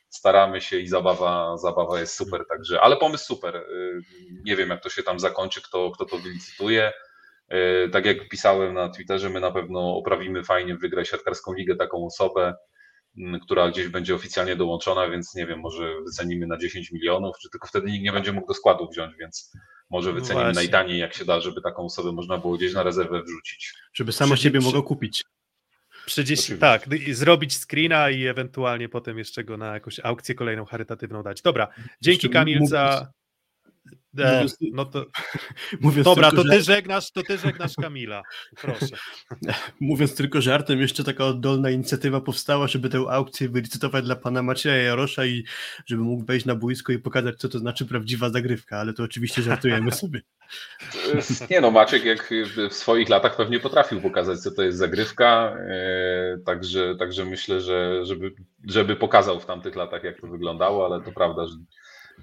staramy się i zabawa, zabawa jest super. Także, ale pomysł super. Yy, nie wiem, jak to się tam zakończy, kto, kto to wylicytuje. Tak jak pisałem na Twitterze, my na pewno oprawimy fajnie wygrać siatkarską ligę taką osobę która gdzieś będzie oficjalnie dołączona, więc nie wiem, może wycenimy na 10 milionów, czy tylko wtedy nikt nie będzie mógł do składu wziąć, więc może no wycenimy no najtaniej, jak się da, żeby taką osobę można było gdzieś na rezerwę wrzucić. Żeby samo przy, siebie mogło kupić. Przy tak, i zrobić screena i ewentualnie potem jeszcze go na jakąś aukcję kolejną charytatywną dać. Dobra, dzięki Kamil za E, no to, mówiąc dobra, tylko, to, ty żegnasz, to ty żegnasz Kamila. Proszę. Mówiąc tylko żartem, jeszcze taka oddolna inicjatywa powstała, żeby tę aukcję wylicytować dla pana Macieja Jarosza i żeby mógł wejść na boisko i pokazać, co to znaczy prawdziwa zagrywka, ale to oczywiście żartujemy sobie. Nie no, Maciek jak w swoich latach pewnie potrafił pokazać, co to jest zagrywka, e, także, także myślę, że żeby, żeby pokazał w tamtych latach, jak to wyglądało, ale to prawda, że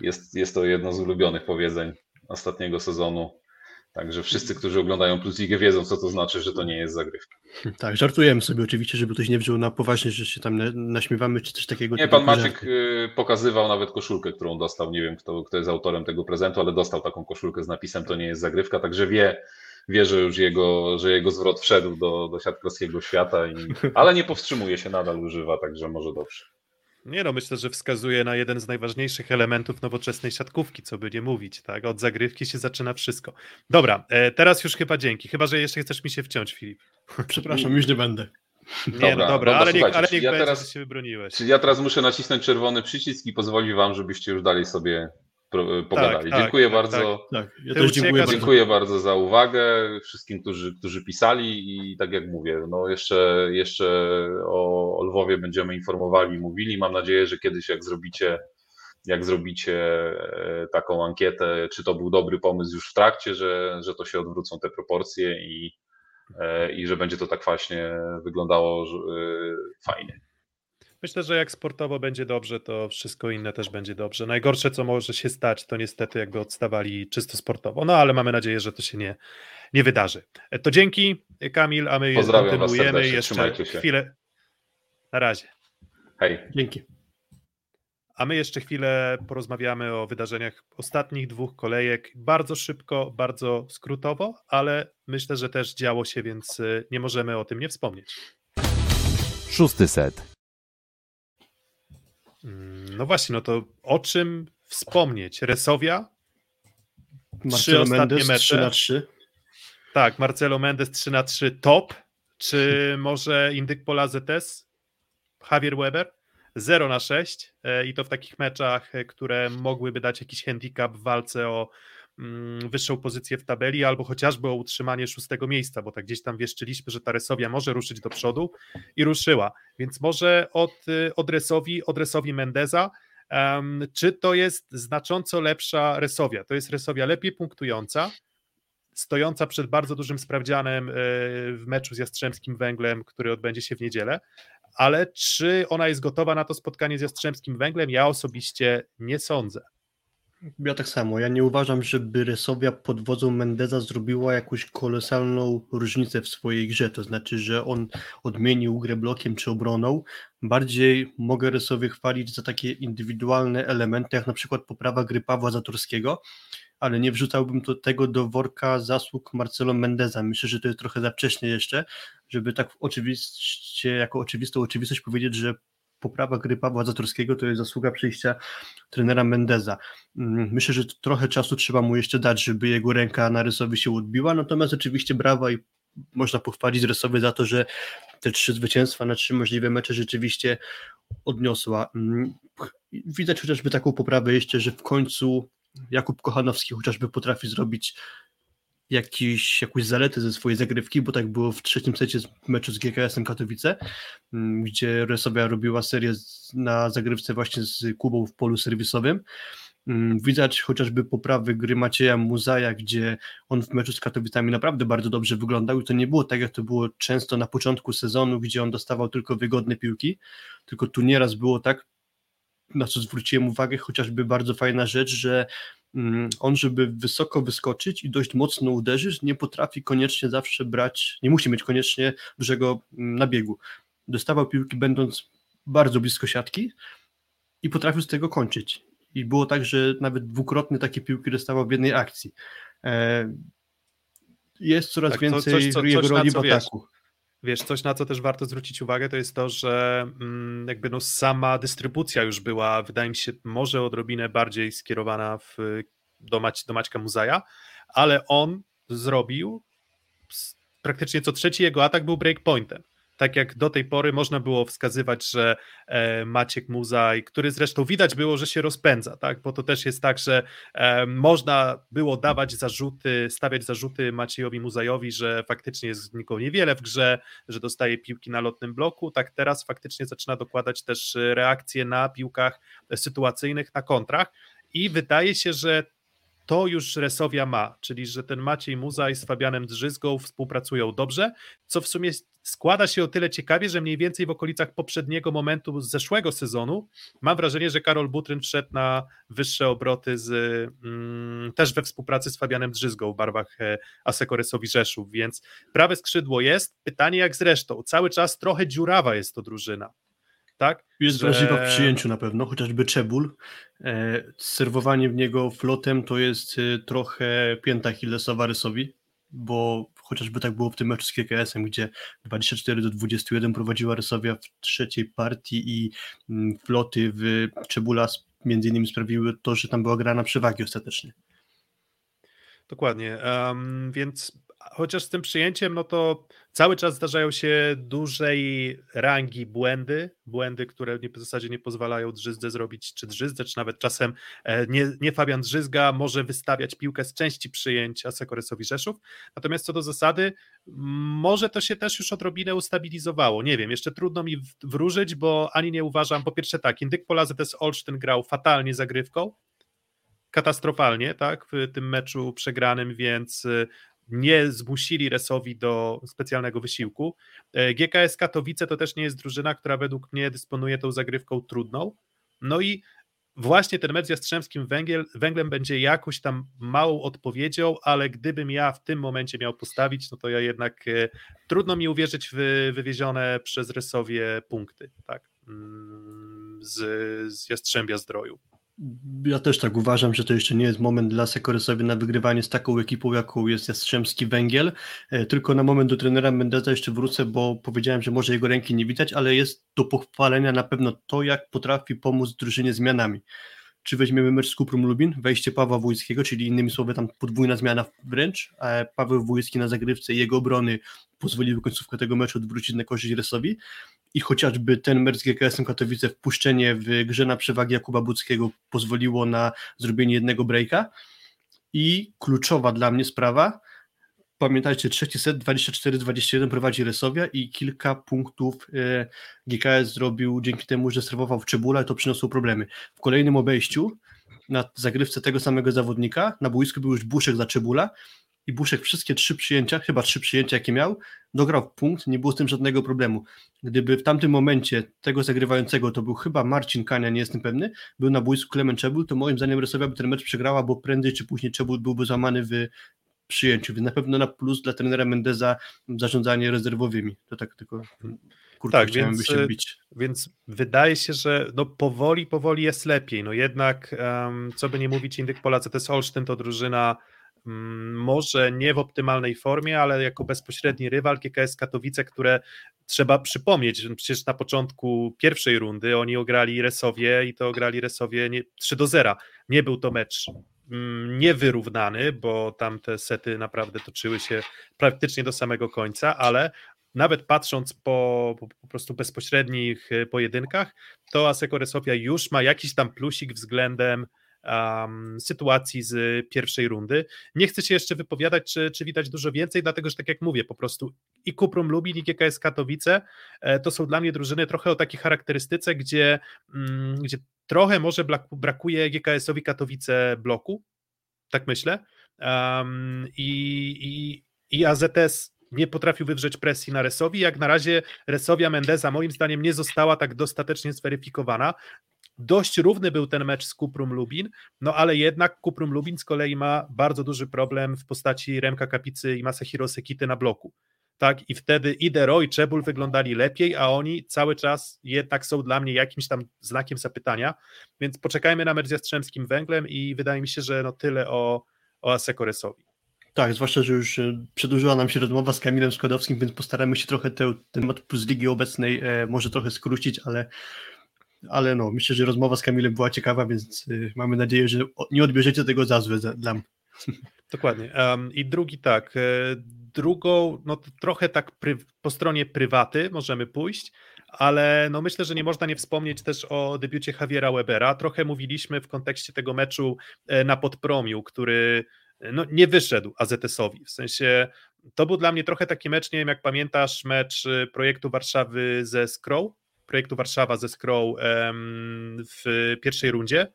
jest, jest to jedno z ulubionych powiedzeń ostatniego sezonu. Także wszyscy, którzy oglądają Plus Ligę wiedzą, co to znaczy, że to nie jest zagrywka. Tak, żartujemy sobie oczywiście, żeby ktoś nie wziął na poważnie, że się tam naśmiewamy, czy coś takiego. Nie, pan Maciek y, pokazywał nawet koszulkę, którą dostał. Nie wiem, kto, kto jest autorem tego prezentu, ale dostał taką koszulkę z napisem to nie jest zagrywka, także wie, wie że już jego, że jego zwrot wszedł do, do siatkarskiego świata, i, ale nie powstrzymuje się, nadal używa, także może dobrze. Nie no, myślę, że wskazuje na jeden z najważniejszych elementów nowoczesnej siatkówki, co by nie mówić, tak? Od zagrywki się zaczyna wszystko. Dobra, e, teraz już chyba dzięki, chyba że jeszcze chcesz mi się wciąć, Filip. Przepraszam, już nie będę. Nie, no Dobra, dobra, dobra, ale, niech, ale niech ja będzie, teraz- że się wybroniłeś. Ja teraz muszę nacisnąć czerwony przycisk i pozwoli wam, żebyście już dalej sobie pogadali. tak, dziękuję tak, bardzo. Tak, ja Ty też dziękuję bardzo. Dziękuję bardzo za uwagę wszystkim, którzy, którzy pisali i tak jak mówię, no jeszcze, jeszcze o, o Lwowie będziemy informowali i mówili. Mam nadzieję, że kiedyś jak zrobicie, jak zrobicie e, taką ankietę, czy to był dobry pomysł już w trakcie, że, że to się odwrócą te proporcje i, e, i że będzie to tak właśnie wyglądało że, e, fajnie. Myślę, że jak sportowo będzie dobrze, to wszystko inne też będzie dobrze. Najgorsze, co może się stać, to niestety jakby odstawali czysto sportowo. No ale mamy nadzieję, że to się nie, nie wydarzy. E, To dzięki, Kamil, a my Pozdrawiam kontynuujemy jeszcze trzymajcie się. chwilę. Na razie. Hej. Dzięki. A my jeszcze chwilę porozmawiamy o wydarzeniach ostatnich dwóch kolejek. Bardzo szybko, bardzo skrótowo, ale myślę, że też działo się, więc y, nie możemy o tym nie wspomnieć. Szósty set. Mm, No właśnie, no to o czym wspomnieć? Resowia? Marcelo ostatnie Mendes mecze. 3 na 3. Tak, Marcelo Mendes 3 na 3 top. Czy może Indyk Pola ZS? Javier Weber 0 na 6 e, i to w takich meczach, e, które mogłyby dać jakiś handicap w walce o wyższą pozycję w tabeli albo chociażby o utrzymanie szóstego miejsca, bo tak gdzieś tam wieszczyliśmy, że ta Resowia może ruszyć do przodu i ruszyła. Więc może od, y, od Resowi, od Resowi Mendeza Em, czy to jest znacząco lepsza Resowia? To jest Resowia lepiej punktująca, stojąca przed bardzo dużym sprawdzianem e, w meczu z Jastrzębskim Węglem, który odbędzie się w niedzielę, ale czy ona jest gotowa na to spotkanie z Jastrzębskim Węglem? Ja osobiście nie sądzę. Ja tak samo. Ja nie uważam, żeby Resowia pod wodzą Mendeza zrobiła jakąś kolosalną różnicę w swojej grze. To znaczy, że on odmienił grę blokiem czy obroną. Bardziej mogę Resowie chwalić za takie indywidualne elementy, jak na przykład poprawa gry Pawła Zatorskiego, ale nie wrzucałbym to tego do worka zasług Marcelo Mendeza. Myślę, że to jest trochę za wcześnie jeszcze, żeby tak oczywiście, jako oczywistą oczywistość powiedzieć, że poprawa gry Pawła Zatorskiego to jest zasługa przyjścia trenera Mendeza. Mm, Myślę, że trochę czasu trzeba mu jeszcze dać, żeby jego ręka na rysowi się odbiła, natomiast oczywiście brawa i można pochwalić rysowy za to, że te trzy zwycięstwa na trzy możliwe mecze rzeczywiście odniosła. Mm, Widać chociażby taką poprawę jeszcze, że w końcu Jakub Kochanowski chociażby potrafi zrobić jakiś, jakąś zaletę ze swojej zagrywki, bo tak było w trzecim secie z meczu z GKS-em Katowice, mm, gdzie Resowia robiła serię na zagrywce właśnie z Kubą w polu serwisowym. Mm, Widać chociażby poprawy gry Macieja Muzaja, gdzie on w meczu z Katowicami naprawdę bardzo dobrze wyglądał i to nie było tak, jak to było często na początku sezonu, gdzie on dostawał tylko wygodne piłki, tylko tu nieraz było tak, na co zwróciłem uwagę, chociażby bardzo fajna rzecz, że on, żeby wysoko wyskoczyć i dość mocno uderzyć, nie potrafi koniecznie zawsze brać, nie musi mieć koniecznie dużego mm, nabiegu. Dostawał piłki będąc bardzo blisko siatki i potrafił z tego kończyć. I było tak, że nawet dwukrotnie takie piłki dostawał w jednej akcji. E, Jest coraz Tak, to więcej coś, co- coś, roli w co wiesz. Wiesz, coś na co też warto zwrócić uwagę, to jest to, że mm, jakby no sama dystrybucja już była, wydaje mi się, może odrobinę bardziej skierowana w, do, Mać, do Maćka Muzaja, ale on zrobił praktycznie co trzeci jego atak był breakpointem. Tak jak do tej pory można było wskazywać, że e, Maciek Muzaj, który zresztą widać było, że się rozpędza, tak? bo to też jest tak, że e, można było dawać zarzuty, stawiać zarzuty Maciejowi Muzajowi, że faktycznie jest nikogo niewiele w grze, że dostaje piłki na lotnym bloku, tak teraz faktycznie zaczyna dokładać też reakcje na piłkach sytuacyjnych, na kontrach i wydaje się, że to już Resowia ma, czyli że ten Maciej Muzaj z Fabianem Drzyzgą współpracują dobrze, co w sumie składa się o tyle ciekawie, że mniej więcej w okolicach poprzedniego momentu z zeszłego sezonu mam wrażenie, że Karol Butryn wszedł na wyższe obroty z, mm, też we współpracy z Fabianem Drzyzgą w barwach e, Aseko Resowi Rzeszów, więc prawe skrzydło jest, pytanie jak zresztą, cały czas trochę dziurawa jest to drużyna, tak? Jest wrażliwa w przyjęciu na pewno, chociażby Czebul. E, serwowanie w niego flotem to jest e, trochę pięta Hillesowa Rysowi, bo chociażby tak było w tym meczu z KKS-em, gdzie 24 do 21 prowadziła Rysowia w trzeciej partii i mm, floty w Czebula między innymi sprawiły to, że tam była gra na przewagi ostatecznie. Dokładnie, em, więc chociaż z tym przyjęciem, no to cały czas zdarzają się dużej rangi błędy, błędy, które w zasadzie nie pozwalają Drzyzdze zrobić, czy Drzyzdze, czy nawet czasem e, nie, nie Fabian Drzyzga może wystawiać piłkę z części przyjęć Asekoresowi Rzeszów, natomiast co do zasady, może to się też już odrobinę ustabilizowało, nie wiem, jeszcze trudno mi wróżyć, bo ani nie uważam, po pierwsze tak, Indyk Pola ZS Olsztyn grał fatalnie zagrywką, katastrofalnie, tak, w tym meczu przegranym, więc nie zmusili Resowi do specjalnego wysiłku. E, GKS Katowice to też nie jest drużyna, która według mnie dysponuje tą zagrywką trudną. No i właśnie ten mecz z Jastrzębskim Węgiel, Węglem będzie jakąś tam małą odpowiedzią, ale gdybym ja w tym momencie miał postawić, no to ja jednak e, trudno mi uwierzyć w wywiezione przez Resowie punkty, tak, mm, z, z Jastrzębia Zdroju. Ja też tak uważam, że to jeszcze nie jest moment dla Sekoresowi na wygrywanie z taką ekipą, jaką jest Jastrzębski Węgiel. E, tylko na moment do trenera Mendeza jeszcze wrócę, bo powiedziałem, że może jego ręki nie widać, ale jest do pochwalenia na pewno to, jak potrafi pomóc drużynie zmianami. Czy weźmiemy mecz z Kuprum Lubin, wejście Pawła Wójskiego, czyli innymi słowy tam podwójna zmiana wręcz, a Paweł Wójski na zagrywce i jego obrony pozwoliły końcówkę tego meczu odwrócić na korzyść Resowi i chociażby ten mecz z GKS-em Katowice, wpuszczenie w grze na przewagi Jakuba Budzkiego pozwoliło na zrobienie jednego breaka i kluczowa dla mnie sprawa, pamiętajcie, trzeci set 24-21 prowadzi Resowia i kilka punktów e, GKS zrobił dzięki temu, że serwował w Czebula i to przyniosło problemy. W kolejnym obejściu na zagrywce tego samego zawodnika na boisku był już Buszek za Czebula i Buszek wszystkie trzy przyjęcia, chyba trzy przyjęcia jakie miał, dograł punkt, nie było z tym żadnego problemu. Gdyby w tamtym momencie tego zagrywającego to był chyba Marcin Kania, nie jestem pewny, był na boisku Klement Czebul, to moim zdaniem Resowia by ten mecz przegrała, bo prędzej czy później Czebul byłby złamany w przyjęciu, więc na pewno na plus dla trenera Mendeza zarządzanie rezerwowymi. To tak tylko kurczę, tak, więc, się bić. Więc wydaje się, że no powoli, powoli jest lepiej. No jednak, um, co by nie mówić, Indyk Polacy to jest Olsztyn, to drużyna może nie w optymalnej formie, ale jako bezpośredni rywal GKS Katowice, które trzeba przypomnieć, że przecież na początku pierwszej rundy oni ograli Resowie i to ograli Resowie nie, 3 do 0. Nie był to mecz Mm, niewyrównany, bo tam te sety naprawdę toczyły się praktycznie do samego końca, ale nawet patrząc po, po, po prostu bezpośrednich e, pojedynkach, to Aseko Resofia już ma jakiś tam plusik względem um, sytuacji z pierwszej rundy. Nie chcę się jeszcze wypowiadać, czy, czy widać dużo więcej, dlatego że tak jak mówię, po prostu i Kuprum Lubin, i GKS Katowice e, to są dla mnie drużyny trochę o takiej charakterystyce, gdzie, mm, gdzie trochę może brakuje GKS-owi Katowice bloku, tak myślę. Um, i, i, I AZS nie potrafił wywrzeć presji na Resowi. Jak na razie Resowia Mendeza moim zdaniem nie została tak dostatecznie zweryfikowana. Dość równy był ten mecz z Kuprum Lubin, no ale jednak Kuprum Lubin z kolei ma bardzo duży problem w postaci Remka Kapicy i Masahiro Sekity na bloku. Tak, i wtedy i Dero i Czebul wyglądali lepiej, a oni cały czas jednak są dla mnie jakimś tam znakiem zapytania, więc poczekajmy na mecz z Jastrzębskim Węglem i wydaje mi się, że no tyle o, o Asekoresowi. Tak, zwłaszcza, że już e, przedłużyła nam się rozmowa z Kamilem Składowskim, więc postaramy się trochę ten temat plus ligi obecnej e, może trochę skrócić, ale ale no, myślę, że rozmowa z Kamilem była ciekawa, więc y, mamy nadzieję, że nie odbierzecie tego za złe dla mnie. Dokładnie. Um, I drugi tak, e, drugą, no trochę tak pry, po stronie prywaty możemy pójść, ale no myślę, że nie można nie wspomnieć też o debiucie Javiera Webera. Trochę mówiliśmy w kontekście tego meczu e, na Podpromiu, który e, no, nie wyszedł AZS-owi. W sensie to był dla mnie trochę taki mecz, nie wiem jak pamiętasz, mecz projektu Warszawy ze Scroll, projektu Warszawa ze Scroll w pierwszej rundzie,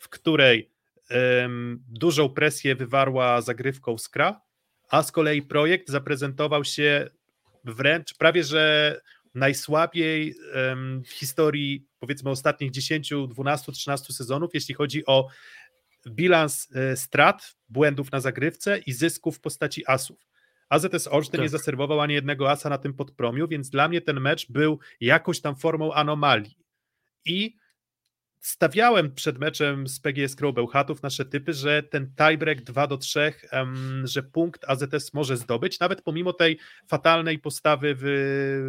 w której dużą presję wywarła zagrywką Skra, a z kolei projekt zaprezentował się wręcz prawie że najsłabiej w historii powiedzmy ostatnich 10, 12, 13 sezonów, jeśli chodzi o bilans e, strat, błędów na zagrywce i zysków w postaci asów. AZS Olsztyn tak. nie zaserwował ani jednego asa na tym podpromiu, więc dla mnie ten mecz był jakąś tam formą anomalii. I stawiałem przed meczem z PGS Crow Bełchatów nasze typy, że ten tiebreak 2 do 3, um, że punkt AZS może zdobyć, nawet pomimo tej fatalnej postawy w,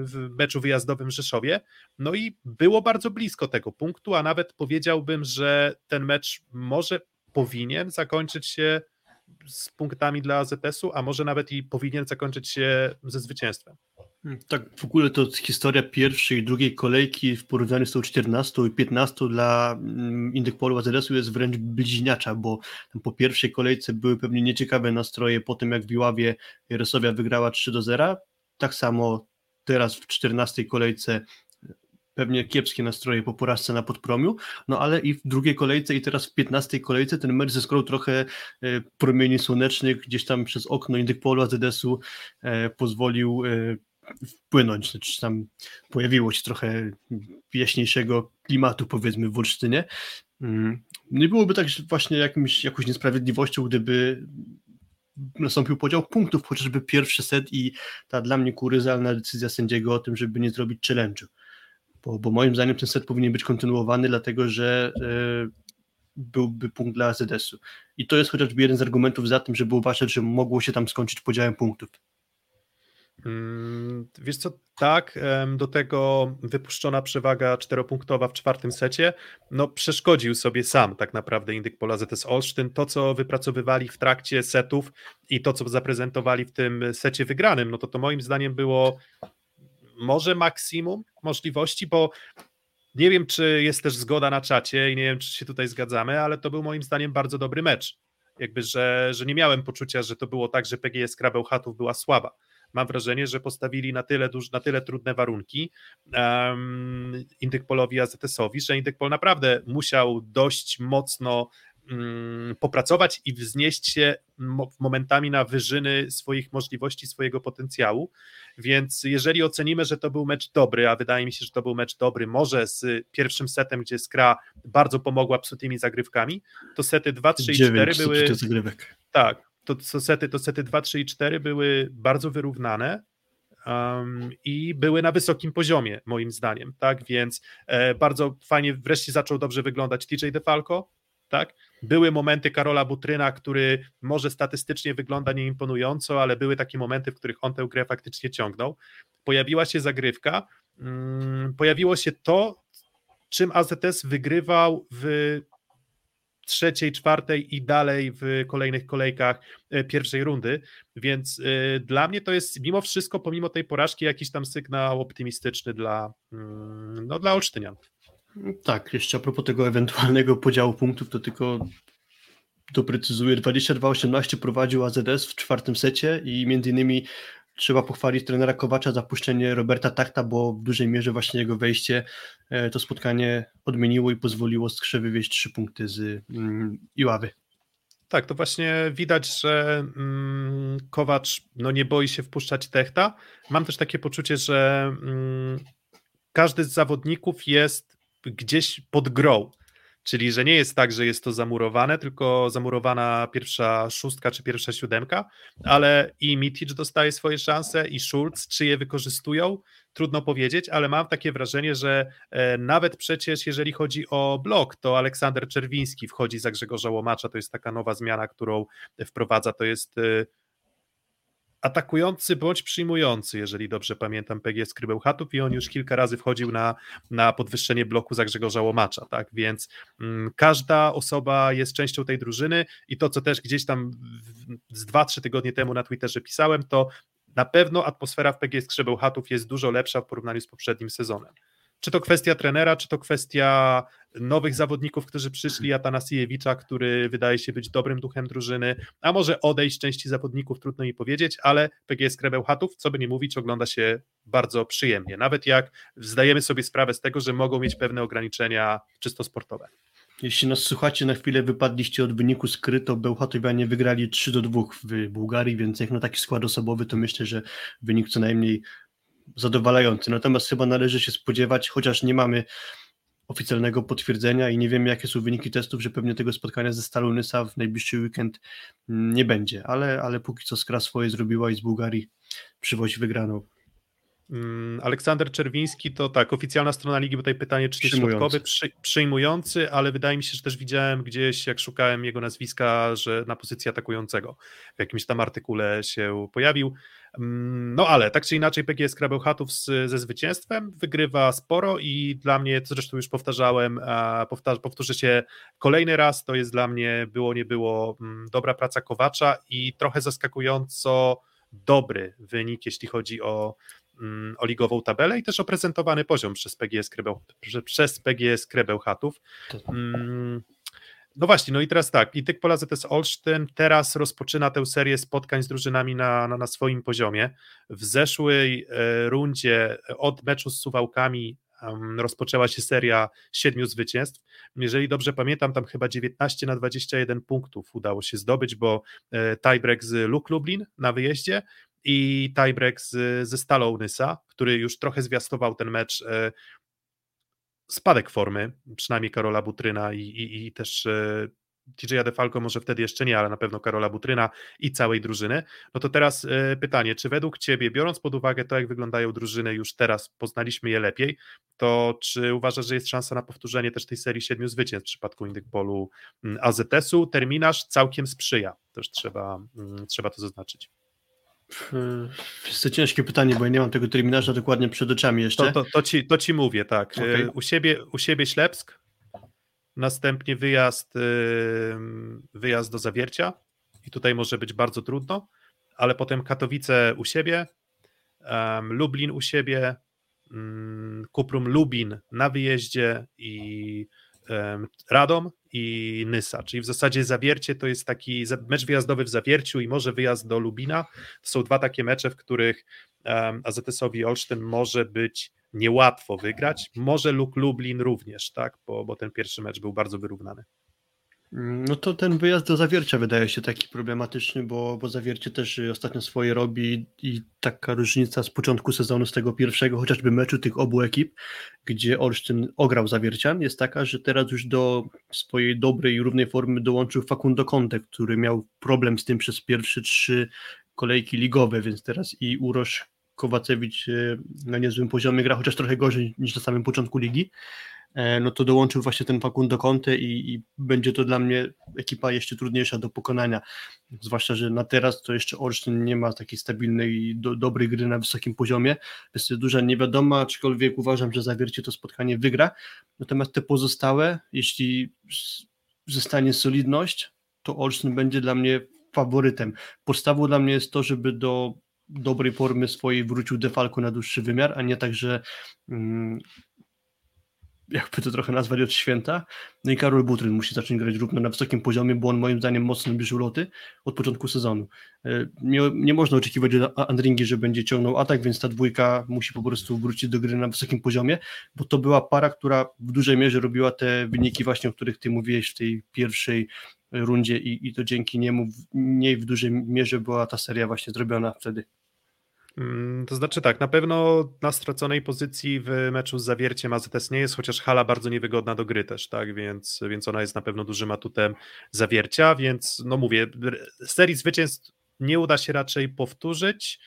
w meczu wyjazdowym w Rzeszowie. No i było bardzo blisko tego punktu, a nawet powiedziałbym, że ten mecz może powinien zakończyć się z punktami dla AZS-u, a może nawet i powinien zakończyć się ze zwycięstwem. Tak, w ogóle to historia pierwszej i drugiej kolejki w porównaniu z tą 14 i 15 dla mm, Indykpolu AZS-u jest wręcz bliźniacza, bo po pierwszej kolejce były pewnie nieciekawe nastroje po tym, jak w Iławie Jarosławia wygrała 3 do 0. Tak samo teraz w 14 kolejce pewnie kiepskie nastroje po porażce na podpromiu, no ale i w drugiej kolejce i teraz w 15 kolejce ten mecz zyskał trochę e, promieni słonecznych, gdzieś tam przez okno Indykpolu AZS-u e, pozwolił e, wpłynąć, znaczy tam pojawiło się trochę jaśniejszego klimatu powiedzmy w Olsztynie. Mm, nie byłoby tak właśnie jakimś, jakąś niesprawiedliwością, gdyby nastąpił podział punktów, chociażby pierwszy set i ta dla mnie kuryzalna decyzja sędziego o tym, żeby nie zrobić challenge'u. Bo, bo moim zdaniem ten set powinien być kontynuowany, dlatego że y, byłby punkt dla AZS-u. I to jest chociażby jeden z argumentów za tym, żeby uważać, że mogło się tam skończyć podziałem punktów. Mm, wiesz co, tak, do tego wypuszczona przewaga czteropunktowa w czwartym secie, no przeszkodził sobie sam tak naprawdę Indyk Pola ZS Olsztyn. To, co wypracowywali w trakcie setów i to, co zaprezentowali w tym secie wygranym, no to to moim zdaniem było może maksimum możliwości, bo nie wiem, czy jest też zgoda na czacie i nie wiem, czy się tutaj zgadzamy, ale to był moim zdaniem bardzo dobry mecz. Jakby, że, że nie miałem poczucia, że to było tak, że PGS Krabbeł Chatów była słaba mam wrażenie, że postawili na tyle, duż, na tyle trudne warunki um, Indykpolowi AZS-owi, że Indykpol naprawdę musiał dość mocno popracować i wznieść się momentami na wyżyny swoich możliwości, swojego potencjału. Więc jeżeli ocenimy, że to był mecz dobry, a wydaje mi się, że to był mecz dobry, może z pierwszym setem, gdzie Skra bardzo pomogła psutymi zagrywkami, to sety 2, 3 i 4 były. Tak, to, to sety, to sety 2, 3 i 4 były bardzo wyrównane. Um, i były na wysokim poziomie, moim zdaniem, tak, więc e, bardzo fajnie wreszcie zaczął dobrze wyglądać TJ DeFalco, tak, były momenty Karola Butryna, który może statystycznie wygląda nieimponująco, ale były takie momenty, w których on tę grę faktycznie ciągnął, pojawiła się zagrywka, um, pojawiło się to, czym AZS wygrywał w trzeciej, czwartej i dalej w kolejnych kolejkach e, pierwszej rundy, więc e, dla mnie to jest mimo wszystko, pomimo tej porażki, jakiś tam sygnał optymistyczny dla, mm, no, dla Olsztynian. Tak, jeszcze a propos tego ewentualnego podziału punktów, to tylko doprecyzuję, 22-18 prowadził AZS w czwartym secie i między innymi trzeba pochwalić trenera Kowacza za puszczenie Roberta Takta, bo w dużej mierze właśnie jego wejście e, to spotkanie odmieniło i pozwoliło Skrze wywieźć trzy punkty z mm, Iławy. Tak, to właśnie widać, że mm, Kowacz no, nie boi się wpuszczać Techta. Mam też takie poczucie, że mm, każdy z zawodników jest gdzieś pod grą. Czyli, że nie jest tak, że jest to zamurowane, tylko zamurowana pierwsza szóstka czy pierwsza siódemka, ale i Mitic dostaje swoje szanse, i Schulz, czy je wykorzystują, trudno powiedzieć, ale mam takie wrażenie, że e, nawet przecież jeżeli chodzi o blok, to Aleksander Czerwiński wchodzi za Grzegorza Łomacza, to jest taka nowa zmiana, którą wprowadza, to jest e, atakujący bądź przyjmujący, jeżeli dobrze pamiętam, PGS Krybełchatów i on już kilka razy wchodził na, na podwyższenie bloku za Grzegorza Łomacza, tak, więc mm, każda osoba jest częścią tej drużyny i to, co też gdzieś tam z dwa, trzy tygodnie temu na Twitterze pisałem, to na pewno atmosfera w PGS Krzebełchatów jest dużo lepsza w porównaniu z poprzednim sezonem. Czy to kwestia trenera, czy to kwestia nowych zawodników, którzy przyszli, Atanasiewicza, który wydaje się być dobrym duchem drużyny, a może odejść części zawodników, trudno mi powiedzieć, ale PGS Krebełchatów, co by nie mówić, ogląda się bardzo przyjemnie, nawet jak zdajemy sobie sprawę z tego, że mogą mieć pewne ograniczenia czysto sportowe. Jeśli nas słuchacie, na chwilę wypadliście od wyniku skryto, Bełchatowianie wygrali 3 do 2 w Bułgarii, więc jak na taki skład osobowy, to myślę, że wynik co najmniej zadowalający. Natomiast chyba należy się spodziewać, chociaż nie mamy oficjalnego potwierdzenia i nie wiemy, jakie są wyniki testów, że pewnie tego spotkania ze Stalą Nysa w najbliższy weekend nie będzie, ale, ale póki co Skra swoje zrobiła i z Bułgarii przywozi wygraną. Mm, Aleksander Czerwiński to tak, oficjalna strona ligi, bo tutaj pytanie, czy Przyjmujący. środkowy, przy, przyjmujący, ale wydaje mi się, że też widziałem gdzieś, jak szukałem jego nazwiska, że na pozycji atakującego w jakimś tam artykule się pojawił. Mm, No ale tak czy inaczej PGS Krabełchatów ze zwycięstwem wygrywa sporo i dla mnie, to zresztą już powtarzałem, a powtarz, powtórzę się kolejny raz, to jest dla mnie było, nie było mm, dobra praca Kowacza i trochę zaskakująco dobry wynik, jeśli chodzi o, o ligową tabelę i też o prezentowany poziom przez PGS, Krebeł, przez PGS Krebełchatów. Mm, No właśnie, no i teraz tak, i Tyk Pola ZS Olsztyn teraz rozpoczyna tę serię spotkań z drużynami na, na, na swoim poziomie. W zeszłej e, rundzie e, od meczu z Suwałkami rozpoczęła się seria siedmiu zwycięstw. Jeżeli dobrze pamiętam, tam chyba 19 na 21 punktów udało się zdobyć, bo e, tiebreak z Luk Lublin na wyjeździe i tiebreak z, ze Stalą Nysa, który już trochę zwiastował ten mecz e, spadek formy, przynajmniej Karola Butryna i, i, i też e, TJ Defalco może wtedy jeszcze nie, ale na pewno Karola Butryna i całej drużyny. No to teraz e, pytanie, czy według Ciebie, biorąc pod uwagę to, jak wyglądają drużyny, już teraz poznaliśmy je lepiej, to czy uważasz, że jest szansa na powtórzenie też tej serii siedmiu zwycięstw w przypadku Indykpolu mm, AZS-u? Terminarz całkiem sprzyja, też trzeba, mm, trzeba to zaznaczyć. Jest to ciężkie pytanie, bo ja nie mam tego terminarza dokładnie przed oczami jeszcze. To, to, to, ci, to ci mówię, tak. E, Okej. U, siebie, u siebie Ślepsk, następnie wyjazd, e, wyjazd do Zawiercia i tutaj może być bardzo trudno, ale potem Katowice u siebie, Lublin u siebie, mm, Kuprum Lubin na wyjeździe i Radom i Nysa, czyli w zasadzie Zawiercie to jest taki mecz wyjazdowy w Zawierciu i może wyjazd do Lubina. To są dwa takie mecze, w których AZS-owi Olsztyn może być niełatwo wygrać, może Luk Lublin również, tak, bo, bo ten pierwszy mecz był bardzo wyrównany. No to ten wyjazd do Zawiercia wydaje się taki problematyczny, bo, bo Zawiercie też y, ostatnio swoje robi i taka różnica z początku sezonu, z tego pierwszego chociażby meczu tych obu ekip, gdzie Olsztyn ograł Zawiercian, jest taka, że teraz już do swojej dobrej i równej formy dołączył Facundo Conte, który miał problem z tym przez pierwsze trzy kolejki ligowe, więc teraz i Urosz Kowacewicz y, na niezłym poziomie gra, chociaż trochę gorzej niż na samym początku ligi no to dołączył właśnie ten Facundo Conte i, i będzie to dla mnie ekipa jeszcze trudniejsza do pokonania, zwłaszcza, że na teraz to jeszcze Olsztyn nie ma takiej stabilnej do, dobrej gry na wysokim poziomie, więc jest duża niewiadoma, aczkolwiek uważam, że zawiercie to spotkanie wygra, natomiast te pozostałe, jeśli zostanie solidność, to Olsztyn będzie dla mnie faworytem. Podstawą dla mnie jest to, żeby do dobrej formy swojej wrócił Defalco na dłuższy wymiar, a nie tak, że mm, jakby to trochę nazwać od święta. No i Karol Butryn musi zacząć grać równo na wysokim poziomie, bo on moim zdaniem mocno bierze loty od początku sezonu. E, Nie, nie można oczekiwać od Andringi, że będzie ciągnął atak, więc ta dwójka musi po prostu wrócić do gry na wysokim poziomie, bo to była para, która w dużej mierze robiła te wyniki właśnie, o których ty mówiłeś w tej pierwszej rundzie i, i to dzięki niemu w niej w dużej mierze była ta seria właśnie zrobiona wtedy. Mm, To znaczy tak, na pewno na straconej pozycji w meczu z Zawierciem AZS nie jest, chociaż hala bardzo niewygodna do gry też, tak, więc, więc ona jest na pewno dużym atutem Zawiercia, więc no mówię, serii zwycięstw nie uda się raczej powtórzyć,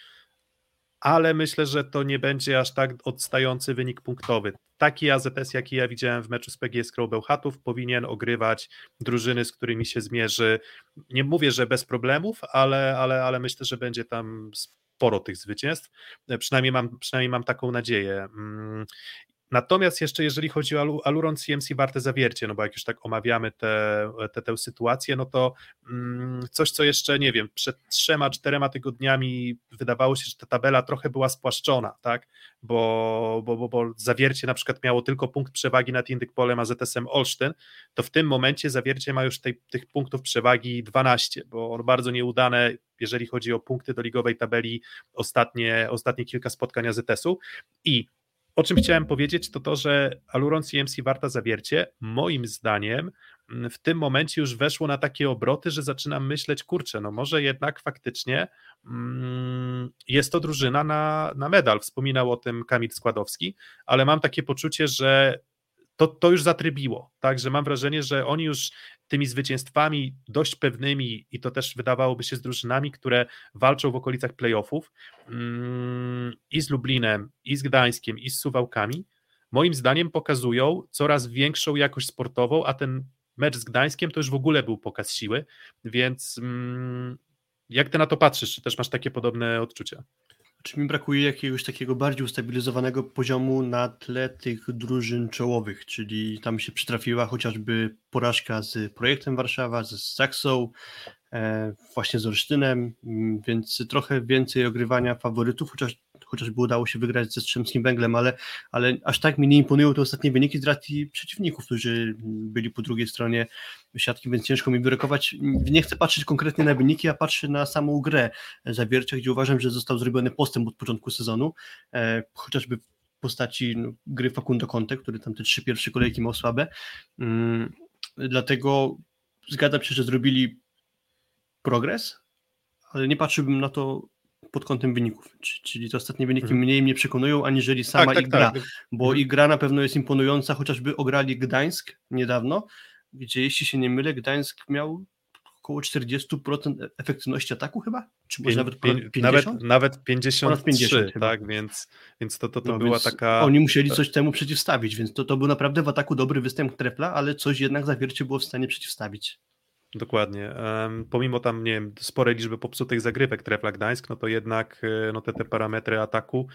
ale myślę, że to nie będzie aż tak odstający wynik punktowy. Taki AZS, jaki ja widziałem w meczu z PGS Bełchatów, powinien ogrywać drużyny, z którymi się zmierzy. Nie mówię, że bez problemów, ale, ale, ale myślę, że będzie tam sporo tych zwycięstw. E, Przynajmniej mam, przynajmniej mam taką nadzieję. Natomiast jeszcze jeżeli chodzi o Alu- Aluron CMC warte zawiercie, no bo jak już tak omawiamy tę te, tę sytuację, no to mm, coś, co jeszcze, nie wiem, przed trzema, czterema tygodniami wydawało się, że ta tabela trochę była spłaszczona, tak, bo, bo, bo, bo zawiercie na przykład miało tylko punkt przewagi nad Indykpolem a ZSM Olsztyn, to w tym momencie zawiercie ma już tej, tych punktów przewagi 12, bo on bardzo nieudane, jeżeli chodzi o punkty do ligowej tabeli, ostatnie, ostatnie kilka spotkań AZS-u i o czym chciałem powiedzieć, to to, że Aluron CMC Warta Zawiercie, moim zdaniem, mm, w tym momencie już weszło na takie obroty, że zaczynam myśleć, kurczę, no może jednak faktycznie mm, jest to drużyna na, na medal. Wspominał o tym Kamil Składowski, ale mam takie poczucie, że to, to już zatrybiło. Także mam wrażenie, że oni już tymi zwycięstwami dość pewnymi, i to też wydawałoby się z drużynami, które walczą w okolicach playoffów, mm, i z Lublinem, i z Gdańskiem, i z Suwałkami, moim zdaniem pokazują coraz większą jakość sportową, a ten mecz z Gdańskiem to już w ogóle był pokaz siły, więc mm, jak ty na to patrzysz? Czy też masz takie podobne odczucia? Czy mi brakuje jakiegoś takiego bardziej ustabilizowanego poziomu na tle tych drużyn czołowych, czyli tam się przytrafiła chociażby porażka z projektem Warszawa, z Saksą, e, właśnie z Olsztynem, mm, więc trochę więcej ogrywania faworytów, chociaż chociażby udało się wygrać ze Strzemskim Węglem, ale, ale aż tak mi nie imponują te ostatnie wyniki z racji przeciwników, którzy byli po drugiej stronie siatki, więc ciężko mi wyrokować. Nie chcę patrzeć konkretnie na wyniki, a patrzę na samą grę Zawiercia, gdzie uważam, że został zrobiony postęp od początku sezonu, e, chociażby w postaci no, gry Facundo Conte, który tam te trzy pierwsze kolejki miał słabe. Mm, dlatego zgadzam się, że zrobili progres, ale nie patrzyłbym na to pod kątem wyników, czyli te ostatnie wyniki mhm. mniej mnie przekonują, aniżeli sama tak, tak, ich gra, tak. bo mhm. ich gra na pewno jest imponująca, chociażby ograli Gdańsk niedawno, gdzie jeśli się nie mylę, Gdańsk miał około 40% efektywności ataku chyba? Czy może nawet 50? Nawet, nawet 53, 50 tak, więc, więc to, to, to no, była taka... Oni musieli coś temu przeciwstawić, więc to, to był naprawdę w ataku dobry występ Trepla, ale coś jednak zawiercie było w stanie przeciwstawić. Dokładnie. Pomimo tam, nie wiem, sporej liczby popsutych zagrywek Trefla Gdańsk, no to jednak e, no te, te parametry ataku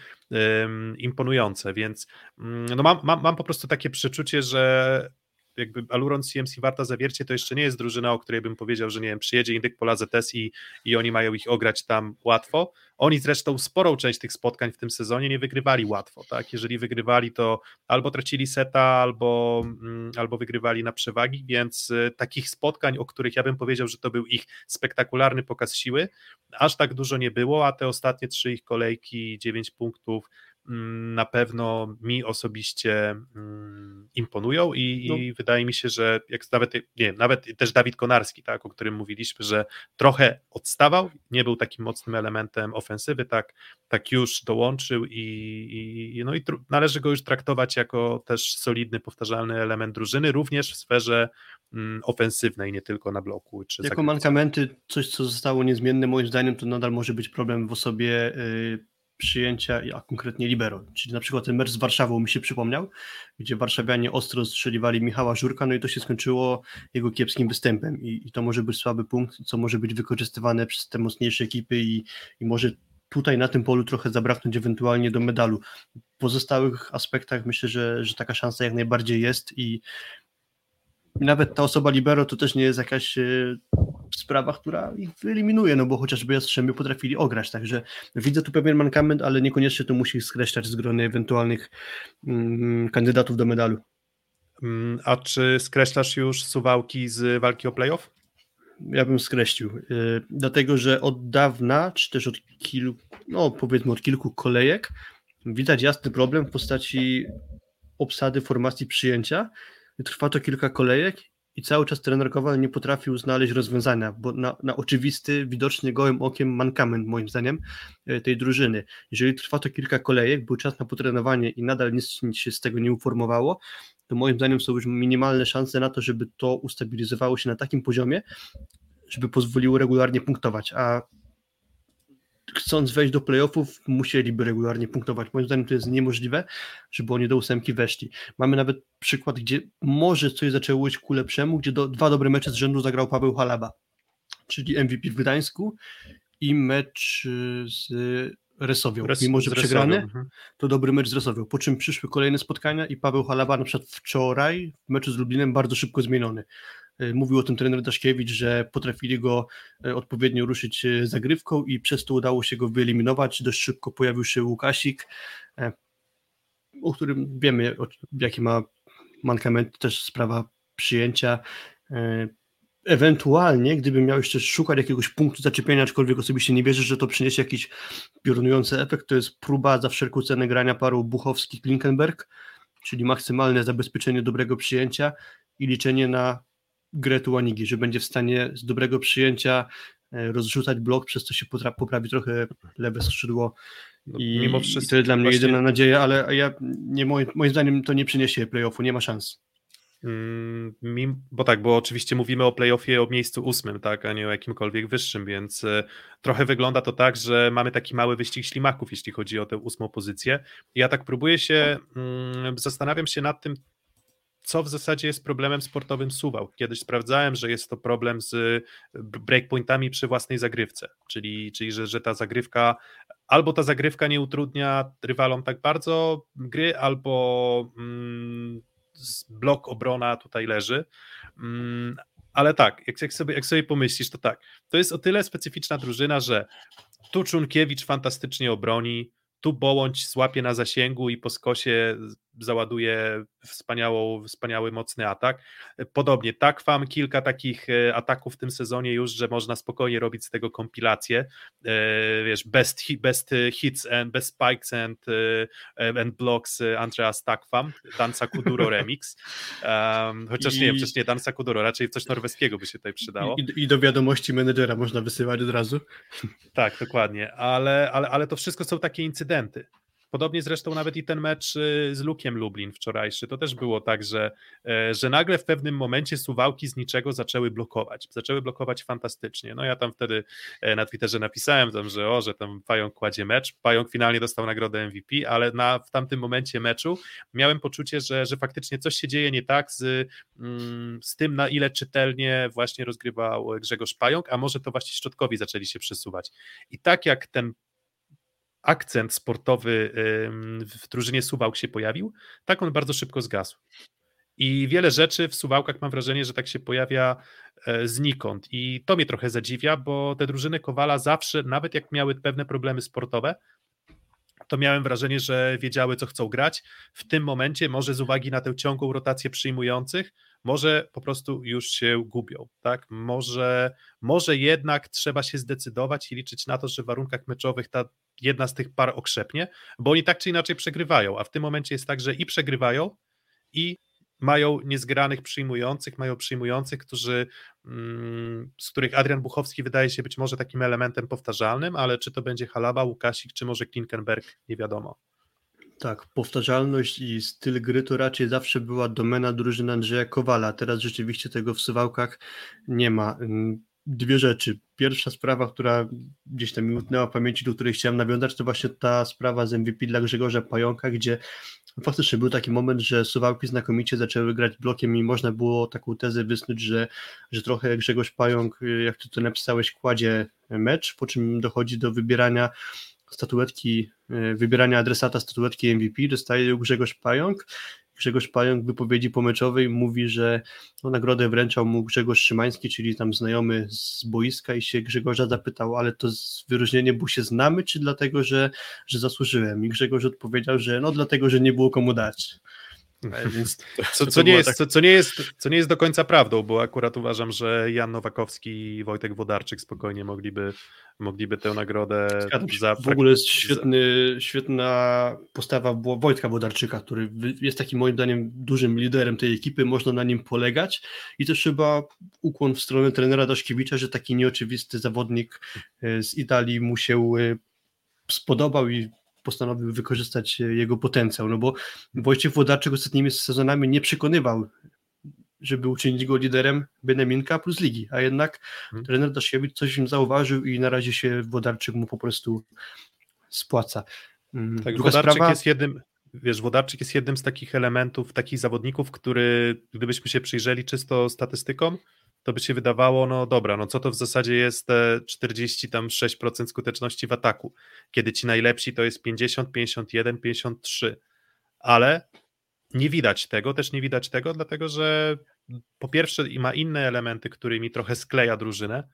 imponujące, więc um, no mam, mam, mam po prostu takie przeczucie, że jakby Aluron CMC Warta Zawiercie to jeszcze nie jest drużyna, o której bym powiedział, że nie wiem, przyjedzie Indyk Pola ZS i, i oni mają ich ograć tam łatwo. Oni zresztą sporą część tych spotkań w tym sezonie nie wygrywali łatwo, tak? Jeżeli wygrywali, to albo tracili seta, albo, mm, albo wygrywali na przewagi, więc y, takich spotkań, o których ja bym powiedział, że to był ich spektakularny pokaz siły, aż tak dużo nie było, a te ostatnie trzy ich kolejki, dziewięć punktów, na pewno mi osobiście mm, imponują i, no. i, wydaje mi się, że jak nawet, nie wiem, nawet też Dawid Konarski, tak, o którym mówiliśmy, że trochę odstawał, nie był takim mocnym elementem ofensywy, tak, tak już dołączył i, i no i należy go już traktować jako też solidny, powtarzalny element drużyny, również w sferze mm, ofensywnej, nie tylko na bloku. Czy jako mankamenty, coś co zostało niezmienne moim zdaniem, to nadal może być problem w osobie yy przyjęcia, a konkretnie libero. Czyli na przykład ten mecz z Warszawą mi się przypomniał, gdzie warszawianie ostro strzeliwali Michała Żurka, no i to się skończyło jego kiepskim występem i, i to może być słaby punkt, co może być wykorzystywane przez te mocniejsze ekipy i, i może tutaj na tym polu trochę zabraknąć ewentualnie do medalu. W pozostałych aspektach myślę, że, że taka szansa jak najbardziej jest i nawet ta osoba libero to też nie jest jakaś e, sprawa, która ich wyeliminuje, no bo chociażby Jastrzębie potrafili ograć, także widzę tu pewien mankament, ale niekoniecznie to musi skreślać z grony ewentualnych mm, kandydatów do medalu. Mm, a czy skreślasz już suwałki z walki o playoff? Ja bym skreślił, yy, dlatego że od dawna, czy też od kilku, no powiedzmy od kilku kolejek, widać jasny problem w postaci obsady formacji przyjęcia. Trwa to kilka kolejek i cały czas trener Kowal nie potrafił znaleźć rozwiązania, bo na, na oczywisty, widoczny gołym okiem mankament moim zdaniem e, tej drużyny. Jeżeli trwa to kilka kolejek, był czas na potrenowanie i nadal nic, nic się z tego nie uformowało, to moim zdaniem są już minimalne szanse na to, żeby to ustabilizowało się na takim poziomie, żeby pozwoliło regularnie punktować, a chcąc wejść do playoffów, musieliby regularnie punktować. Moim zdaniem to jest niemożliwe, żeby oni do ósemki weszli. Mamy nawet przykład, gdzie może coś zaczęło iść ku lepszemu, gdzie do, dwa dobre mecze z rzędu zagrał Paweł Halaba, czyli MVP w Gdańsku i mecz y, z Resowią. Res, Mimo, że przegrany, mhm. to dobry mecz z Resowią. Po czym przyszły kolejne spotkania i Paweł Halaba na przykład wczoraj w meczu z Lublinem bardzo szybko zmieniony. E, mówił o tym trener Daszkiewicz, że potrafili go e, odpowiednio ruszyć e, zagrywką i przez to udało się go wyeliminować. Dość szybko pojawił się Łukasik, o którym wiemy, jaki ma mankament, też sprawa przyjęcia. Ewentualnie, gdybym miał jeszcze szukać jakiegoś punktu zaczepienia, aczkolwiek osobiście nie wierzę, że to przyniesie jakiś piorunujący efekt, to jest próba za wszelką cenę grania paru Buchowski-Klinkenberg, czyli maksymalne zabezpieczenie dobrego przyjęcia i liczenie na grę Tuanigi, że będzie w stanie z dobrego przyjęcia e, rozrzucać blok, przez co się poprawi trochę lewe skrzydło No, I, mimo i to jest dla mnie właśnie- jedyna nadzieja, ale ja nie, moim, moim zdaniem to nie przyniesie playoffu, nie ma szans. Mm, mim- Bo tak, bo oczywiście mówimy o playoffie o miejscu ósmym, tak, a nie o jakimkolwiek wyższym, więc e, trochę wygląda to tak, że mamy taki mały wyścig ślimaków, jeśli chodzi o tę ósmą pozycję. Ja tak próbuję się, mm, zastanawiam się nad tym, co w zasadzie jest problemem sportowym Suwał. Kiedyś sprawdzałem, że jest to problem z b- breakpointami przy własnej zagrywce, czyli, czyli że, że ta zagrywka, albo ta zagrywka nie utrudnia rywalom tak bardzo gry, albo mm, blok obrona tutaj leży. Mm, ale tak, jak, jak, sobie, jak sobie pomyślisz, to tak, to jest o tyle specyficzna drużyna, że tu Czunkiewicz fantastycznie obroni, tu Bołądź złapie na zasięgu i po skosie załaduje wspaniałą, wspaniały, mocny atak. Podobnie, tak wam kilka takich e, ataków w tym sezonie już, że można spokojnie robić z tego kompilację. E, Wiesz, best, best hits and best spikes and, e, and blocks Andreas Takfam, Dansa Kuduro remix. Um, chociaż nie, I- przecież nie Dansa Kuduro, raczej coś norweskiego by się tutaj przydało. I, I do wiadomości menedżera można wysyłać od razu. Tak, dokładnie, ale, ale, ale to wszystko są takie incydenty. Podobnie zresztą nawet i ten mecz y, z Lukiem Lublin wczorajszy, to też było tak, że, e, że nagle w pewnym momencie suwałki z niczego zaczęły blokować. Zaczęły blokować fantastycznie. No ja tam wtedy e, na Twitterze napisałem tam, że o, że tam Pająk kładzie mecz. Pająk finalnie dostał nagrodę MVP, ale na, w tamtym momencie meczu miałem poczucie, że, że faktycznie coś się dzieje nie tak z, mm, z tym, na ile czytelnie właśnie rozgrywał Grzegorz Pająk, a może to właśnie Szczotkowi zaczęli się przesuwać. I tak jak ten akcent sportowy w drużynie Suwałk się pojawił, tak on bardzo szybko zgasł. I wiele rzeczy w Suwałkach mam wrażenie, że tak się pojawia e, znikąd. I to mnie trochę zadziwia, bo te drużyny Kowala zawsze, nawet jak miały pewne problemy sportowe, to miałem wrażenie, że wiedziały, co chcą grać. W tym momencie, może z uwagi na tę ciągłą rotację przyjmujących, może po prostu już się gubią, tak? Może, może jednak trzeba się zdecydować i liczyć na to, że w warunkach meczowych ta jedna z tych par okrzepnie, bo oni tak czy inaczej przegrywają, a w tym momencie jest tak, że i przegrywają, i mają niezgranych przyjmujących, mają przyjmujących, którzy, mm, z których Adrian Buchowski wydaje się być może takim elementem powtarzalnym, ale czy to będzie Halaba, Łukasik, czy może Klinkenberg, nie wiadomo. Tak, powtarzalność i styl gry to raczej zawsze była domena drużyny Andrzeja Kowala. Teraz rzeczywiście tego w Suwałkach nie ma. Dwie rzeczy. Pierwsza sprawa, która gdzieś tam mi utnęła w pamięci, do której chciałem nawiązać, to właśnie ta sprawa z MVP dla Grzegorza Pająka, gdzie faktycznie był taki moment, że Suwałki znakomicie zaczęły grać blokiem i można było taką tezę wysnuć, że, że trochę Grzegorz Pająk, jak ty to napisałeś, kładzie mecz, po czym dochodzi do wybierania statuetki, y, wybierania adresata statuetki MVP, dostaje Grzegorz Pająk. Grzegorz Pająk w wypowiedzi pomeczowej mówi, że no, nagrodę wręczał mu Grzegorz Szymański, czyli tam znajomy z boiska i się Grzegorza zapytał, ale to z wyróżnieniem, bo się znamy, czy dlatego, że, że zasłużyłem? I Grzegorz odpowiedział, że no dlatego, że nie było komu dać. E, Więc Co, co, nie jest, tak- co, co, nie jest, co nie jest do końca prawdą, bo akurat uważam, że Jan Nowakowski i Wojtek Wodarczyk spokojnie mogliby, mogliby tę nagrodę za W ogóle jest świetny, świetna postawa Wo- Wojtka Wodarczyka, który jest takim moim zdaniem dużym liderem tej ekipy, można na nim polegać. I też chyba ukłon w stronę trenera Daszkiewicza, że taki nieoczywisty zawodnik e, z Italii mu się e, spodobał i postanowił wykorzystać e, jego potencjał, no bo Wojciech Wodarczyk ostatnimi sezonami nie przekonywał żeby uczynić go liderem Beneminka plus ligi, a jednak Mhm. trener Daszkiewicz coś w nim zauważył i na razie się Wodarczyk mu po prostu spłaca. Mm, Tak, Druga Wodarczyk sprawa, jest jednym, wiesz, Wodarczyk jest jednym z takich elementów, takich zawodników, który gdybyśmy się przyjrzeli czysto statystykom, to by się wydawało, no dobra, no co to w zasadzie jest te 46% skuteczności w ataku, kiedy ci najlepsi to jest 50, 51, 53, ale nie widać tego, też nie widać tego, dlatego że po pierwsze ma inne elementy, którymi trochę skleja drużynę,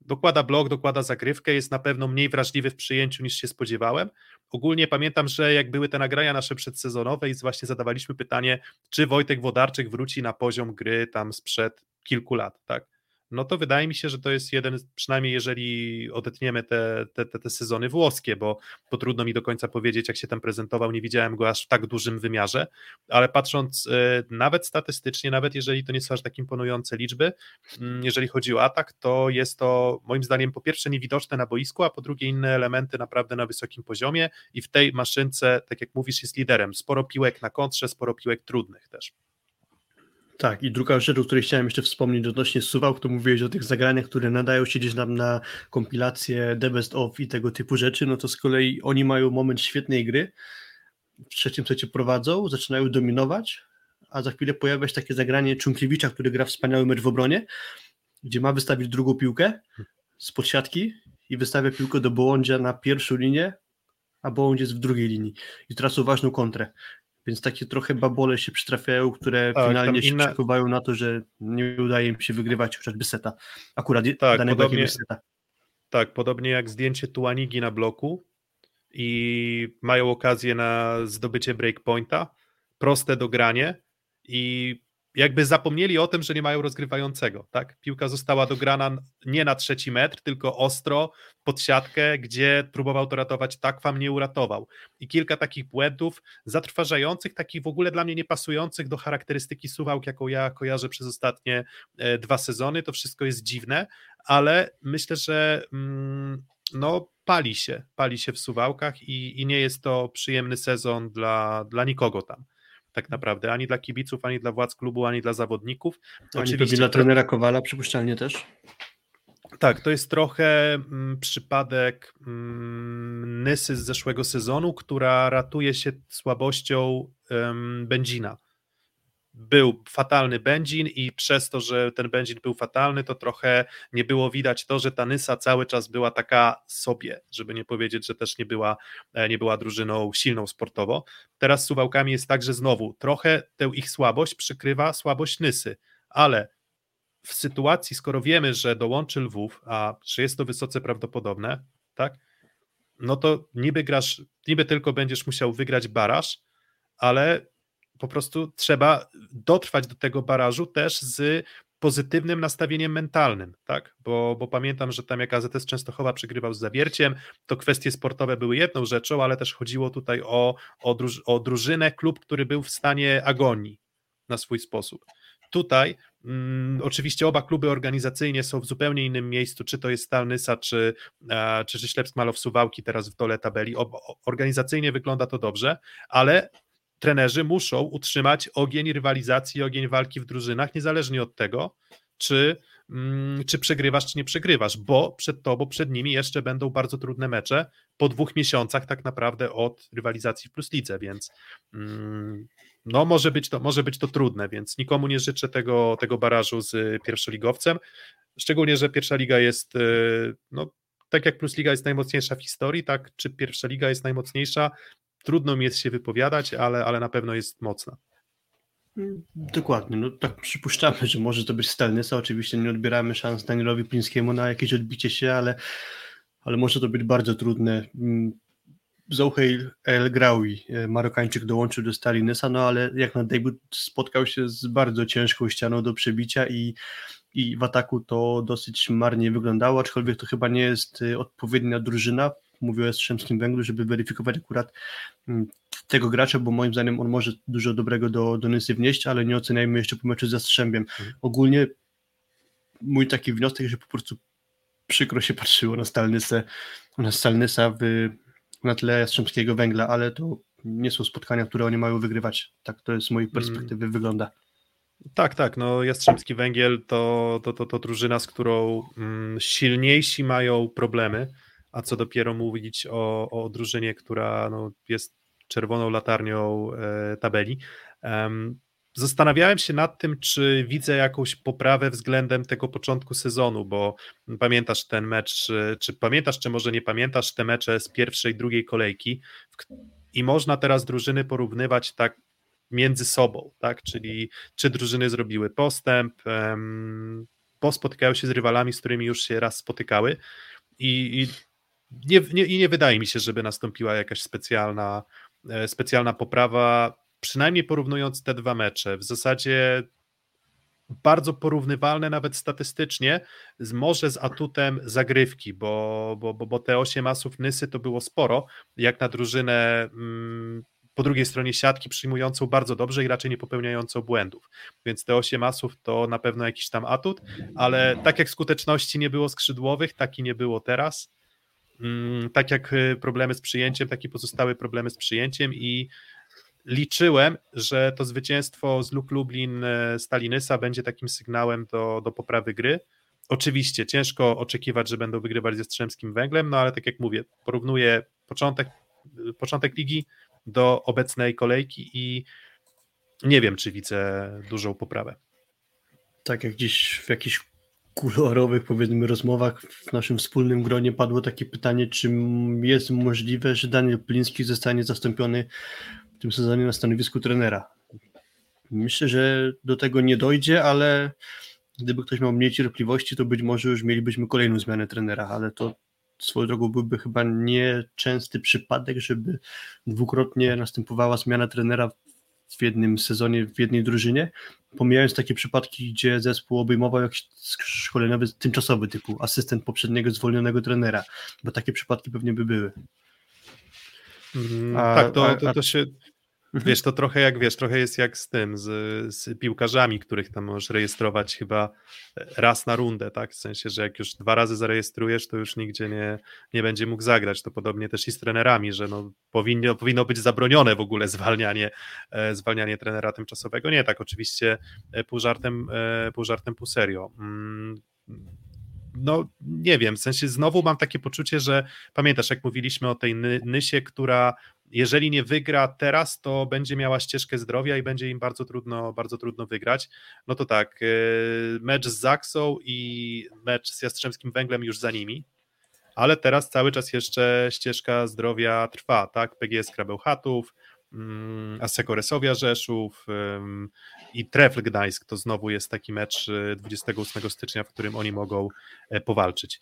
dokłada blok, dokłada zagrywkę, jest na pewno mniej wrażliwy w przyjęciu niż się spodziewałem. Ogólnie pamiętam, że jak były te nagrania nasze przedsezonowe i właśnie zadawaliśmy pytanie, czy Wojtek Wodarczyk wróci na poziom gry tam sprzed kilku lat, tak? No to wydaje mi się, że to jest jeden, przynajmniej jeżeli odetniemy te, te, te, te sezony włoskie, bo, bo trudno mi do końca powiedzieć, jak się tam prezentował, nie widziałem go aż w tak dużym wymiarze, ale patrząc y, nawet statystycznie, nawet jeżeli to nie są aż tak imponujące liczby, y, jeżeli chodzi o atak, to jest to moim zdaniem po pierwsze niewidoczne na boisku, a po drugie inne elementy naprawdę na wysokim poziomie i w tej maszynce, tak jak mówisz, jest liderem. Sporo piłek na kontrze, sporo piłek trudnych też. Tak, i druga rzecz, o której chciałem jeszcze wspomnieć odnośnie Suwałk, to mówiłeś o tych zagraniach, które nadają się gdzieś nam na kompilację The Best Of i tego typu rzeczy, no to z kolei oni mają moment świetnej gry, w trzecim secie prowadzą, zaczynają dominować, a za chwilę pojawia się takie zagranie Czunkiewicza, który gra wspaniały mecz w obronie, gdzie ma wystawić drugą piłkę z podsiadki i wystawia piłkę do Bołądzia na pierwszą linię, a Bołądź jest w drugiej linii. I tracą ważną kontrę. Więc takie trochę babole się przytrafiają, które tak, finalnie się inna... przekuwają na to, że nie udaje im się wygrywać chociażby seta. Akurat tak, danego podobnie, seta. Tak, podobnie jak zdjęcie Tuanigi na bloku i mają okazję na zdobycie breakpointa, proste dogranie i jakby zapomnieli o tym, że nie mają rozgrywającego, tak? Piłka została dograna nie na trzeci metr, tylko ostro pod siatkę, gdzie próbował to ratować, tak wam nie uratował. I kilka takich błędów zatrważających, takich w ogóle dla mnie niepasujących do charakterystyki Suwałk, jaką ja kojarzę przez ostatnie e, dwa sezony. To wszystko jest dziwne, ale myślę, że mm, no pali się, pali się w Suwałkach i, i nie jest to przyjemny sezon dla, dla nikogo tam tak naprawdę, ani dla kibiców, ani dla władz klubu, ani dla zawodników. Ani Oczywiście dla trenera Kowala przypuszczalnie też. Tak, to jest trochę mm, przypadek mm, Nysy z zeszłego sezonu, która ratuje się słabością ym, Benzina był fatalny benzin i przez to, że ten benzin był fatalny, to trochę nie było widać to, że ta Nysa cały czas była taka sobie, żeby nie powiedzieć, że też nie była, e, nie była drużyną silną sportowo. Teraz z Suwałkami jest tak, że znowu trochę tę ich słabość przykrywa słabość Nysy, ale w sytuacji, skoro wiemy, że dołączy Lwów, a że jest to wysoce prawdopodobne, tak, no to niby grasz, niby tylko będziesz musiał wygrać baraż, ale po prostu trzeba dotrwać do tego barażu też z pozytywnym nastawieniem mentalnym, tak? Bo, bo pamiętam, że tam jak AZS Częstochowa przegrywał z Zawierciem, to kwestie sportowe były jedną rzeczą, ale też chodziło tutaj o, o, druż, o drużynę, klub, który był w stanie agonii na swój sposób. Tutaj mm, oczywiście oba kluby organizacyjnie są w zupełnie innym miejscu, czy to jest Stalnysa, czy, e, czy, czy Ślepsk Malow Suwałki teraz w dole tabeli. O, organizacyjnie wygląda to dobrze, ale trenerzy muszą utrzymać ogień rywalizacji, ogień walki w drużynach, niezależnie od tego, czy, mm, czy przegrywasz, czy nie przegrywasz, bo przed tobą, przed nimi jeszcze będą bardzo trudne mecze po dwóch miesiącach tak naprawdę od rywalizacji w Plus Lidze, więc mm, no może być, to, może być to trudne, więc nikomu nie życzę tego, tego barażu z pierwszoligowcem, szczególnie, że pierwsza liga jest y, no, tak jak Plus Liga jest najmocniejsza w historii, tak czy pierwsza liga jest najmocniejsza, Trudno mi jest się wypowiadać, ale, ale na pewno jest mocna. Dokładnie, no tak przypuszczamy, że może to być Stelnysa, oczywiście nie odbieramy szans Danielowi Plińskiemu na jakieś odbicie się, ale, ale może to być bardzo trudne. Mm, Zouheil El Graoui, e, Marokańczyk dołączył do Stalinysa, no ale jak na debut spotkał się z bardzo ciężką ścianą do przebicia i, i w ataku to dosyć marnie wyglądało, aczkolwiek to chyba nie jest e, odpowiednia drużyna mówił o Jastrzębskim Węglu, żeby weryfikować akurat mm, tego gracza, bo moim zdaniem on może dużo dobrego do, do Nysy wnieść, ale nie oceniajmy jeszcze po meczu z Jastrzębiem. Mhm. Ogólnie mój taki wniosek, że po prostu przykro się patrzyło na Stalnysę, na Stalnysa w, na tle Jastrzębskiego Węgla, ale to nie są spotkania, które oni mają wygrywać. Tak to jest z mojej perspektywy mm. wygląda. Tak, tak. No Jastrzębski Węgiel to, to, to, to drużyna, z którą mm, silniejsi mają problemy a co dopiero mówić o, o drużynie, która no, jest czerwoną latarnią e, tabeli. Zastanawiałem się nad tym, czy widzę jakąś poprawę względem tego początku sezonu, bo pamiętasz ten mecz, czy, czy pamiętasz, czy może nie pamiętasz te mecze z pierwszej, drugiej kolejki i można teraz drużyny porównywać tak między sobą, tak? Czyli czy drużyny zrobiły postęp, bo spotykają się z rywalami, z którymi już się raz spotykały i, i nie, nie, nie wydaje mi się, żeby nastąpiła jakaś specjalna, e, specjalna poprawa, przynajmniej porównując te dwa mecze. W zasadzie bardzo porównywalne nawet statystycznie, z, może z atutem zagrywki, bo, bo, bo, bo te 8 asów Nysy to było sporo, jak na drużynę mm, po drugiej stronie siatki przyjmującą bardzo dobrze i raczej nie popełniającą błędów. Więc te 8 asów to na pewno jakiś tam atut, ale tak jak skuteczności nie było skrzydłowych, tak i nie było teraz. Mm, tak jak y, problemy z przyjęciem, tak i pozostały problemy z przyjęciem i liczyłem, że to zwycięstwo z Luk Lublin y, Stalinysa będzie takim sygnałem do, do poprawy gry. Oczywiście ciężko oczekiwać, że będą wygrywać ze Strzemskim Węglem, no ale tak jak mówię, porównuję początek, y, początek ligi do obecnej kolejki i nie wiem, czy widzę dużą poprawę. Tak jak gdzieś w jakichś kuluarowych, powiedzmy, rozmowach w naszym wspólnym gronie padło takie pytanie, czy jest możliwe, że Daniel Pliński zostanie zastąpiony w tym sezonie na stanowisku trenera. Myślę, że do tego nie dojdzie, ale gdyby ktoś miał mniej cierpliwości, to być może już mielibyśmy kolejną zmianę trenera, ale to swoją drogą byłby chyba nieczęsty przypadek, żeby dwukrotnie następowała zmiana trenera w jednym sezonie, w jednej drużynie, pomijając takie przypadki, gdzie zespół obejmował jakiś szkoleniowy tymczasowy typu asystent poprzedniego zwolnionego trenera, bo takie przypadki pewnie by były. Mm, a, tak, to, to, to się Mhm. Wiesz, to trochę jak wiesz, trochę jest jak z tym, z, z, piłkarzami, których tam możesz rejestrować chyba raz na rundę, tak? W sensie, że jak już dwa razy zarejestrujesz, to już nigdzie nie, nie będzie mógł zagrać. To podobnie też i z trenerami, że no, powinno, powinno być zabronione w ogóle zwalnianie, e, zwalnianie trenera tymczasowego. Nie, tak oczywiście e, pół żartem, e, pół żartem, pół serio. Mm, no nie wiem, w sensie znowu mam takie poczucie, że pamiętasz, jak mówiliśmy o tej Nysie, która jeżeli nie wygra teraz, to będzie miała ścieżkę zdrowia i będzie im bardzo trudno, bardzo trudno wygrać. No to tak, e, mecz z Zaksą i mecz z Jastrzębskim Węglem już za nimi, ale teraz cały czas jeszcze ścieżka zdrowia trwa, tak? PGS Krabełchatów, mm, Resowia Rzeszów i Trefl Gdańsk to znowu jest taki mecz 28 e, stycznia, w którym oni mogą e, powalczyć.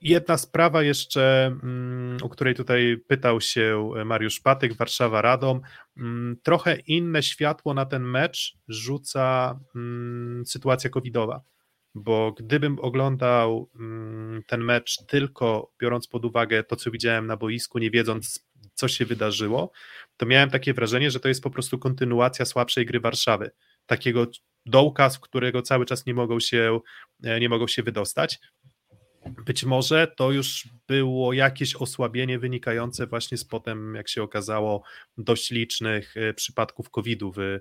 Jedna sprawa jeszcze, mm, o której tutaj pytał się Mariusz Patyk, Warszawa Radom. Mm, trochę inne światło na ten mecz rzuca mm, sytuacja covidowa, bo gdybym oglądał ten mecz tylko biorąc pod uwagę to, co widziałem na boisku, nie wiedząc, co się wydarzyło, to miałem takie wrażenie, że to jest po prostu kontynuacja słabszej gry Warszawy. Takiego dołka, z którego cały czas nie mogą się, e, nie mogą się wydostać. Być może to już było jakieś osłabienie wynikające właśnie z potem, jak się okazało, dość licznych e, przypadków COVID-u w, e,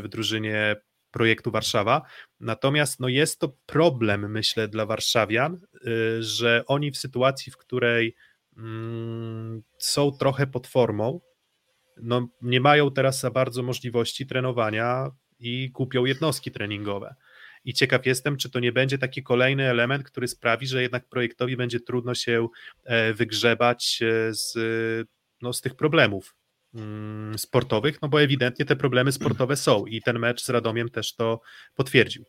w drużynie projektu Warszawa. Natomiast no jest to problem, myślę, dla warszawian, e, że oni w sytuacji, w której mm, są trochę pod formą, no nie mają teraz za bardzo możliwości trenowania i kupią jednostki treningowe i ciekaw jestem, czy to nie będzie taki kolejny element, który sprawi, że jednak projektowi będzie trudno się e, wygrzebać e, z, no, z tych problemów mm, sportowych, no bo ewidentnie te problemy sportowe są i ten mecz z Radomiem też to potwierdził.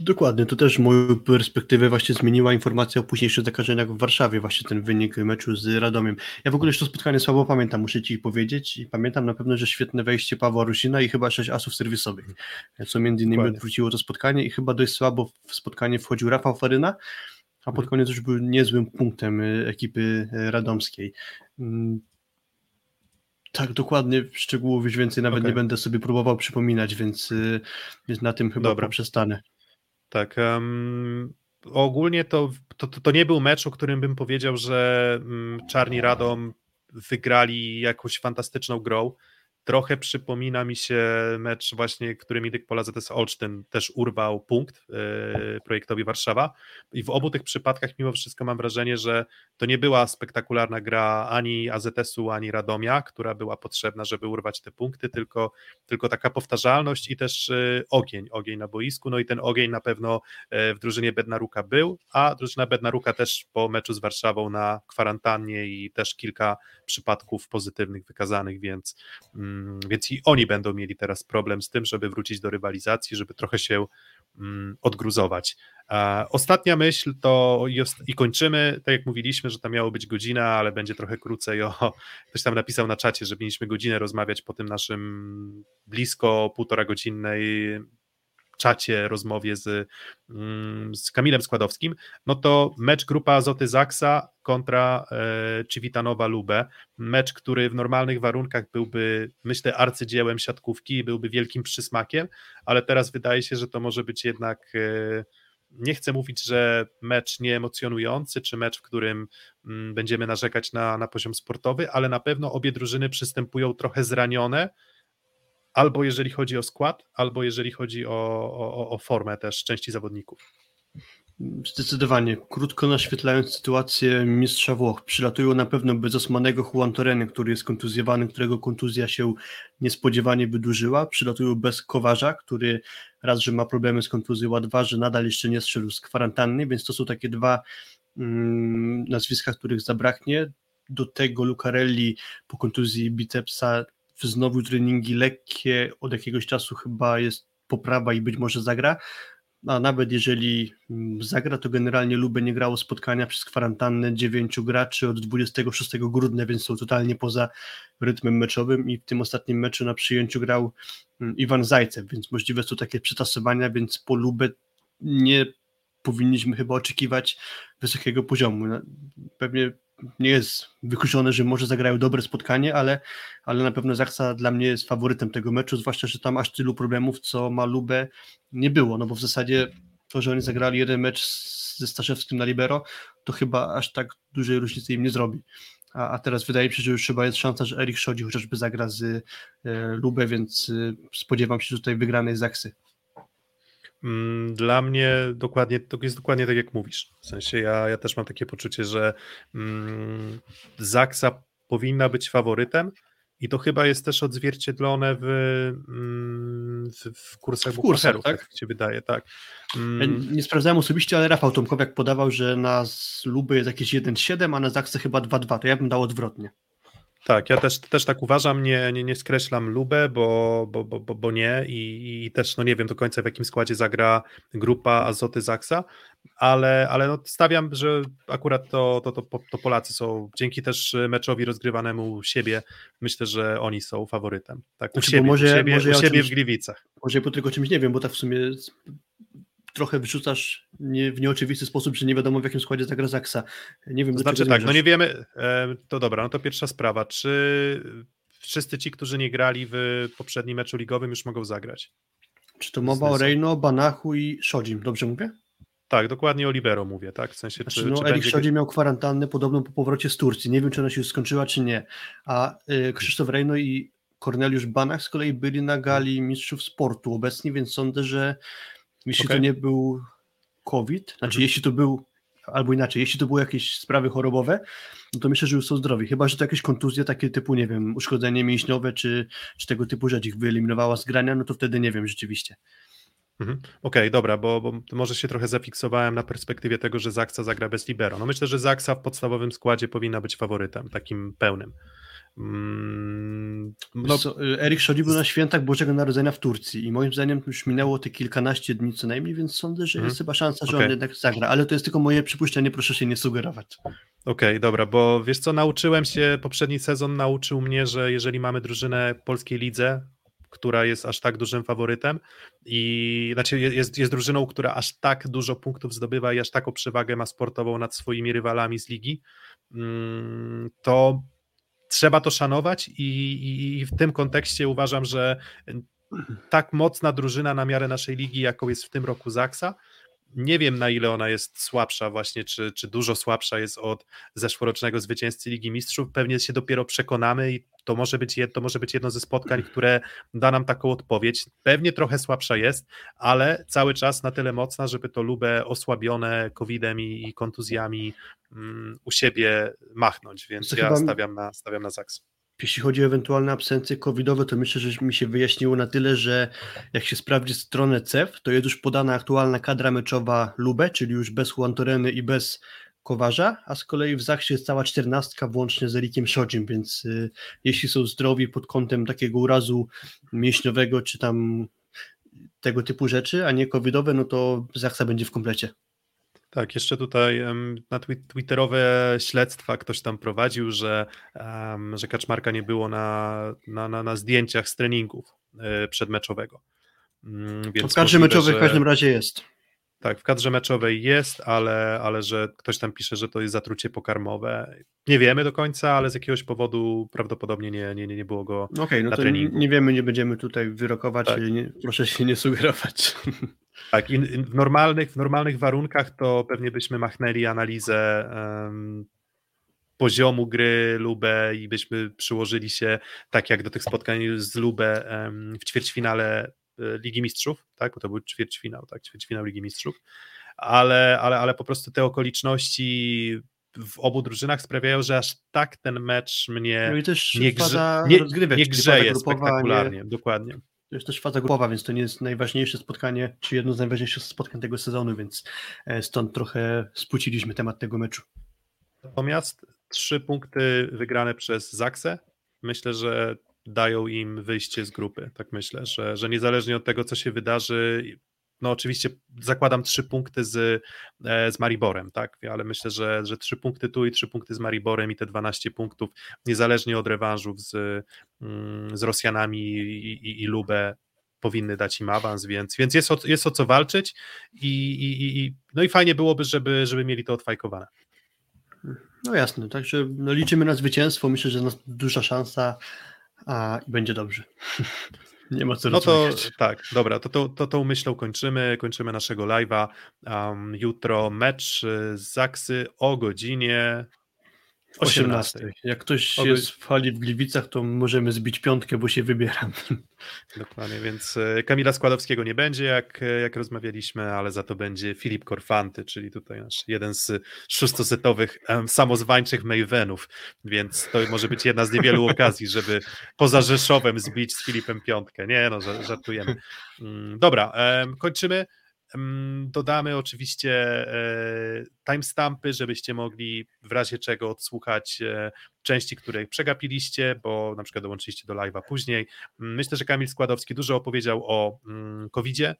Dokładnie, to też moją perspektywę właśnie zmieniła informacja o późniejszych zakażeniach w Warszawie, właśnie ten wynik meczu z Radomiem. Ja w ogóle jeszcze to spotkanie słabo pamiętam, muszę Ci powiedzieć i pamiętam na pewno, że świetne wejście Pawła Rusina i chyba sześć asów serwisowych, co między innymi Dokładnie. odwróciło to spotkanie i chyba dość słabo w spotkanie wchodził Rafał Faryna, a pod mhm. koniec już był niezłym punktem y, ekipy radomskiej. Mm, tak, dokładnie, szczegółów już więcej nawet okay. nie będę sobie próbował przypominać, więc, y, więc na tym chyba Dobra. przestanę. Tak, um, ogólnie to, to, to nie był mecz, o którym bym powiedział, że um, Czarni Radom wygrali jakąś fantastyczną grą. Trochę przypomina mi się mecz właśnie, który Midyk Pola ZS Olsztyn też urwał punkt yy, projektowi Warszawa. I w obu tych przypadkach mimo wszystko mam wrażenie, że to nie była spektakularna gra ani AZS-u, ani Radomia, która była potrzebna, żeby urwać te punkty, tylko, tylko taka powtarzalność i też yy, ogień, ogień na boisku, no i ten ogień na pewno yy, w drużynie Bednaruka był, a drużyna Bednaruka też po meczu z Warszawą na kwarantannie i też kilka przypadków pozytywnych wykazanych, więc mm, więc i oni będą mieli teraz problem z tym, żeby wrócić do rywalizacji, żeby trochę się mm, odgruzować. Ostatnia myśl to i kończymy, tak jak mówiliśmy, że tam miało być godzina, ale będzie trochę krócej. O, ktoś tam napisał na czacie, że mieliśmy godzinę rozmawiać po tym naszym blisko półtora godzinnej czacie, rozmowie z, mm, z Kamilem Składowskim, no to mecz grupa Azoty Zaksa kontra e, Civitanowa Lubę, mecz, który w normalnych warunkach byłby, myślę, arcydziełem siatkówki, byłby wielkim przysmakiem, ale teraz wydaje się, że to może być jednak e, nie chcę mówić, że mecz nieemocjonujący, czy mecz, w którym mm, będziemy narzekać na, na poziom sportowy, ale na pewno obie drużyny przystępują trochę zranione, albo jeżeli chodzi o skład, albo jeżeli chodzi o, o, o formę też części zawodników. Zdecydowanie. Krótko naświetlając sytuację mistrza Włoch, przylatują na pewno bez osmanego Juan Torreny, który jest kontuzjowany, którego kontuzja się niespodziewanie wydłużyła. Przylatują bez Kowarza, który raz, że ma problemy z kontuzją, a dwa, że nadal jeszcze nie strzelił z kwarantanny, więc to są takie dwa mm, nazwiska, których zabraknie. Do tego Lucarelli po kontuzji bicepsa wznowił treningi lekkie, od jakiegoś czasu chyba jest poprawa i być może zagra, a nawet jeżeli mm, zagra, to generalnie Lubę nie grało spotkania przez kwarantannę dziewięciu graczy od 26 grudnia, więc są totalnie poza rytmem meczowym i w tym ostatnim meczu na przyjęciu grał mm, Iwan Zajcew, więc możliwe są takie przetasowania, więc po Lubę nie powinniśmy chyba oczekiwać wysokiego poziomu. Pewnie nie jest wykluczone, że może zagrają dobre spotkanie, ale, ale na pewno Zaksa dla mnie jest faworytem tego meczu, zwłaszcza, że tam aż tylu problemów, co ma Lubę, nie było, no bo w zasadzie to, że oni zagrali jeden mecz ze Staszewskim na libero, to chyba aż tak dużej różnicy im nie zrobi. A, a teraz wydaje mi się, że już chyba jest szansa, że Erik Szodzi chociażby zagra z e, Lubę, więc e, spodziewam się tutaj wygranej Zaksy. Mm, dla mnie dokładnie, to jest dokładnie tak, jak mówisz. W sensie ja, ja też mam takie poczucie, że mm, Zaksa powinna być faworytem i to chyba jest też odzwierciedlone w, mm, w, w kursach w kursach, tak? tak się wydaje, tak. Mm. nie sprawdzałem osobiście, ale Rafał Tomkowiak podawał, że na Luby jest jakieś 1,7, a na Zaksę chyba 2,2, to ja bym dał odwrotnie. Tak, ja też, też tak uważam, nie, nie, nie skreślam Lubę, bo, bo, bo, bo nie I, i też no nie wiem do końca w jakim składzie zagra grupa Azoty Zaksa, ale, ale no stawiam, że akurat to, to, to, to Polacy są, dzięki też meczowi rozgrywanemu siebie, myślę, że oni są faworytem. Tak, u znaczy, siebie, może, u siebie, może u siebie czymś, w Gliwicach. Może ja po tylko czymś nie wiem, bo tak w sumie trochę wyrzucasz nie, w nieoczywisty sposób, że nie wiadomo w jakim składzie zagra Zaksa. Nie wiem, to znaczy tak, no nie wiemy, e, to dobra, no to pierwsza sprawa, czy wszyscy ci, którzy nie grali w poprzednim meczu ligowym już mogą zagrać? Czy to mowa o Reino, Banachu i Szodzim, dobrze mówię? Tak, dokładnie o Libero mówię, tak? W sensie, znaczy, czy, no, czy Erik będzie... Miał kwarantannę podobną po powrocie z Turcji, nie wiem, czy ona się już skończyła, czy nie, a y, Krzysztof Reino i Korneliusz Banach z kolei byli na gali mistrzów sportu obecni, więc sądzę, że jeśli okay. to nie był COVID, znaczy mhm. jeśli to był, albo inaczej, jeśli to były jakieś sprawy chorobowe, no to myślę, że już są zdrowi. Chyba, że to jakieś kontuzje takie typu, nie wiem, uszkodzenie mięśniowe, czy, czy tego typu rzecz ich wyeliminowała z grania, no to wtedy nie wiem rzeczywiście. Mhm. Okej, okay, dobra, bo, bo może się trochę zafiksowałem na perspektywie tego, że Zaksa zagra bez libero. No myślę, że Zaksa w podstawowym składzie powinna być faworytem, takim pełnym. Mm, no, co, y, Erik Szodzi był na świętach Bożego Narodzenia w Turcji i moim zdaniem już minęło te kilkanaście dni co najmniej, więc sądzę, że jest mhm. chyba szansa, że okay. on jednak zagra, ale to jest tylko moje przypuszczenie, proszę się nie sugerować. Okej, okay, dobra, bo wiesz co, nauczyłem się, poprzedni sezon nauczył mnie, że jeżeli mamy drużynę polskiej lidze, która jest aż tak dużym faworytem i znaczy jest, jest drużyną, która aż tak dużo punktów zdobywa i aż taką przewagę ma sportową nad swoimi rywalami z ligi, mm, to trzeba to szanować i, i w tym kontekście uważam, że tak mocna drużyna na miarę naszej ligi, jaką jest w tym roku Zaksa, nie wiem na ile ona jest słabsza właśnie, czy, czy dużo słabsza jest od zeszłorocznego zwycięzcy Ligi Mistrzów. Pewnie się dopiero przekonamy i to może być, to może być jedno ze spotkań, które da nam taką odpowiedź. Pewnie trochę słabsza jest, ale cały czas na tyle mocna, żeby to lubę osłabione COVID-em i, kontuzjami um, u siebie machnąć, więc ja chyba... stawiam na, stawiam na Zaks. Jeśli chodzi o ewentualne absencje covidowe, to myślę, że mi się wyjaśniło na tyle, że jak się sprawdzi stronę CEF, to jest już podana aktualna kadra meczowa Lube, czyli już bez Juan Toreny i bez Kowarza, a z kolei w Zachsie jest cała czternastka włącznie z Erikiem Szodzim, więc y, jeśli są zdrowi pod kątem takiego urazu mięśniowego czy tam tego typu rzeczy, a nie covidowe, no to Zachsa będzie w komplecie. Tak, jeszcze tutaj na twitterowe śledztwa ktoś tam prowadził, że, że Kaczmarka nie było na, na, na, na zdjęciach z treningów y, przedmeczowego. Mm, więc w w każdym razie jest. Tak, w kadrze meczowej jest, ale, ale że ktoś tam pisze, że to jest zatrucie pokarmowe. Nie wiemy do końca, ale z jakiegoś powodu prawdopodobnie nie, nie, nie było go Okej, okay, no na to treningu. nie wiemy, nie będziemy tutaj wyrokować, tak. nie, proszę się nie sugerować. Tak, i w normalnych, w normalnych warunkach to pewnie byśmy machnęli analizę um, poziomu gry Lubę i byśmy przyłożyli się tak jak do tych spotkań z Lubę um, w ćwierćfinale Ligi Mistrzów, tak, bo to był ćwierćfinał, tak, ćwierćfinał Ligi Mistrzów, ale, ale, ale po prostu te okoliczności w obu drużynach sprawiają, że aż tak ten mecz mnie no i też nie, grze, nie, nie grzeje spektakularnie, nie, dokładnie. To jest też faza grupowa, więc to nie jest najważniejsze spotkanie, czy jedno z najważniejszych spotkań tego sezonu, więc e, stąd trochę spłuciliśmy temat tego meczu. Natomiast trzy punkty wygrane przez Zaksę, myślę, że dają im wyjście z grupy. Tak myślę, że, że niezależnie od tego, co się wydarzy, no oczywiście zakładam trzy punkty z, e, z Mariborem, tak, ale myślę, że, że trzy punkty tu i trzy punkty z Mariborem i te 12 punktów, niezależnie od rewanżów z, mm, z Rosjanami i, i, i Lubę, powinny dać im awans, więc, więc jest, o, jest o co walczyć i, i, i, no i fajnie byłoby, żeby, żeby mieli to odfajkowane. No jasne, także no liczymy na zwycięstwo, myślę, że jest duża szansa a i będzie dobrze. Nie ma co No to tak, dobra, to, to, to tą myślą kończymy. Kończymy naszego live'a. Um, jutro mecz z Zaksy o godzinie 18. 18. Jak ktoś jest w hali w Gliwicach, to możemy zbić piątkę, bo się wybieram. Dokładnie, więc e, Kamila Składowskiego nie będzie, jak, e, jak rozmawialiśmy, ale za to będzie Filip Korfanty, czyli tutaj nasz jeden z szóstosetowych um, samozwańczych Mavenów, więc to może być jedna z niewielu okazji, żeby poza Rzeszowem zbić z Filipem piątkę. Nie, no, żartujemy. Mm, dobra, um, kończymy. Dodamy oczywiście e, timestampy, żebyście mogli w razie czego odsłuchać e, części, które przegapiliście, bo na przykład dołączyliście do live'a później. Myślę, że Kamil Składowski dużo opowiedział o COVID-zie,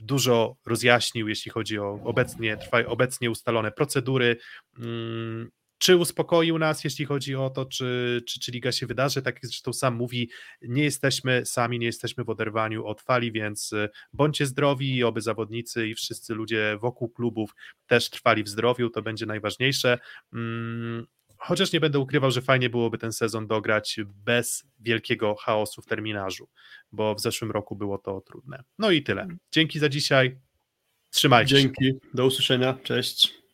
dużo rozjaśnił, jeśli chodzi o obecnie, trwa, obecnie ustalone procedury, czy uspokoił nas, jeśli chodzi o to, czy, czy, czy liga się wydarzy. Tak jak zresztą sam mówi, nie jesteśmy sami, nie jesteśmy w oderwaniu od fali, więc y, bądźcie zdrowi i oby zawodnicy i wszyscy ludzie wokół klubów też trwali w zdrowiu, to będzie najważniejsze. Mm, chociaż nie będę ukrywał, że fajnie byłoby ten sezon dograć bez wielkiego chaosu w terminarzu, bo w zeszłym roku było to trudne. No i tyle. Dzięki za dzisiaj. Trzymajcie Dzięki. Do usłyszenia. Cześć.